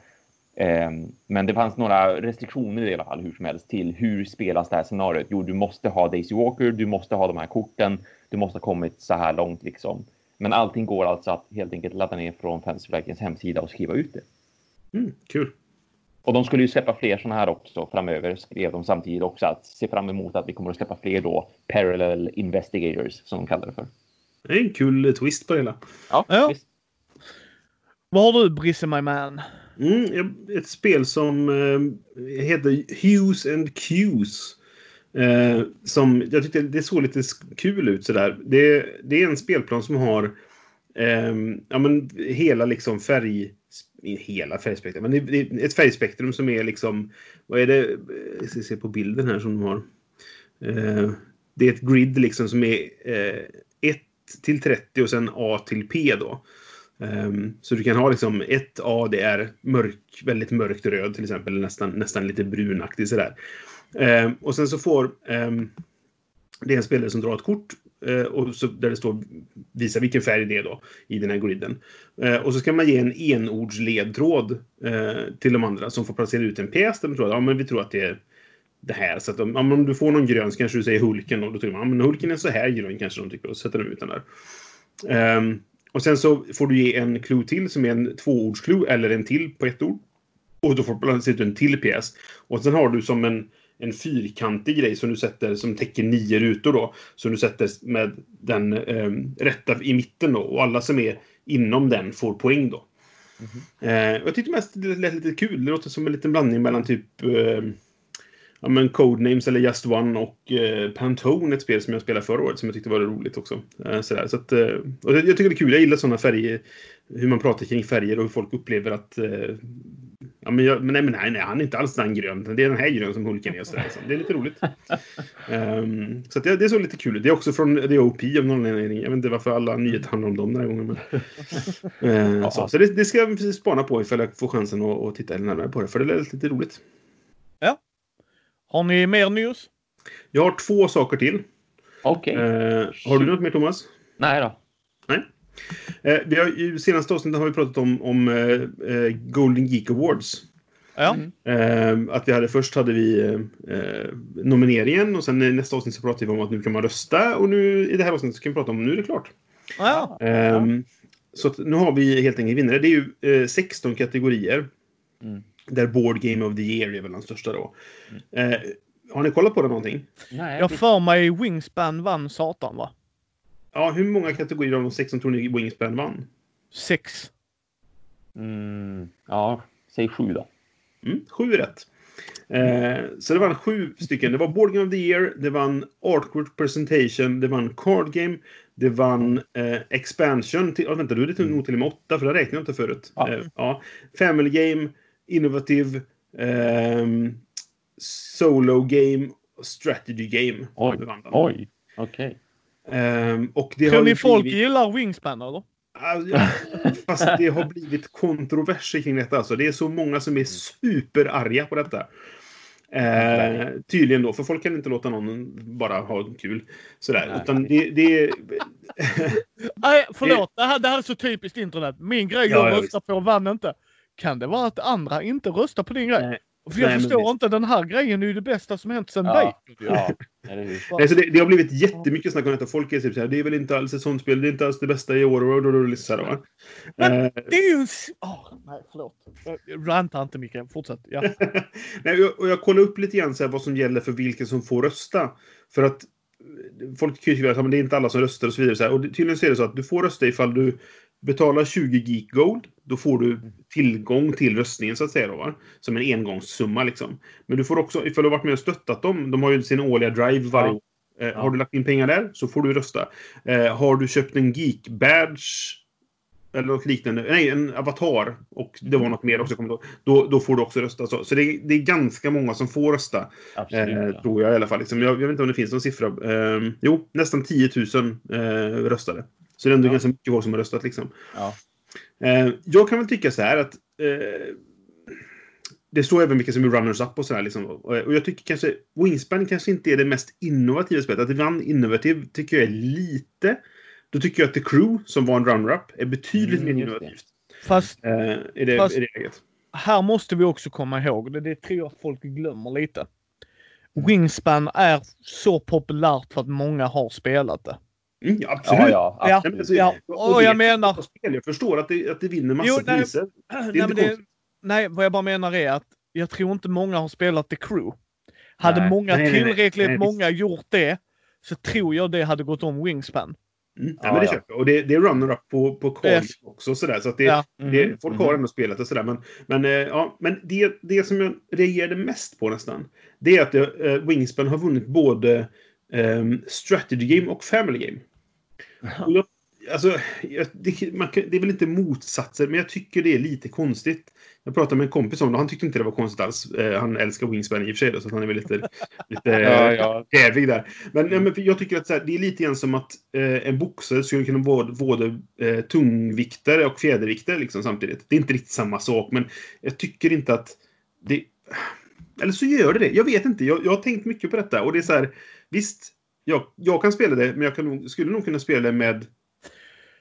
Ehm, Men det fanns några restriktioner i alla fall hur som helst till hur spelas det här scenariot. Jo, du måste ha Daisy Walker, du måste ha de här korten, du måste ha kommit så här långt liksom. Men allting går alltså att helt enkelt ladda ner från Fantasy Flightens hemsida och skriva ut det. Mm, kul. Och de skulle ju släppa fler sådana här också framöver, skrev de samtidigt också. Att se fram emot att vi kommer att släppa fler då Parallel Investigators som de kallar det för. Det är en kul eh, twist på det hela. Ja, Ja. Vad har du Brisse my man? Mm, ett spel som eh, heter Hughes and Cues. Eh, som jag tyckte det såg lite kul ut sådär. Det, det är en spelplan som har ehm, ja, men hela liksom färg... Hela färgspektrum, men det, det är ett färgspektrum som är liksom... Vad är det? Jag ska se på bilden här som de har. Eh, det är ett grid liksom som är eh, 1 till 30 och sen A till P då. Um, så du kan ha liksom ett A, det är mörk, väldigt mörkt röd till exempel, nästan, nästan lite brunaktig sådär. Um, och sen så får um, det är en spelare som drar ett kort uh, och så, där det står visa vilken färg det är då i den här griden. Uh, eh, och så ska man ge en enordsledtråd uh, eh, till de andra som får placera ut en pjäs där man tror att ja, men vi tror att det är det här. Så att men om du får någon grön så kanske du säger Hulken och då tycker man men Hulken är så här grön kanske de tycker och sätter de ut den där. Ehm, och sen så får du ge en clue till som är en tvåordsklue eller en till på ett ord. Och då får du placera ut en till pjäs. Och sen har du som en, en fyrkantig grej som du sätter som täcker nio rutor då. Som du sätter med den ehm, rätta i mitten då. Och alla som är inom den får poäng då. Eh, jag tyckte mest det lät lite kul. Det låter som en liten blandning mellan typ eh, ja, men Codenames eller Just One och eh, Pantone, ett spel som jag spelade förra året som jag tyckte var roligt också. Eh, sådär. Så att, eh, och jag, tycker det är kul. Jag gillar sådana färger. Hur man pratar kring färger och hur folk upplever att eh, Ja, men, jag, men, nej, men nej, nej, han är inte alls den grön. Det är den här grön som Hulken är. och Sådär, liksom. Det är lite roligt. Ehm, så det, det såg lite kul ut. Det är också från The OP av någon anledning. Jag vet inte varför alla nyheter handlar om dem den här gången. Men, Eh, så så det, det ska jag spana på ifall jag får chansen att, att titta närmare på det. För det lät lite roligt. Har ni mer news? Jag har två saker till. Okej. Eh, har du något mer Thomas? Nej då. Eh, vi har, I senaste avsnittet har vi pratat om, om eh, eh, Golden Geek Awards. Ja. Mm. Eh, att vi hade, först hade vi eh, nomineringen och sen i nästa avsnitt så pratade vi om att nu kan man rösta och nu i det här avsnittet så kan vi prata om nu är det klart. Ja. Ehm, Så att nu har vi helt enkelt vinnare. Det är ju eh, 16 kategorier. Mm. Där Board Game of the Year är väl den största då. Eh, Har ni kollat på det någonting? Nej, Jag för mig Wingspan vann Satan va? Ja, hur många kategorier av de sex som tror ni Wingspan vann? Sex. mm, ja, säg sju då. Mm, sju rätt. Eh, så det vann sju stycken. Det var Board Game of the Year, det vann Artwork Presentation, det vann Card Game, det vann eh, Expansion. Till, oh, vänta, du är det nog till och med åtta, för det räknade jag inte förut. Ja. Eh, ja. Family Game, Innovative, ehm, Solo Game, Strategy Game. Oj, oj, okej. Och det Tror har ni ju folk blivit- gillar Wingspan eller? Alltså, Fast det har blivit kontroverser kring detta. Alltså. Det är så många som är superarga på detta. Eh, tydligen då, för folk kan inte låta någon bara ha kul. Sådär. Nej. Utan det, det är... Nej, förlåt. Det här, det här är så typiskt internet. Min grej Ja, jag ja, röstar på vann inte. Kan det vara att andra inte röstar på din grej? Nej. För jag Nej, men förstår visst. inte, den här grejen är ju det bästa som hänt sen Ja, Bacon. ja? Nej, så det, det har blivit jättemycket snack om detta. Folk är typ såhär, det är väl inte alls ett sånt spel, det är inte alls det bästa i år. Och, och, och, och, så här, va? Men- Eh, Det är ju en... Åh, nej, förlåt. Jag rantar inte Mikael. Fortsätt. Ja. Nej, och- och jag kollar upp lite grann så vad som gäller för vilka som får rösta. För att eh, folk kan ju tycka att det är inte alla som röstar och så vidare. Och det- tydligen så är det så att du får rösta ifall du betalar 20 geek gold. Då får du tillgång till röstningen så att säga. Då, va? Som en engångssumma liksom. Men du får också, ifall du har varit med och stöttat dem. De har ju sin årliga drive varje Ja. år. Eh, Har du lagt in pengar där så får du rösta. Eh, har du köpt en geek badge eller något liknande. Nej, en avatar. Och det var något mer också. kommer. Då, då får du också rösta. Så, så det, är, det är ganska många som får rösta. Absolut. Eh, ja. tror jag i alla fall. Liksom, jag, jag vet inte om det finns någon siffra. Eh, jo, nästan 10 000 eh, röstade. Så det är ändå Ja. ganska mycket folk som har röstat. Liksom. Ja. Eh, jag kan väl tycka så här att eh, det står även vilka som är runners-up och sådär. Liksom. Och, och jag tycker kanske Wingspan kanske inte är det mest innovativa spelet. Att det vann innovativ tycker jag är lite. Då tycker jag att The Crew, som var en runner-up, är betydligt Mm, mer innovativt. Fast Eh, i, det, Fast- i det här måste vi också komma ihåg, det, det tror jag folk glömmer lite. Wingspan är så populärt för att många har spelat det. Mm, ja, absolut. Ja, ja, Ja, absolut. alltså, ja. och Och det- jag menar... Jag förstår att det, att det vinner massa Jo, nej. priser. Nej, inte men det, nej, vad jag bara menar är att jag tror inte många har spelat The Crew. Hade Nej. många, Nej, nej, nej. tillräckligt Nej, många gjort det så tror jag det hade gått om Wingspan. Mm, ja, Ja, men det ja. köper jag. Och det, det är runner-up på, på call Yes. också. Sådär, så att det, Ja. det, Mm, folk mm. har ändå spelat och sådär. Men, men, eh, ja, men det, det som jag reagerade mest på nästan. Det är att det, eh, Wingspan har vunnit både ehm, Strategy Game och Family Game. Jag, alltså, jag, det, man, det är väl inte motsatser, men jag tycker det är lite konstigt. Jag pratade med en kompis om det han tyckte inte det var konstigt alls. Eh, han älskar Wingspan i och för sig, då, så han är väl lite, lite Ja, ja. jävig där. Men, nej, men för jag tycker att här, det är lite grann som att eh, en boxare skulle kunna vara både eh, tungviktare och fjäderviktare liksom, samtidigt. Det är inte riktigt samma sak, men jag tycker inte att det... Eller så gör det det. Jag vet inte. Jag, jag har tänkt mycket på detta. Och det är så här, visst, jag, jag kan spela det, men jag kan skulle nog kunna spela det med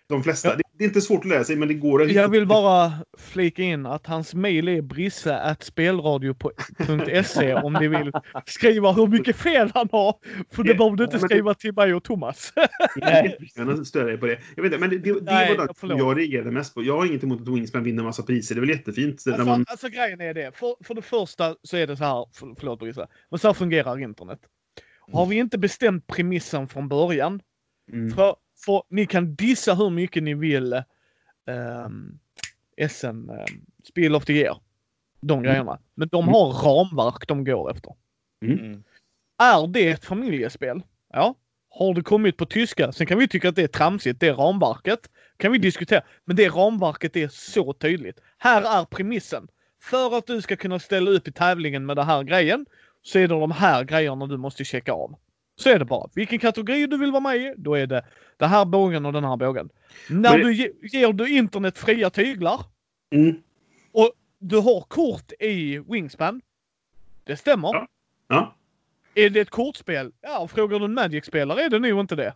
de flesta. Ja. Det, det är inte svårt att lära sig, men det går att Jag vill bara flika in att hans mail är brisse.spelradio.se om ni vill skriva hur mycket fel han har. För det behöver du inte skriva till mig och Thomas. Jag stödja dig på det. Jag vet inte, men det, det, det Nej, var det förlåt. jag reagerade mest på. Jag har inget emot att Wingspan vinner massa priser. Det är väl jättefint. Alltså, man, alltså grejen är det. För, för det första så är det så här, för, förlåt Brisse, men så här fungerar internet. Har vi inte bestämt premissen från början, mm, för, för ni kan dissa hur mycket ni vill um, SM, um, Spiel of the Year. De grejerna. Men de Mm. har ramverk de går efter. Mm. Är det ett familjespel? Ja. Har det kommit på tyska? Sen kan vi tycka att det är tramsigt, det ramverket. kan vi diskutera. Men det ramverket är så tydligt. Här är premissen. För att du ska kunna ställa upp i tävlingen med den här grejen så är det de här grejerna du måste checka av. Så är det bara. Vilken kategori du vill vara med i, då är det den här bågen och den här bågen. När du ge, ger du internet fria tyglar mm, och du har kort i Wingspan. Det stämmer. Ja. ja. Är det ett kortspel? Ja, frågar du en Magic-spelare är det nog inte det.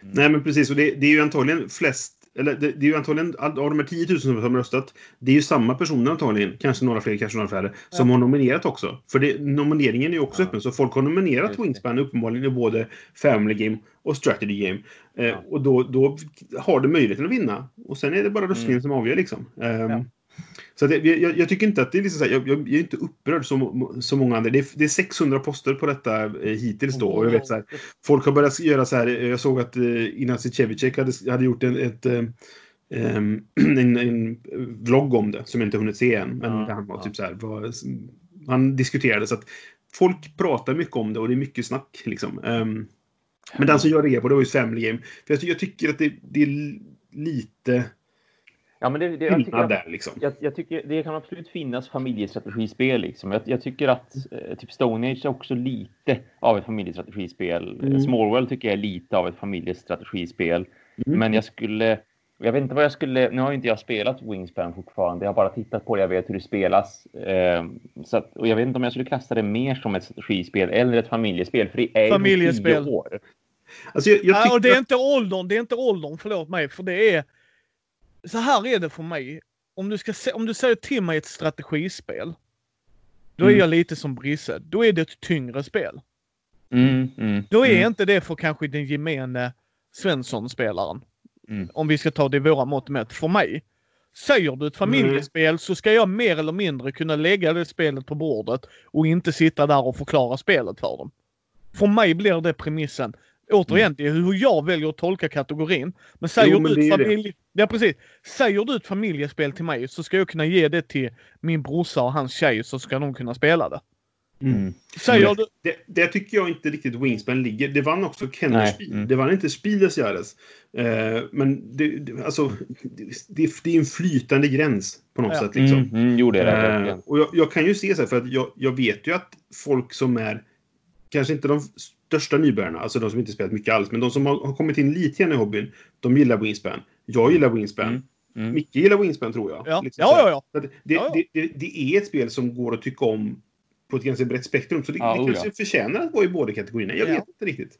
Nej, men precis. Och det, det är ju antagligen flest... Eller det, det är ju antagligen av de här 10 000 som har röstat. Det är ju samma personer antagligen. Kanske några fler, kanske några färre. Som har nominerat också. För det, nomineringen är ju också Ja. öppen. Så folk har nominerat Just. Wingspan uppenbarligen i både Family Game och Strategy Game. Eh, Ja. Och då, då har det möjligheten att vinna. Och sen är det bara röstningen Mm. som avgör liksom. Ja. Så att jag, jag, tycker inte att det är liksom så här, jag, jag är inte upprörd som, som många andra. Det är, det är 600 poster på detta eh, hittills då. Och jag vet så här, folk har börjat göra så här. Jag såg att eh, Ignacy Cevicek hade, hade gjort en, ett, eh, em, en, en vlogg om det som jag inte hunnit se än. Men Ja, han var ja. typ så här. Var, han diskuterade så att folk pratar mycket om det och det är mycket snack liksom. Em, men den som jag reagerade på det var ju Family Game. För jag, jag tycker att det, det är lite Ja, men det, det, jag tycker där liksom. jag, jag tycker det kan absolut finnas familjestrategispel. Liksom. Jag, jag tycker att eh, typ Stone Age är också lite av ett familjestrategispel. Mm. Small World tycker jag är lite av ett familjestrategispel. Mm. Men jag skulle... Jag vet inte vad jag skulle... Nu har ju inte jag spelat Wingspan fortfarande. Jag har bara tittat på det. Jag vet hur det spelas. Eh, så att, och jag vet inte om jag skulle klassa det mer som ett strategispel eller ett familjespel. För det är ju Familjespel. tio år. Alltså jag, jag Ja, och det är att- inte åldern, det är inte åldern, förlåt mig, för det är... Så här är det för mig. Om du, ska se, om du säger till mig ett strategispel, då är Mm. jag lite som Brisse. Då är det ett tyngre spel. Mm, mm, Då är mm. inte det för kanske den gemene Svensson-spelaren. Mm. Om vi ska ta det i våra mått mätt. För mig. Säger du ett familjespel så ska jag mer eller mindre kunna lägga det spelet på bordet och inte sitta där och förklara spelet för dem. För mig blir det premissen. Återigen, det är hur jag väljer att tolka kategorin. Men säger Jo, men du familje... Ja, precis. Säger du ett familjespel till mig så ska jag kunna ge det till min brorsa och hans tjej så ska de kunna spela det. Mm. Säger du... Det, det tycker jag inte riktigt Wingspan ligger. Det vann också Nej, Kennerspiel. mm. Det vann inte Spieles Jahres. Eh, men det, det, alltså, det, det, är en flytande gräns på något Ja. sätt. Liksom. Mm, mm, jo, det är det. Eh, och jag, jag kan ju se så här, för att jag, jag vet ju att folk som är kanske inte de största nybörjarna, alltså de som inte spelat mycket alls, men de som har, har kommit in lite grann i hobbyn, de gillar Wingspan. Jag gillar Wingspan. Mm, mm. Micke gillar Wingspan tror jag. Ja, Liksom ja, ja. ja. Det, Ja, ja. Det, det, det är ett spel som går att tycka om på ett ganska brett spektrum. Så det, Ja, det oh kanske ja. förtjänar att vara i båda kategorierna. Jag Ja. vet inte riktigt.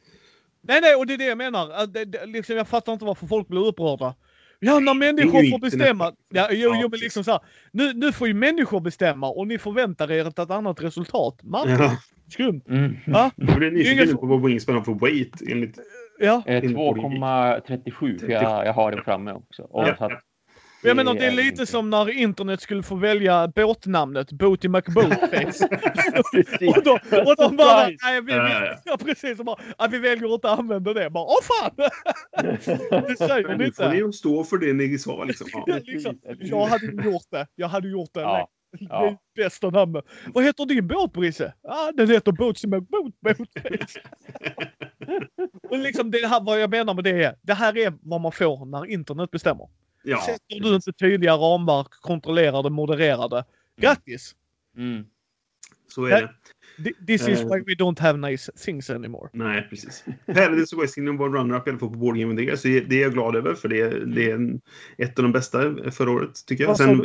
Nej, nej, och det är det jag menar. Det, det, liksom, jag fattar inte varför folk blir upprörda. Ja, när Det är människor får bestämma. Ja, jo, jo, men liksom så här. Nu, nu får ju människor bestämma och ni förväntar er ett annat resultat. Man, Ja. skumt. Mm. Va? Blir Det är nyfiken ingen nu så- på vad Wingspan har för weight. Enligt... Ja, Eh, Till 2,37. för Jag, jag har den framme också. Och Ja. Jag menar det är lite inte- som när internet skulle få välja båtnamnet Boaty McBoatface. Och, då, och de bara, nej, vi, Ja, vi, ja, ja. ja, precis, bara, ja, vi väljer inte att använda det. Bara, åh fan! det säger Men ni nu får ni inte. stå för det ni sa. Liksom. Ja. Ja, liksom, jag hade gjort det. Jag hade gjort det. Ja. Det är Ja. bästa namnet. Vad heter din båt Brisse? Ja, den heter Boatsy McBoat Boatface. Och liksom det här, vad jag menar med det är, det här är vad man får när internet bestämmer. Ja, Sätter du inte tydliga ramverk, kontrollerar det, modererar det. Grattis! Mm. så är det. Thi- This is Eh. why we don't have nice things anymore. Nej, precis. Paradise of West Kingdom var runner-up i alla fall på Board Game Year, så det det är jag glad över för det, det är en, ett av de bästa förra året, tycker jag. Sen,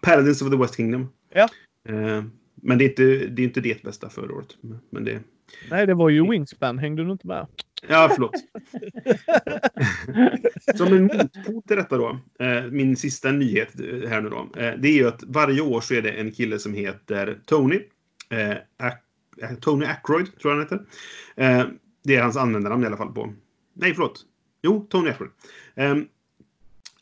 Paradise of the West Kingdom. Ja. Eh, men det är, inte, det är inte det bästa förra året. Men det, Nej, det var ju Wingspan. Hängde du inte med? Ja, förlåt. Som en motpol till detta då, eh, min sista nyhet eh, här nu då. Eh, det är ju att varje år så är det en kille som heter Tony. Tony Ackroyd, tror jag han heter. Det är hans användarnamn i alla fall på... Nej, förlåt. Jo, Tony Ackroyd. Ehm,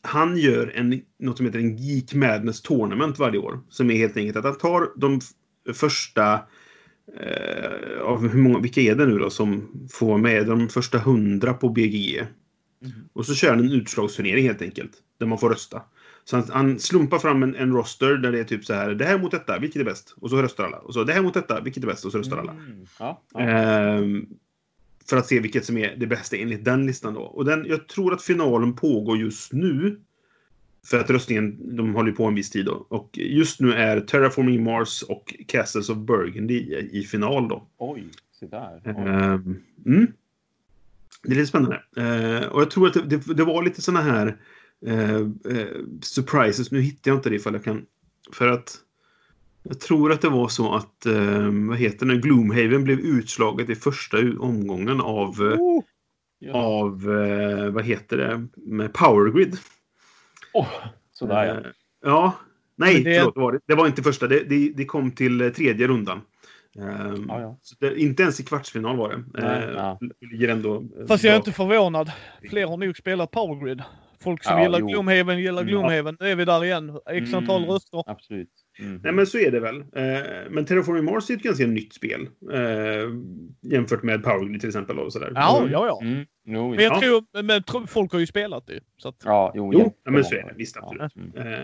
han gör en, något som heter en Geek Madness Tournament varje år. Som är helt enkelt att han tar de första eh, av hur många, vilka är det nu då som får vara med? De första hundra på BGE. Mhm. Och så kör han en utslagsturnering helt enkelt. Där man får rösta. Så han, han slumpar fram en, en roster där det är typ så här. Det här mot detta, vilket är bäst? Och så röstar alla. Och så det här mot detta, vilket är bäst? Och så röstar alla. Mm. Ja, ja. Ehm, för att se vilket som är det bästa enligt den listan då. Och den, jag tror att finalen pågår just nu. För att röstningen, de håller på en viss tid då. Och just nu är Terraforming Mars och Castles of Burgundy i, i final då. Oj, se där. Oj. Ehm, mm. Det är lite spännande. Eh, och jag tror att det, det, det var lite såna här eh, eh, surprises. Nu hittar jag inte det ifall jag kan. För att jag tror att det var så att, eh, vad heter det, Gloomhaven blev utslaget i första omgången av, Oh, Ja. av eh, vad heter det, med Power Grid. Åh, sådär ja. Eh, ja. Nej, det- förlåt, det var, det. det var inte första. Det, det, det kom till eh, tredje rundan. Ehm, Ja, ja. Så det, inte ens i kvartsfinal var det. Nej, det ligger ändå... fast jag är bra. inte förvånad. Fler har nog spelat Power Grid. Folk som Ja, gillar jo. Gloomhaven gillar Mm. Gloomhaven. Nu är vi där igen. X antal Mm. röster. Absolut. Mm. Nej, men så är det väl. Eh, men Terraforming Mars är ett ganska nytt spel. Eh, jämfört med Power Grid till exempel. Och sådär. Ja, Mm. ja, ja. Mm. Jo, Men jag Ja. tror, men folk har ju spelat det. Så att, Ja, jo, Jo, ja, men så är det. Visst, absolut. Ja. Mm. Eh,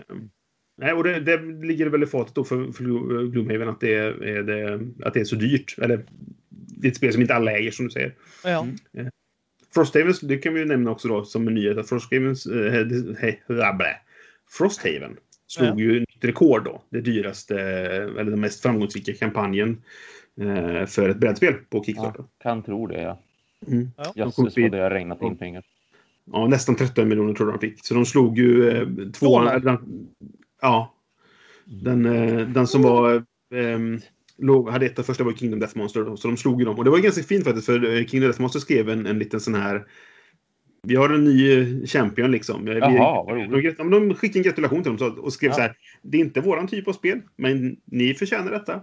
nej, och det, det ligger väl i fatet då för, för Glo- Gloomhaven att det, är, det, att det är så dyrt. Eller det är ett spel som inte alla äger som du säger. ja. Mm. Frosthavens, det kan vi ju nämna också då som en nyhet att Frosthavens, blä. Frosthaven slog Ja. ju nytt rekord då. Det dyraste, eller den mest framgångsrika kampanjen eh, för ett brädspel på Kickstarter. Ja, kan tro det, ja. Mm. Ja. Jösses vad det har regnat in pengar. Ja, nästan 13 miljoner tror jag de fick. Så de slog ju eh, tvåan. Eller Den, ja. Den, eh, den som var... ehm, låg, hade ett av första var Kingdom Death Monster. Så de slog ju dem. Och det var ganska fint faktiskt för eh, Kingdom Death Monster skrev en, en liten sån här... Vi har en ny eh, champion liksom. Vi- Jaha, vad de, roligt. de, de skickade en gratulation till dem och skrev Ja. så här. Det är inte våran typ av spel, men ni förtjänar detta.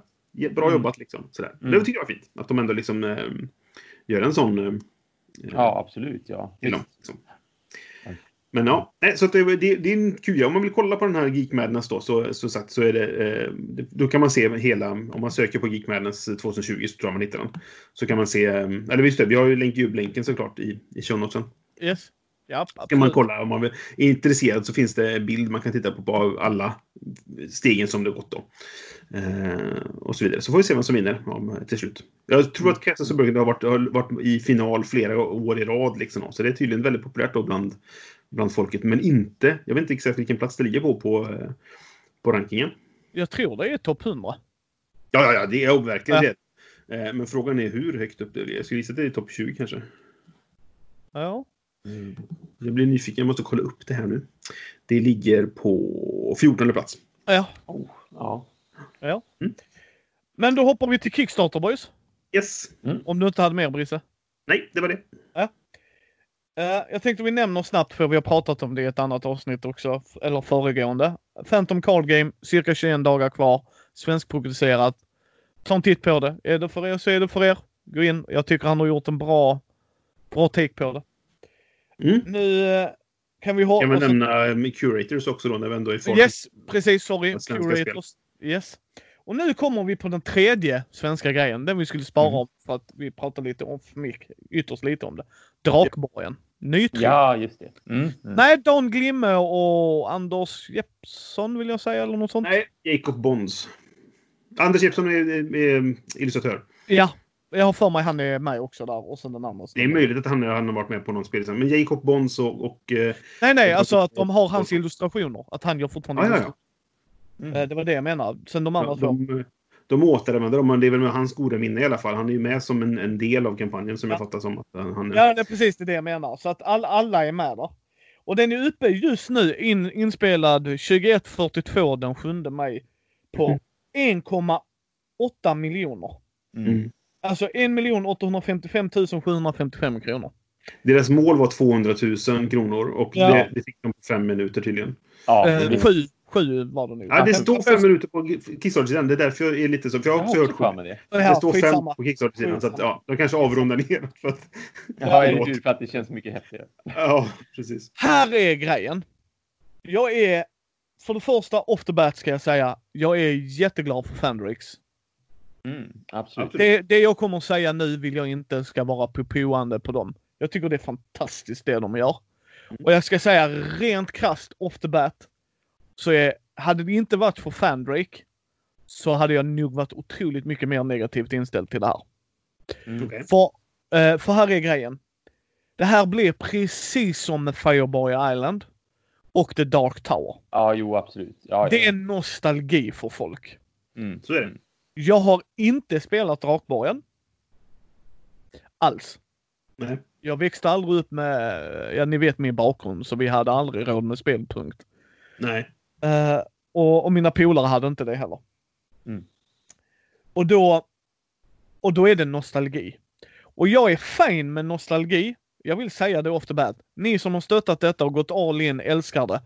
Bra Mm. jobbat liksom. Sådär. Mm. Det tycker jag var fint. Att de ändå liksom ehm, gör en sån... ehm, Ja, absolut, ja. dem. Liksom. Men ja, så det, det, det är en kul. Om man vill kolla på den här Geek Madness då, så, så, sagt, så är det, eh, Då kan man se hela, om man söker på Geek Madness 2020 så tror jag man hittar den. Så kan man se, eller visst det, vi har ju länk, länken såklart i, i show notesen. Yes. Ja, Kan man absolut. kolla om man är intresserad så finns det en bild man kan titta på på alla stegen som det gått då. Eh, och så vidare. Så får vi se vem som vinner om, till slut. Jag tror att Castles of Burgundy har varit, har varit i final flera år i rad. Liksom, så det är tydligen väldigt populärt då bland, bland folket. Men inte, jag vet inte exakt vilken plats det ligger på på, eh, på rankingen. Jag tror det är topp 100. Ja, ja, ja, det är verkligen Ja. det. Eh, men frågan är hur högt upp det är. Jag skulle gissa att det är topp 20 kanske. Ja. Jag blir nyfiken, jag måste kolla upp det här nu. Det ligger på 14 plats. Ja. Oh, ja. Men då hoppar vi till Kickstarter boys. Yes. Om du inte hade mer Brisse. Nej, det var det. Eh, jag tänkte vi nämner snabbt för vi har pratat om det i ett annat avsnitt också. Eller föregående. Phantom Card Game, cirka 21 dagar kvar. Svenskproducerat. Ta en titt på det. Är det för er så är det för er. Gå in. Jag tycker han har gjort en bra, bra take på det. Mm. Nu eh, kan vi ha... Kan man nämna eh, Curators också då när vi ändå är i Yes, precis. Sorry. Svenska spel. Curators. Yes. Och nu kommer vi på den tredje svenska grejen. Den vi skulle spara Mm. om för att vi pratade lite om, för mycket, ytterst lite om det. Drakborgen. Nytryck. ja, just det. Mm. Mm. Nej, Dan Glimme och Anders Jeppsson vill jag säga eller något sånt. Nej, Jacob Bonds. Anders Jeppsson är, är, är illustratör. Ja, jag har för mig han är med också där och sen den andra. Det är möjligt att han, han har varit med på någon spel. Men Jacob Bonds och... och eh, Nej, nej, Jag alltså att de har hans illustrationer. Att han gör fortfarande Ja, ja, ja. illustrationer. Mm. Eh, Det var det jag menar. Sen de andra ja, två. de, de återanvänder dem, men det är väl med hans goda minne i alla fall. Han är ju med som en, en del av kampanjen som jag Ja. fattar som. att han, han, Ja, det är precis det jag menar. Så att all, alla är med där. Och den är uppe just nu, in, inspelad 21.42 den 7 maj på 1,8 miljoner. Mm. Mm. Alltså 1 855 755 kronor. Deras mål var 200 000 kronor och Ja. det, det fick de på fem minuter tydligen. Ja, Eh, det- sju, sju var det nu. Ja, det Fem- står fem minuter på Kickstarter-sidan. Det är därför jag är lite så. För jag har jag också har hört sju. det. Det står fem på Kickstarter-sidan. Så att, ja, de kanske avrundar ner. För att, Ja, hur? För att det känns mycket häftigare. ja, precis. Här är grejen. Jag är, för det första, off the bat ska jag säga, jag är jätteglad för Fandrix. Mm, absolut. Det, det jag kommer att säga nu vill jag inte ska vara påpoande på dem. Jag tycker det är fantastiskt det de gör. Och jag ska säga rent krasst off the bat. Så är, hade det inte varit för Fandrake så hade jag nog varit otroligt mycket mer negativt inställd till det här. Mm. Okej. För, eh, för här är grejen. Det här blir precis som med Fireboy Island och The Dark Tower. Ja, jo, absolut. Ja, Det ja. är nostalgi för folk. Mm. Så är det. Jag har inte spelat Drakborgen. Alls. Nej. Jag växte aldrig upp med, ja ni vet min bakgrund, så vi hade aldrig råd med spel, punkt. Nej. Eh, och, och mina polare hade inte det heller. Mm. Och då, och då är det nostalgi. Och jag är fin med nostalgi. Jag vill säga det off the bat. Ni som har stöttat detta och gått all in älskar det.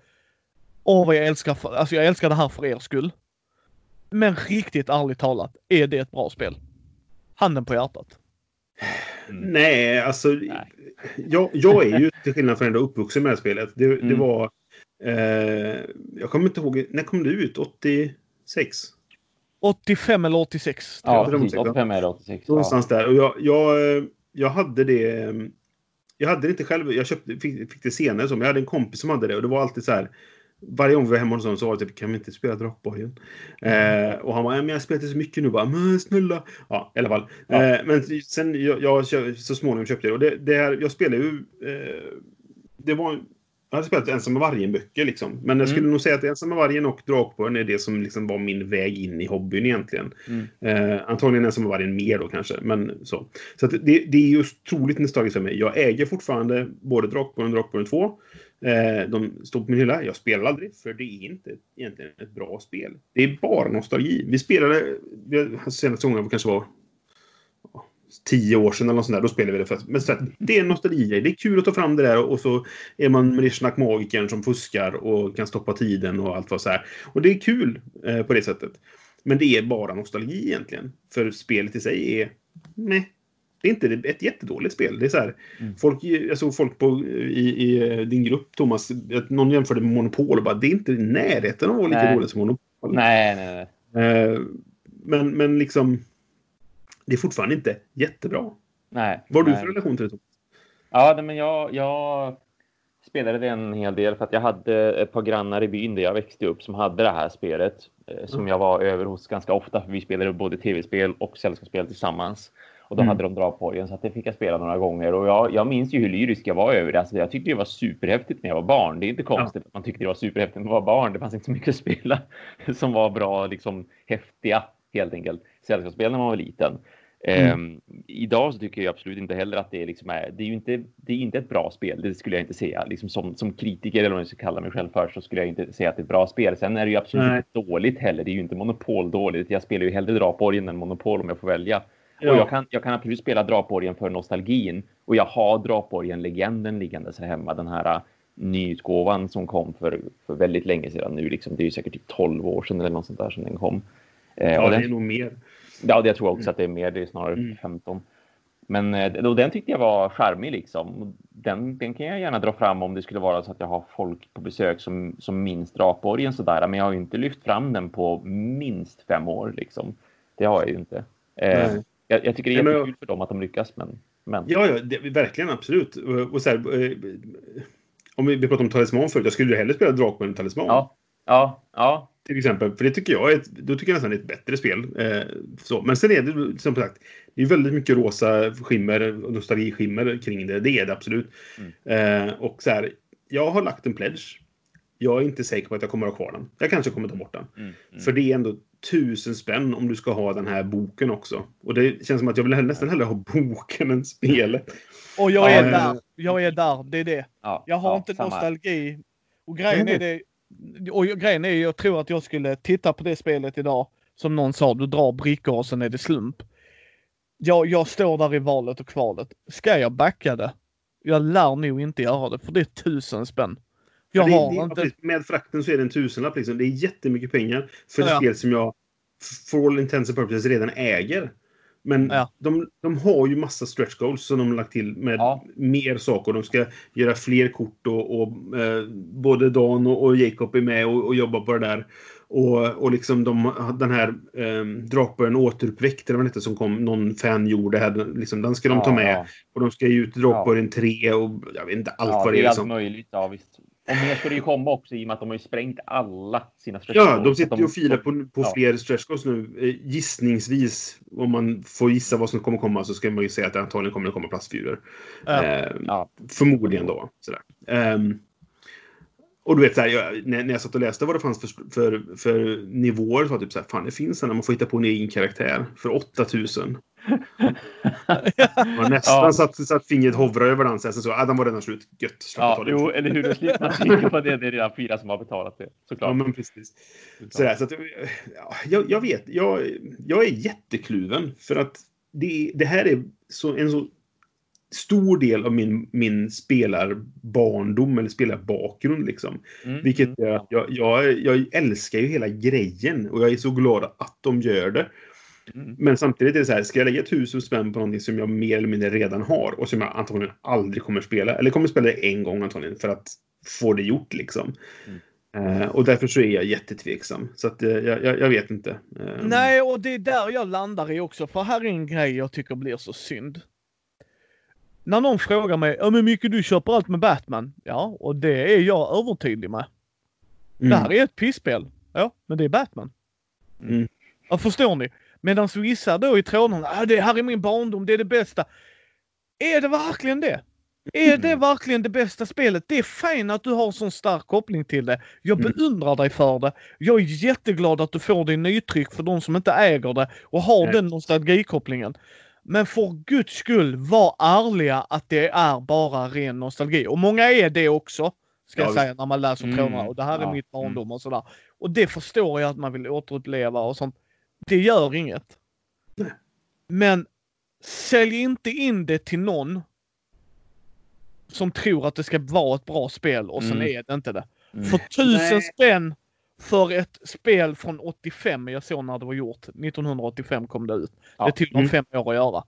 Åh vad jag älskar, för, alltså jag älskar det här för er skull. Men riktigt ärligt talat, är det ett bra spel? Handen på hjärtat. Mm. Nej, alltså. Nej. Jag, jag är ju till skillnad från ändå uppvuxen med det här spelet. Det, det Mm. var... Eh, jag kommer inte ihåg. När kom det ut? 86? 85 eller 86. tror Ja, jag. det var precis. säkert. 85 eller 86. Ja. Någonstans där. Och jag, jag, jag hade det... Jag hade det inte själv. Jag köpte, fick, fick det senare. Så, men jag hade en kompis som hade det. Och det var alltid så här. Varje gång vi var hemma hos honom så var det typ, kan vi inte spela Drakborgen? Eh, och han var, ja, men jag spelat så mycket nu bara, men snälla. Ja, i alla fall. Ja. Eh, men sen jag, jag så småningom köpte jag det. Och det, det här, jag spelade ju, eh, det var, jag hade spelat Ensam med vargen-böcker liksom. Men jag skulle Mm. nog säga att Ensam med vargen och Drakborgen är det som liksom var min väg in i hobbyn egentligen. Mm. Eh, antagligen Ensam med vargen mer då kanske, men så. Så det, det är just otroligt nostalgiskt för mig. Jag äger fortfarande både Drakborgen och Drakborgen 2. Eh, de stod på min hylla. Jag spelar aldrig, för det är inte egentligen ett bra spel. Det är bara nostalgi. Vi spelade, vi, alltså, senaste gången kanske var tio år sedan eller något sånt där. Då spelade vi det. För, men så att, det är en nostalgi. Det är kul att ta fram det där och så är man Mrishnak magikern som fuskar och kan stoppa tiden och allt vad så här. Och det är kul eh, på det sättet. Men det är bara nostalgi egentligen. För spelet i sig är... Nej. Det är inte ett jättedåligt spel. Det är så här, Mm. folk, jag såg folk på, i, i din grupp, Thomas, att någon jämförde med Monopol och bara det är inte i närheten av att vara lika Nej. dåligt som Monopol. Nej, nej, nej. Eh, men, men liksom, det är fortfarande inte jättebra. nej. Vad har du för relation till det? Thomas? Ja, men jag, jag spelade det en hel del för att jag hade ett par grannar i byn där jag växte upp som hade det här spelet. eh, Som Mm. jag var över hos ganska ofta för vi spelade både tv-spel och sällskapsspel tillsammans. Och då Mm. hade de Drakborgen så att det fick jag spela några gånger. Och jag, jag minns ju hur lyrisk jag var över det. Alltså, jag tyckte det var superhäftigt när jag var barn. Det är inte konstigt att man tyckte det var superhäftigt när man var barn. Det fanns inte så mycket att spela som var bra, liksom häftiga helt enkelt. Sällskapsspel när man var liten. Mm. Ehm, idag så tycker jag absolut inte heller att det är, liksom är, det är ju inte, det är inte ett bra spel. Det skulle jag inte säga. Liksom som, som kritiker eller vad jag ska kalla mig själv för så skulle jag inte säga att det är ett bra spel. Sen är det ju absolut Nej. inte dåligt heller. Det är ju inte monopol dåligt. Jag spelar ju hellre Drakborgen än monopol om jag får välja. Ja. Och jag kan, jag kan absolut spela Drakborgen för nostalgin. Och jag har Drakborgen-legenden liggandes här hemma. Den här uh, nyutgåvan som kom för, för väldigt länge sedan nu. Liksom. Det är ju säkert typ 12 år sedan eller något sånt där som den kom. Eh, Ja, och det den är nog mer. Ja, jag tror också att det är mer. Det är snarare Mm. 15. Men eh, och den tyckte jag var charmig liksom. Den, den kan jag gärna dra fram om det skulle vara så att jag har folk på besök som, som minns Drakborgen sådär. Men jag har ju inte lyft fram den på minst fem år liksom. Det har jag ju inte. Eh. Jag, jag tycker det är Nej, jättekul för dem att de lyckas, men... men. Ja, ja det, verkligen absolut. Och, och så här, eh, om vi, vi pratar om talisman förut, jag skulle ju hellre spela Drakborgen än talisman. Ja, ja, ja. Till exempel. För det tycker jag är ett, då tycker jag nästan det är ett bättre spel. Eh, så. Men sen är det som sagt, det är väldigt mycket rosa skimmer nostalgiskimmer kring det. Det är det absolut. Eh, och så här, jag har lagt en pledge. Jag är inte säker på att jag kommer att ha kvar den. Jag kanske kommer ta bort den. Mm, mm. För det är ändå tusen spänn om du ska ha den här boken också. Och det känns som att jag vill nästan hellre ha boken än spelet. Och jag är Ja, där. Jag är där. Det är det. ja, Jag har ja, inte samma. nostalgi. Och grejen är det. Och grejen är jag tror att jag skulle titta på det spelet idag. Som någon sa, du drar brickor och sen är det slump. Jag, jag står där i valet och kvalet. Ska jag backa det? Jag lär nog inte göra det för det är tusen spänn. Jag det, har det, inte... precis, Med frakten så är det en tusenlapp. Liksom. Det är jättemycket pengar för ett Ja. spel som jag for all intents and purposes redan äger. Men Ja. de, de har ju massa stretch goals som de har lagt till med Ja. mer saker. De ska göra fler kort och, och eh, både Dan och, och Jacob är med och, och jobbar på det där. Och, och liksom de, den här eh, Drakborgen återuppväckt, eller vad det som kom, någon fan gjorde här, liksom, den ska de ta Ja, med. ja. Och de ska ge ut Drakborgen 3 och jag vet inte allt vad det det är är. allt Liksom. möjligt. Ja, visst. Och mer ska det ju komma också i och med att de har ju sprängt alla sina stretch Ja, goals. de Så sitter ju och filar på, på ja. fler stretch goals nu. Eh, Gissningsvis, om man får gissa vad som kommer komma, så ska man ju säga att det antagligen kommer att komma plastfigurer. Ja. Eh, Ja. Förmodligen då. Sådär. Ehm, och du vet, så här, jag, när, när jag satt och läste vad det fanns för, för, för nivåer, så var det typ så här, fan det finns en man får hitta på en egen karaktär för 8000. Man nästan Ja. satt, satt fingret hovrar över den, sen så, ah, den var redan slut. Gött, Ja, jo, eller hur? Då slipper man tänka på det. Det är redan fyra som har betalat det. Såklart. Ja, men precis. Sådär, så att, ja, jag, jag vet, jag, jag är jättekluven. För att det, det här är så, en så stor del av min, min spelarbarndom eller spelarbakgrund. Liksom. Mm, Vilket mm. gör att jag, jag, jag älskar ju hela grejen och jag är så glad att de gör det. Mm. Men samtidigt är det så här, ska jag lägga tusen spänn på någonting som jag mer eller mindre redan har och som jag antagligen aldrig kommer spela, eller kommer spela det en gång antagligen för att få det gjort liksom. Eh, och därför så är jag jättetveksam. Så att eh, jag, jag, vet inte. Eh, Nej, och det är där jag landar i också. För här är en grej jag tycker blir så synd. När någon frågar mig, ja men Micke du köper allt med Batman. Ja, och det är jag övertydlig med. Det mm. här är ett pisspel. Ja, men det är Batman. Mm. Ja, förstår ni? Medan vissa då i trådarna, ah, det här är min barndom, det är det bästa. Är det verkligen det? Är det verkligen det bästa spelet? Det är fint att du har sån stark koppling till det. Jag Mm. beundrar dig för det. Jag är jätteglad att du får i nytryck för de som inte äger det och har Nej. den nostalgikopplingen. Men för guds skull, var ärliga att det är bara ren nostalgi. Och många är det också. Ska Ja, jag säga när man läser Mm, trådarna. Och det här är ja, mitt barndom och sådär. Och det förstår jag att man vill återuppleva och sånt. Det gör inget. Nej. Men sälj inte in det till någon som tror att det ska vara ett bra spel och sen Mm. är det inte det. Mm. För tusen Nej. spänn för ett spel från 85, jag såg när det var gjort. 1985 kom det ut. Ja. Det tog dem Mm. fem år att göra.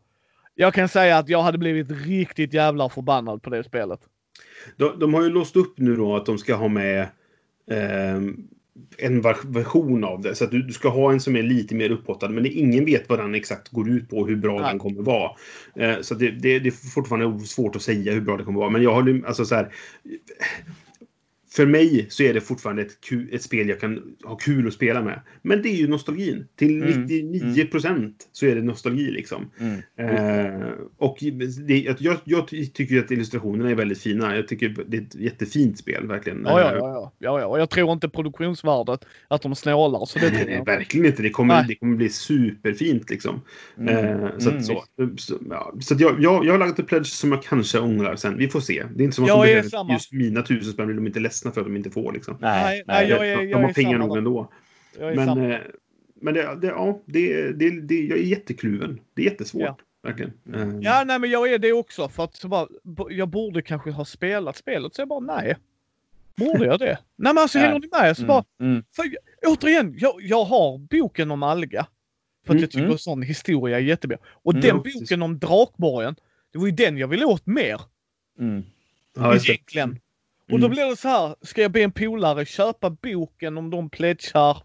Jag kan säga att jag hade blivit riktigt jävla förbannad på det spelet. De, de har ju låst upp nu då att de ska ha med ehm, en version av det. Så att du, du ska ha en som är lite mer upphottad. Men det, ingen vet vad den exakt går ut på och hur bra Nej. den kommer vara. Eh, så det, det, det är fortfarande svårt att säga hur bra det kommer vara. Men jag håller alltså så här. För mig så är det fortfarande ett, ku, ett spel jag kan ha kul att spela med. Men det är ju nostalgin. Till Mm, 99 procent så är det nostalgi liksom. Mm. Eh, och det, jag, jag tycker att illustrationerna är väldigt fina. Jag tycker det är ett jättefint spel, verkligen. Ja, ja, ja, ja, ja, ja. Och jag tror inte produktionsvärdet att de snålar. Så det Nej, jag. verkligen inte. Det kommer, Nej. det kommer bli superfint liksom. Mm. Eh, så Mm, att, så, så, ja, så att jag, jag, jag har lagt ett pledge som jag kanske ångrar sen. Vi får se. Det är inte som att Jag de just mina tusen spänn blir de inte ledsna för att de inte får. Liksom. Nej, nej, jag är- de jag har är pengar nog ändå. Jag är Men, eh, men det, det, ja, det, det, det, jag är jättekluven. Det är jättesvårt. Ja. Verkligen. Mm. Eh, Ja, nej, men jag är det också. För att så bara, jag borde kanske ha spelat spelet. Så jag bara, nej. Borde jag det? nej, men alltså hänger ni med? Så Mm. bara, Mm. för, återigen, jag, jag har boken om Alga. För att Mm, jag tycker mm. sån historia är jättebra. Och Mm, den boken om Drakborgen, det var ju den jag ville åt mer. Mm. ja, egentligen. Och då Mm. blir det så här, ska jag be en polare köpa boken om de pledgar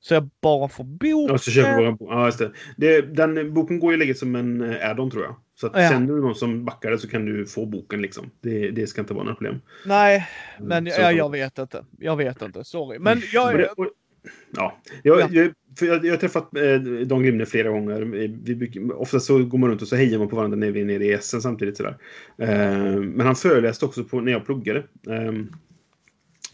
så jag bara får boken? Ja, så köper bok. Ja, just det. det. Den boken går ju lägga som en eh, add-on tror jag. Så att Ja. känner du någon som backar det så kan du få boken liksom. Det, det ska inte vara några problem. Nej, men Mm, så ja, att- jag vet inte. Jag vet inte, sorry. Men jag... Och och, jag, Ja. Jag, för jag, jag har träffat eh, Dan Grimne flera gånger. Vi, brukar- ofta så går man runt och så hejar man på varandra när vi är nere i Essen samtidigt. Sådär. Eh, men han föreläste också på, när jag pluggade. Eh,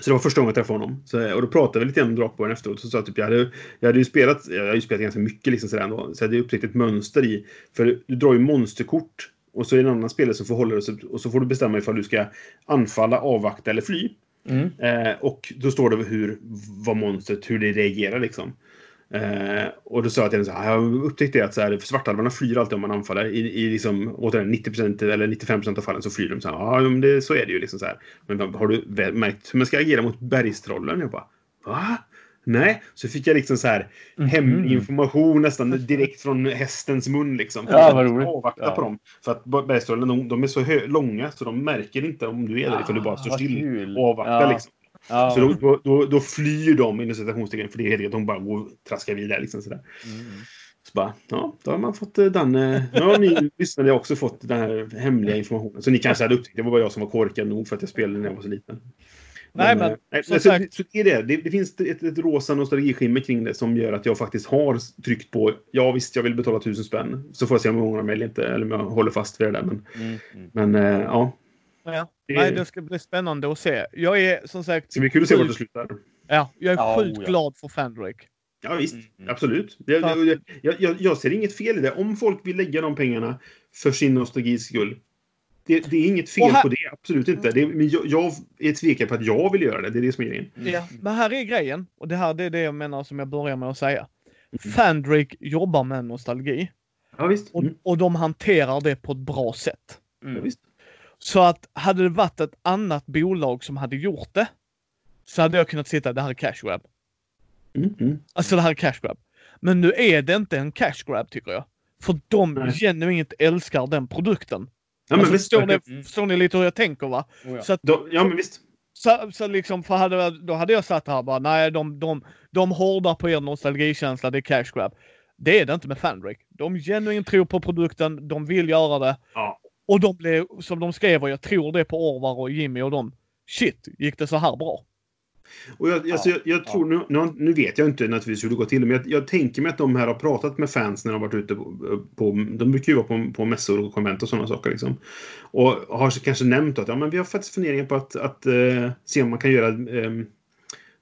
så det var första gången jag träffade honom. Så, och då pratade vi lite grann om Drakborgen efteråt. Så sa jag typ, jag hade, jag hade ju spelat, jag har ju spelat ganska mycket liksom sådär ändå. Så jag hade upptäckt ett mönster i. För du drar ju monsterkort. Och så är det en annan spelare som får hålla det. och så- Och så får du bestämma ifall du ska anfalla, avvakta eller fly. Mm. Eh, och då står det hur, vad monstret, hur det reagerar liksom. Eh, och då sa jag till henne så här, jag har upptäckt det att så här, svartalvarna flyr alltid om man anfaller. I, i liksom, återigen, 90% eller 95% av fallen så flyr de så här. Ja, men det, så är det ju liksom så här. Men har du märkt hur man ska agera mot bergstrollen? Jag bara, va? Nej, så fick jag liksom så här Mhm. hemlig information nästan direkt från hästens mun liksom. Ja, vad roligt. Avvakta Ja. på dem. För att bergstrollen, de, de är så långa så de märker inte om du är där ifall du bara står Ah, still kul. och avvaktar Ja. liksom. Ja. Så då, då, då, flyr de inom citationstecken för det är helt enkelt att de bara går och traskar vidare. Liksom sådär. Mm. Så bara, ja, då har man fått eh, den. eh, Nu har ni lyssnare också fått den här hemliga informationen. Så ni kanske hade upptäckt, det var bara jag som var korkad nog för att jag spelade när jag var så liten. Nej, men, eh, nej, som så, så det är det. Det, det finns ett, ett rosa nostalgiskimmer kring det som gör att jag faktiskt har tryckt på, ja visst jag vill betala tusen spänn. Så får jag se om jag ångrar mig eller inte, eller om jag håller fast vid det där. Men, Mm. Mm. men eh, ja, ja. det, Nej, det ska bli spännande att se. Jag är som sagt... det ska bli kul att se vart det slutar. Ja, jag är Ja, sjukt oh ja. glad för Fandrake. Ja visst, Mm, mm. absolut. Jag, jag, jag, jag, ser inget fel i det. Om folk vill lägga de pengarna för sin nostalgis skull. Det, det är inget fel här- på det, absolut inte. Det, men jag, jag är tvekad på att jag vill göra det. Det är det som är grejen. Mm. Ja, men här är grejen. Och det här det är det jag menar som jag börjar med att säga. Fandrake jobbar med nostalgi. Ja visst. Och, Mm. och de hanterar det på ett bra sätt. Ja, Mm. visst. Så att hade det varit ett annat bolag som hade gjort det. Så hade jag kunnat sitta, det här är cash grab. Mm, mm. Alltså det här är cash grab. Men nu är det inte en cash grab tycker jag. För de Nej. genuint älskar den produkten. Ja, men alltså, visst. förstår, ni. Mm. förstår ni lite hur jag tänker va? Oh, ja. Så, att, Då- Ja, men visst. så, så liksom, för hade, då hade jag satt här bara, nej de, de, de hårdar på er nostalgikänsla, det är cash grab. Det är det inte med Fandrick. De genuint tror på produkten, de vill göra det. Ja. Och de blev, som de skrev, och jag tror det på Orvar och Jimmy och dem. Shit, gick det så här bra? Och jag, alltså, jag, jag tror, nu, nu, nu vet jag inte naturligtvis hur det går till, men jag, jag tänker mig att de här har pratat med fans när de varit ute på, på de brukar ju vara på, på mässor och konvent och sådana saker liksom. Och har kanske nämnt att ja, men vi har faktiskt funderingar på att, att eh, se om man kan göra eh,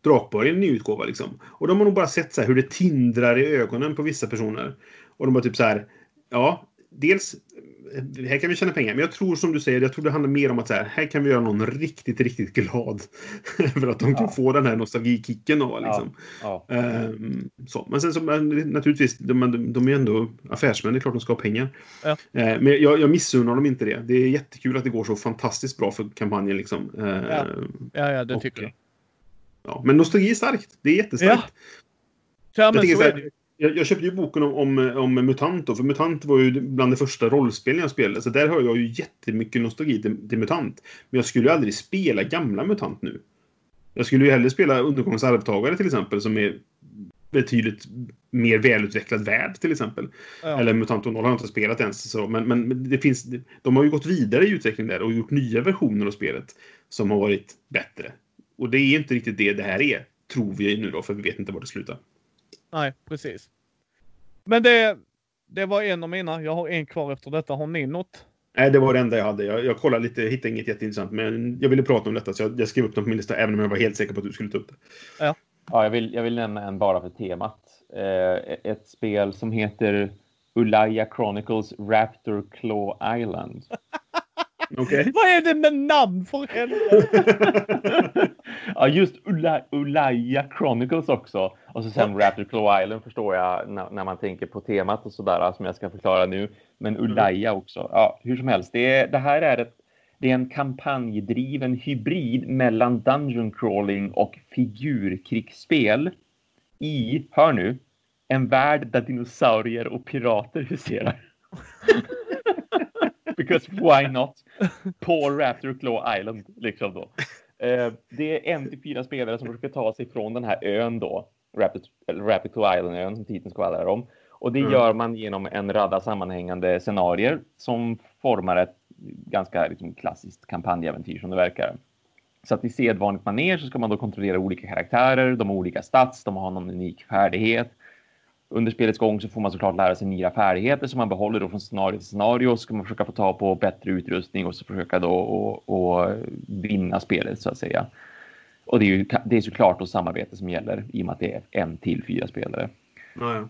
Drakborg i en ny utgåva liksom. Och de har nog bara sett så här, hur det tindrar i ögonen på vissa personer. Och de har typ så här, ja, dels här kan vi tjäna pengar. Men jag tror som du säger, jag tror det handlar mer om att så här, här kan vi göra någon riktigt, riktigt glad. för att de kan Ja. få den här nostalgikicken då liksom. Ja. Ehm, så. Men sen så naturligtvis, de, de, är ju ändå affärsmän, det är klart de ska ha pengar. Ja. Eh, men jag, jag missunnar dem inte det. Det är jättekul att det går så fantastiskt bra för kampanjen liksom. Eh, Ja. Ja, ja, det och- tycker jag. ja, Men nostalgi är starkt. Det är jättestarkt. Ja, Jag, men tänker så är det jag, jag köpte ju boken om, om, om MUTANT för MUTANT var ju bland det första rollspelen jag spelade. Så där har jag ju jättemycket nostalgi till, till MUTANT. Men jag skulle ju aldrig spela gamla MUTANT nu. Jag skulle ju hellre spela Undergångens arvtagare till exempel, som är betydligt mer välutvecklad värld till exempel. Ja. Eller MUTANT 0 har jag inte spelat ens. Så, men, men det finns, de har ju gått vidare i utveckling där och gjort nya versioner av spelet som har varit bättre. Och det är inte riktigt det det här är, tror vi nu då, för vi vet inte var det slutar. Nej, precis. Men det, det var en av mina. Jag har en kvar efter detta. Har ni något? Nej, det var det enda jag hade. Jag, jag kollade lite, hittade inget jätteintressant, men jag ville prata om detta så jag, jag skrev upp dem på min lista, även om jag var helt säker på att du skulle ta upp det. Ja, jag vill, jag vill nämna en bara för temat. Eh, ett spel som heter Ulaya Chronicles Raptor Claw Island. Okej? Vad är det med namn för helvete? ja, just Ula, Ulaya Chronicles också. Och så sen Raptor Claw Island förstår jag när, när man tänker på temat och sådär som jag ska förklara nu. Men Ulaya också. Ja, hur som helst, det, är, det här är ett det är en kampanjdriven hybrid mellan dungeon crawling och figurkrigsspel i, hör nu, en värld där dinosaurier och pirater huserar. Because why not? På Raptor Claw Island, liksom då. Eh, det är en till fyra spelare som försöker ta sig från den här ön då, Raptor, eller Raptor Claw Island-ön som titeln skvallrar om. Och det Mm. gör man genom en radda sammanhängande scenarier som formar ett ganska liksom, klassiskt kampanjäventyr som det verkar. Så att i sedvanligt manér så ska man då kontrollera olika karaktärer, de har olika stats, de har någon unik färdighet. Under spelets gång så får man såklart lära sig nya färdigheter som man behåller då från scenario till scenario. Så ska man försöka få ta på bättre utrustning och så försöka då och, och vinna spelet så att säga. Och det är ju det är såklart då samarbete som gäller i och med att det är en till fyra spelare. Ja.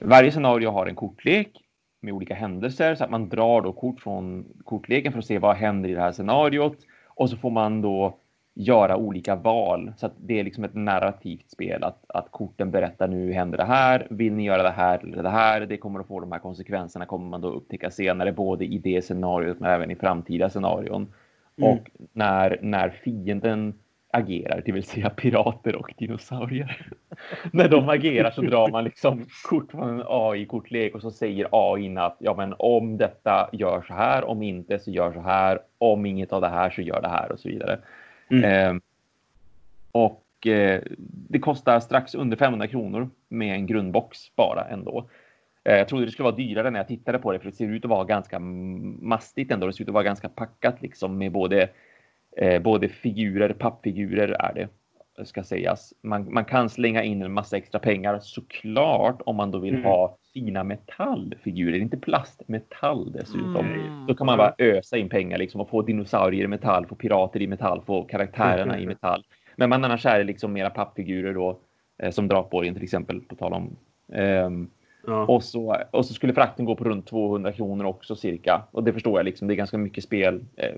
Varje scenario har en kortlek med olika händelser så att man drar då kort från kortleken för att se vad händer i det här scenariot och så får man då göra olika val så att det är liksom ett narrativt spel att, att korten berättar nu händer det här, vill ni göra det här eller det här, det kommer att få de här konsekvenserna kommer man då upptäcka senare både i det scenariot men även i framtida scenarion. Mm. Och när, när fienden agerar, det vill säga pirater och dinosaurier. När de agerar så drar man liksom kort från en AI-kortlek och så säger AI att ja, men om detta gör så här, om inte så gör så här, om inget av det här så gör det här och så vidare. Mm. Eh, och eh, det kostar strax under 500 kronor med en grundbox bara ändå. Eh, jag trodde det skulle vara dyrare när jag tittade på det för det ser ut att vara ganska mastigt ändå. Det ser ut att vara ganska packat liksom med både Eh, både figurer, pappfigurer är det, ska sägas. Man, man kan slänga in en massa extra pengar såklart om man då vill Mm. ha fina metallfigurer, inte plast, metall dessutom. Mm. Då kan man bara ösa in pengar liksom och få dinosaurier i metall, få pirater i metall, få karaktärerna i metall. Men man annars är det liksom mera pappfigurer då, eh, som Drakborgen till exempel, på tal om. Ehm, Ja. och så, och så skulle frakten gå på runt 200 kronor också cirka. Och det förstår jag liksom. Det är ganska mycket spel eh,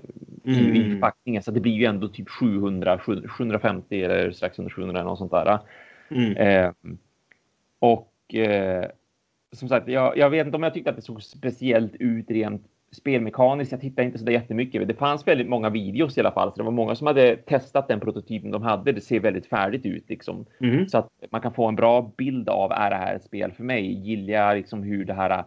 i, i Mm. förpackningen. Så det blir ju ändå typ 700, 750 eller strax under 700 eller något sånt där. Mm. Eh, och eh, som sagt, jag, jag vet inte om jag tyckte att det såg speciellt ut rent spelmekaniskt, jag tittade inte så där jättemycket. Det fanns väldigt många videos i alla fall, så det var många som hade testat den prototypen de hade. Det ser väldigt färdigt ut liksom. Mm. Så att man kan få en bra bild av, är det här ett spel för mig? Gillar jag liksom hur det här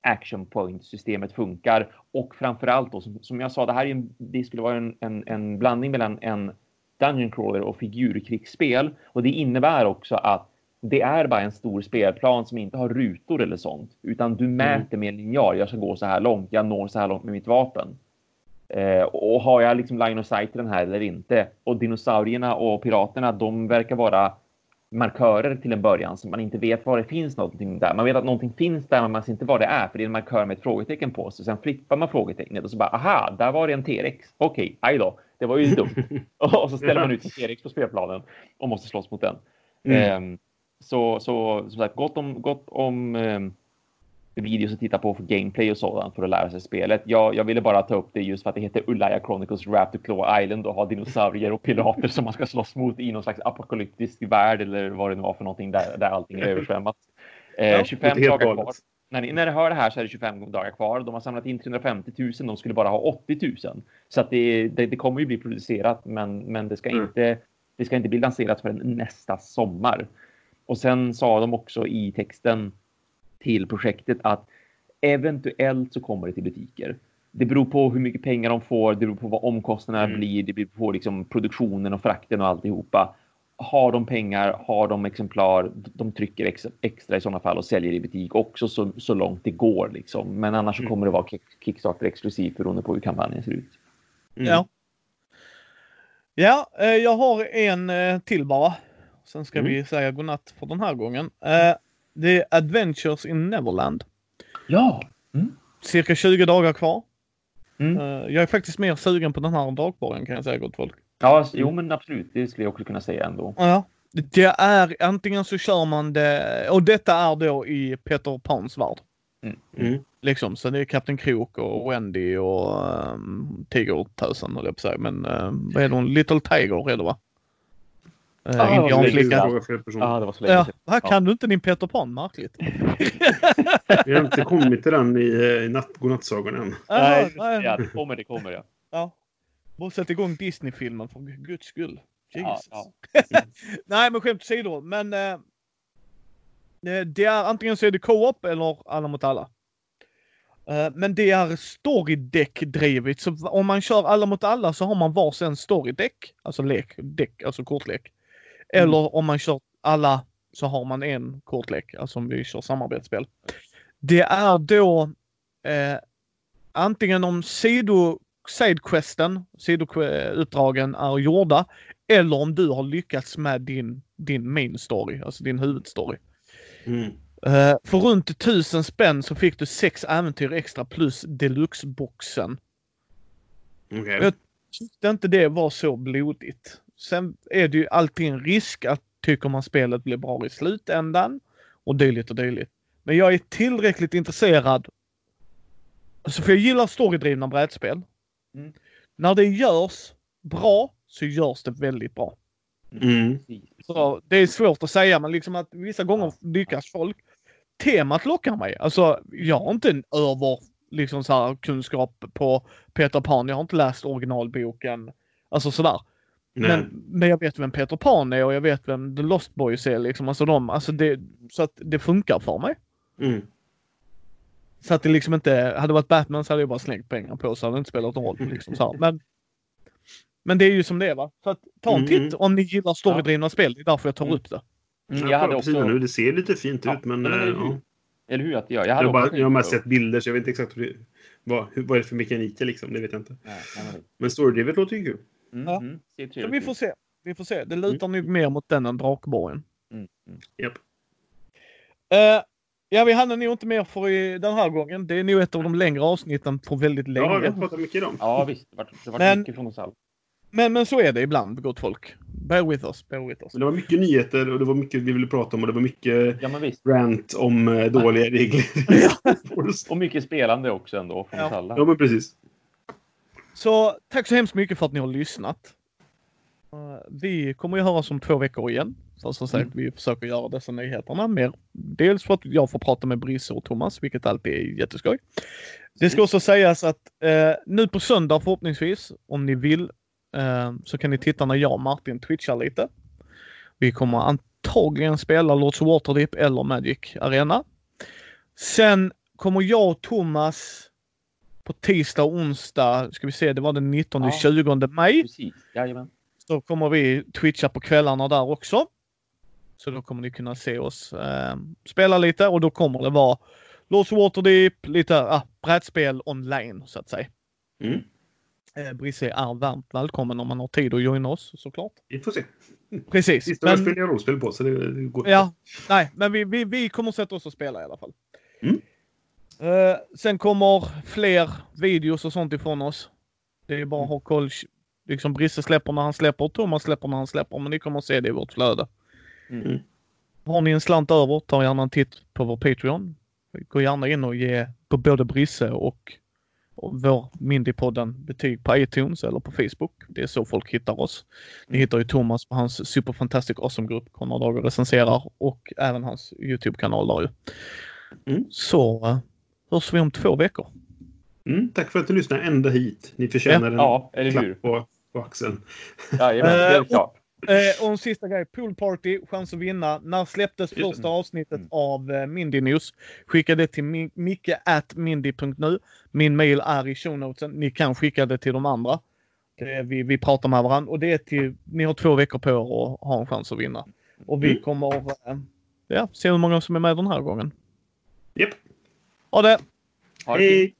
action point systemet funkar? Och framförallt då, som, som jag sa, det här är en, det skulle vara en, en, en blandning mellan en Dungeon Crawler och figurkrigsspel. Och det innebär också att det är bara en stor spelplan som inte har rutor eller sånt, utan du mäter med linjal. Jag ska gå så här långt. Jag når så här långt med mitt vapen. Eh, och har jag liksom line of sight den här eller inte? Och dinosaurierna och piraterna, de verkar vara markörer till en början så man inte vet var det finns någonting där. Man vet att någonting finns där, men man ser inte vad det är för det är en markör med ett frågetecken på. Så sen flippar man frågetecknet och så bara aha, där var det en T-rex. Okej, okay, aj då, det var ju dumt. och så ställer man ut en T-rex på spelplanen och måste slåss mot den. Mm. Eh, så, så som sagt, gott om, gott om eh, videos att titta på för gameplay och sådant för att lära sig spelet. Jag, jag ville bara ta upp det just för att det heter Ulaya Chronicles Raptor Claw Island och har dinosaurier och pirater som man ska slåss mot i någon slags apokalyptisk värld eller vad det nu var för någonting där, där allting är översvämmat. Eh, ja, 25 dagar kvar. När ni, när ni hör det här så är det 25 dagar kvar. De har samlat in 350 000. De skulle bara ha 80 000. Så att det, det, det kommer ju bli producerat, men, men det ska mm. inte. Det ska inte bli lanserat förrän nästa sommar. Och sen sa de också i texten till projektet att eventuellt så kommer det till butiker. Det beror på hur mycket pengar de får, det beror på vad omkostnaderna mm. blir, det beror på liksom produktionen och frakten och alltihopa. Har de pengar, har de exemplar, de trycker extra, extra i sådana fall och säljer i butik också så, så långt det går. Liksom. Men annars mm. kommer det vara Kickstarter exklusivt beroende på hur kampanjen ser ut. Mm. Ja. Ja, eh, jag har en eh, till bara. Sen ska mm. vi säga godnatt för den här gången. Uh, det är Adventures in Neverland. Ja! Mm. Cirka 20 dagar kvar. Mm. Uh, jag är faktiskt mer sugen på den här drakborgen kan jag säga gott folk. Ja, jo men absolut. Det skulle jag också kunna säga ändå. Ja. Det är antingen så kör man det och detta är då i Peter Pans värld. Mm. Mm. Liksom, så det är Kapten Krok och Wendy och um, Tigertösen höll jag på att säga. Men uh, vad är det? Little Tiger är det va? Ah, Indianflickan. Ja, det var så länge ja, Här kan ja. du inte din Peter Pan, märkligt. Vi har inte kommit till den i, i natt, godnattsagan än. Nej, nej. Ja, det kommer, det kommer ja. ja. Bara sätt igång Disney-filmen för guds skull. Jesus. Ja, ja. nej, men skämt åsido. Men eh, det är antingen så är det co-op eller alla mot alla. Uh, men det är storydeck-drivet, så om man kör alla mot alla så har man varsin storydeck, alltså lek, däck, alltså kortlek. Mm. Eller om man kör alla så har man en kortlek, alltså om vi kör samarbetsspel. Det är då eh, antingen om sido, sidequesten, sidouppdragen är gjorda, eller om du har lyckats med din, din main story, alltså din huvudstory. Mm. Uh, för runt 1000 spänn så fick du sex äventyr extra plus deluxe-boxen. Okay. Jag tyckte inte det var så blodigt. Sen är det ju alltid en risk att tycker man spelet blir bra i slutändan och dylikt och dylikt. Men jag är tillräckligt intresserad. Alltså för jag gillar storydrivna brädspel. Mm. När det görs bra så görs det väldigt bra. Mm. Så det är svårt att säga men liksom att vissa gånger lyckas folk. Temat lockar mig. Alltså jag har inte en över liksom så här, kunskap på Peter Pan. Jag har inte läst originalboken. Alltså sådär. Men, men jag vet vem Peter Pan är och jag vet vem The Lost Boys är liksom. Alltså de, alltså det, så att det funkar för mig. Mm. Så att det liksom inte, hade det varit Batman så hade jag bara slängt pengar på så hade det inte spelat någon roll. Liksom, så här. Men, men det är ju som det är va. Så att, ta en mm, titt mm. om ni gillar storydrivna ja. spel. Det är därför jag tar mm. upp det. Mm, jag hade också... nu. Det ser lite fint ja, ut men... eller, hur? Ja. eller hur? Att jag, jag, hade jag, bara, jag har bara sett bilder så jag vet inte exakt hur, vad, hur, vad är det för mekaniker liksom. Det vet jag inte. Nej, nej, men storydrivet låter ju kul. Mm, ja. mm, så vi får se. Vi får se. Det lutar mm. nog mer mot den än Drakborgen. Mm. Mm. Yep. Uh, ja, vi hade nog inte mer för den här gången. Det är nog ett av de längre avsnitten på väldigt länge. Ja, vi har pratat mycket om. Ja, visst. Det var, det var men, mycket från oss alla. Men, men så är det ibland, gott folk. Bear with us, bear with us. Det var mycket nyheter och det var mycket vi ville prata om och det var mycket ja, rant om eh, dåliga regler. och mycket spelande också ändå från ja. oss alla. Ja, men precis. Så tack så hemskt mycket för att ni har lyssnat. Uh, vi kommer ju höras om två veckor igen. För som sagt, Mm. vi försöker göra dessa nyheterna mer. Dels för att jag får prata med Brisse och Thomas, vilket alltid är jätteskoj. Det ska också sägas att eh, nu på söndag förhoppningsvis, om ni vill, eh, så kan ni titta när jag och Martin twitchar lite. Vi kommer antagligen spela Lords Waterdeep eller Magic Arena. Sen kommer jag och Thomas på tisdag och onsdag, ska vi se, det var den 19 Ja. 20 maj. Precis. Jajamän. Så kommer vi twitcha på kvällarna där också. Så då kommer ni kunna se oss eh, spela lite och då kommer det vara Lords Waterdeep, lite ah, brädspel online så att säga. Mm. Eh, Brisse är varmt välkommen om man har tid att joina oss såklart. Vi får se. Precis. Sista men... Spelar jag rollspel på, så det, det går. ja, nej, men vi, vi, vi kommer sätta oss och spela i alla fall. Mm. Eh, sen kommer fler videos och sånt ifrån oss. Det är bara att ha koll. Liksom Brisse släpper när han släpper, Thomas släpper när han släpper. Men ni kommer att se det i vårt flöde. Mm. Har ni en slant över, ta gärna en titt på vår Patreon. Gå gärna in och ge på både Brisse och, och vår Mindypodden betyg på iTunes eller på Facebook. Det är så folk hittar oss. Ni hittar ju Thomas på hans Super Fantastic Awesome-grupp, Konrad Dager recenserar och även hans YouTube-kanal där ju. Mm. Så uh, hörs vi om två veckor. Mm, tack för att du lyssnade ända hit. Ni förtjänar en Ja, eller klapp hur? på, på axeln. Jajamän, Eh, helt klart. Eh, och en sista grej, Pool Party, chans att vinna. När släpptes det. första avsnittet Mm. av eh, Mindy News? Skicka det till mi- micke at mindy.nu. Min mail är i show notesen. Ni kan skicka det till de andra. Det, vi, vi pratar med varandra och det är till, ni har två veckor på er att ha en chans att vinna. Och vi Mm. kommer eh, ja, se hur många som är med den här gången. Japp. Ha det! Ha det. Hej!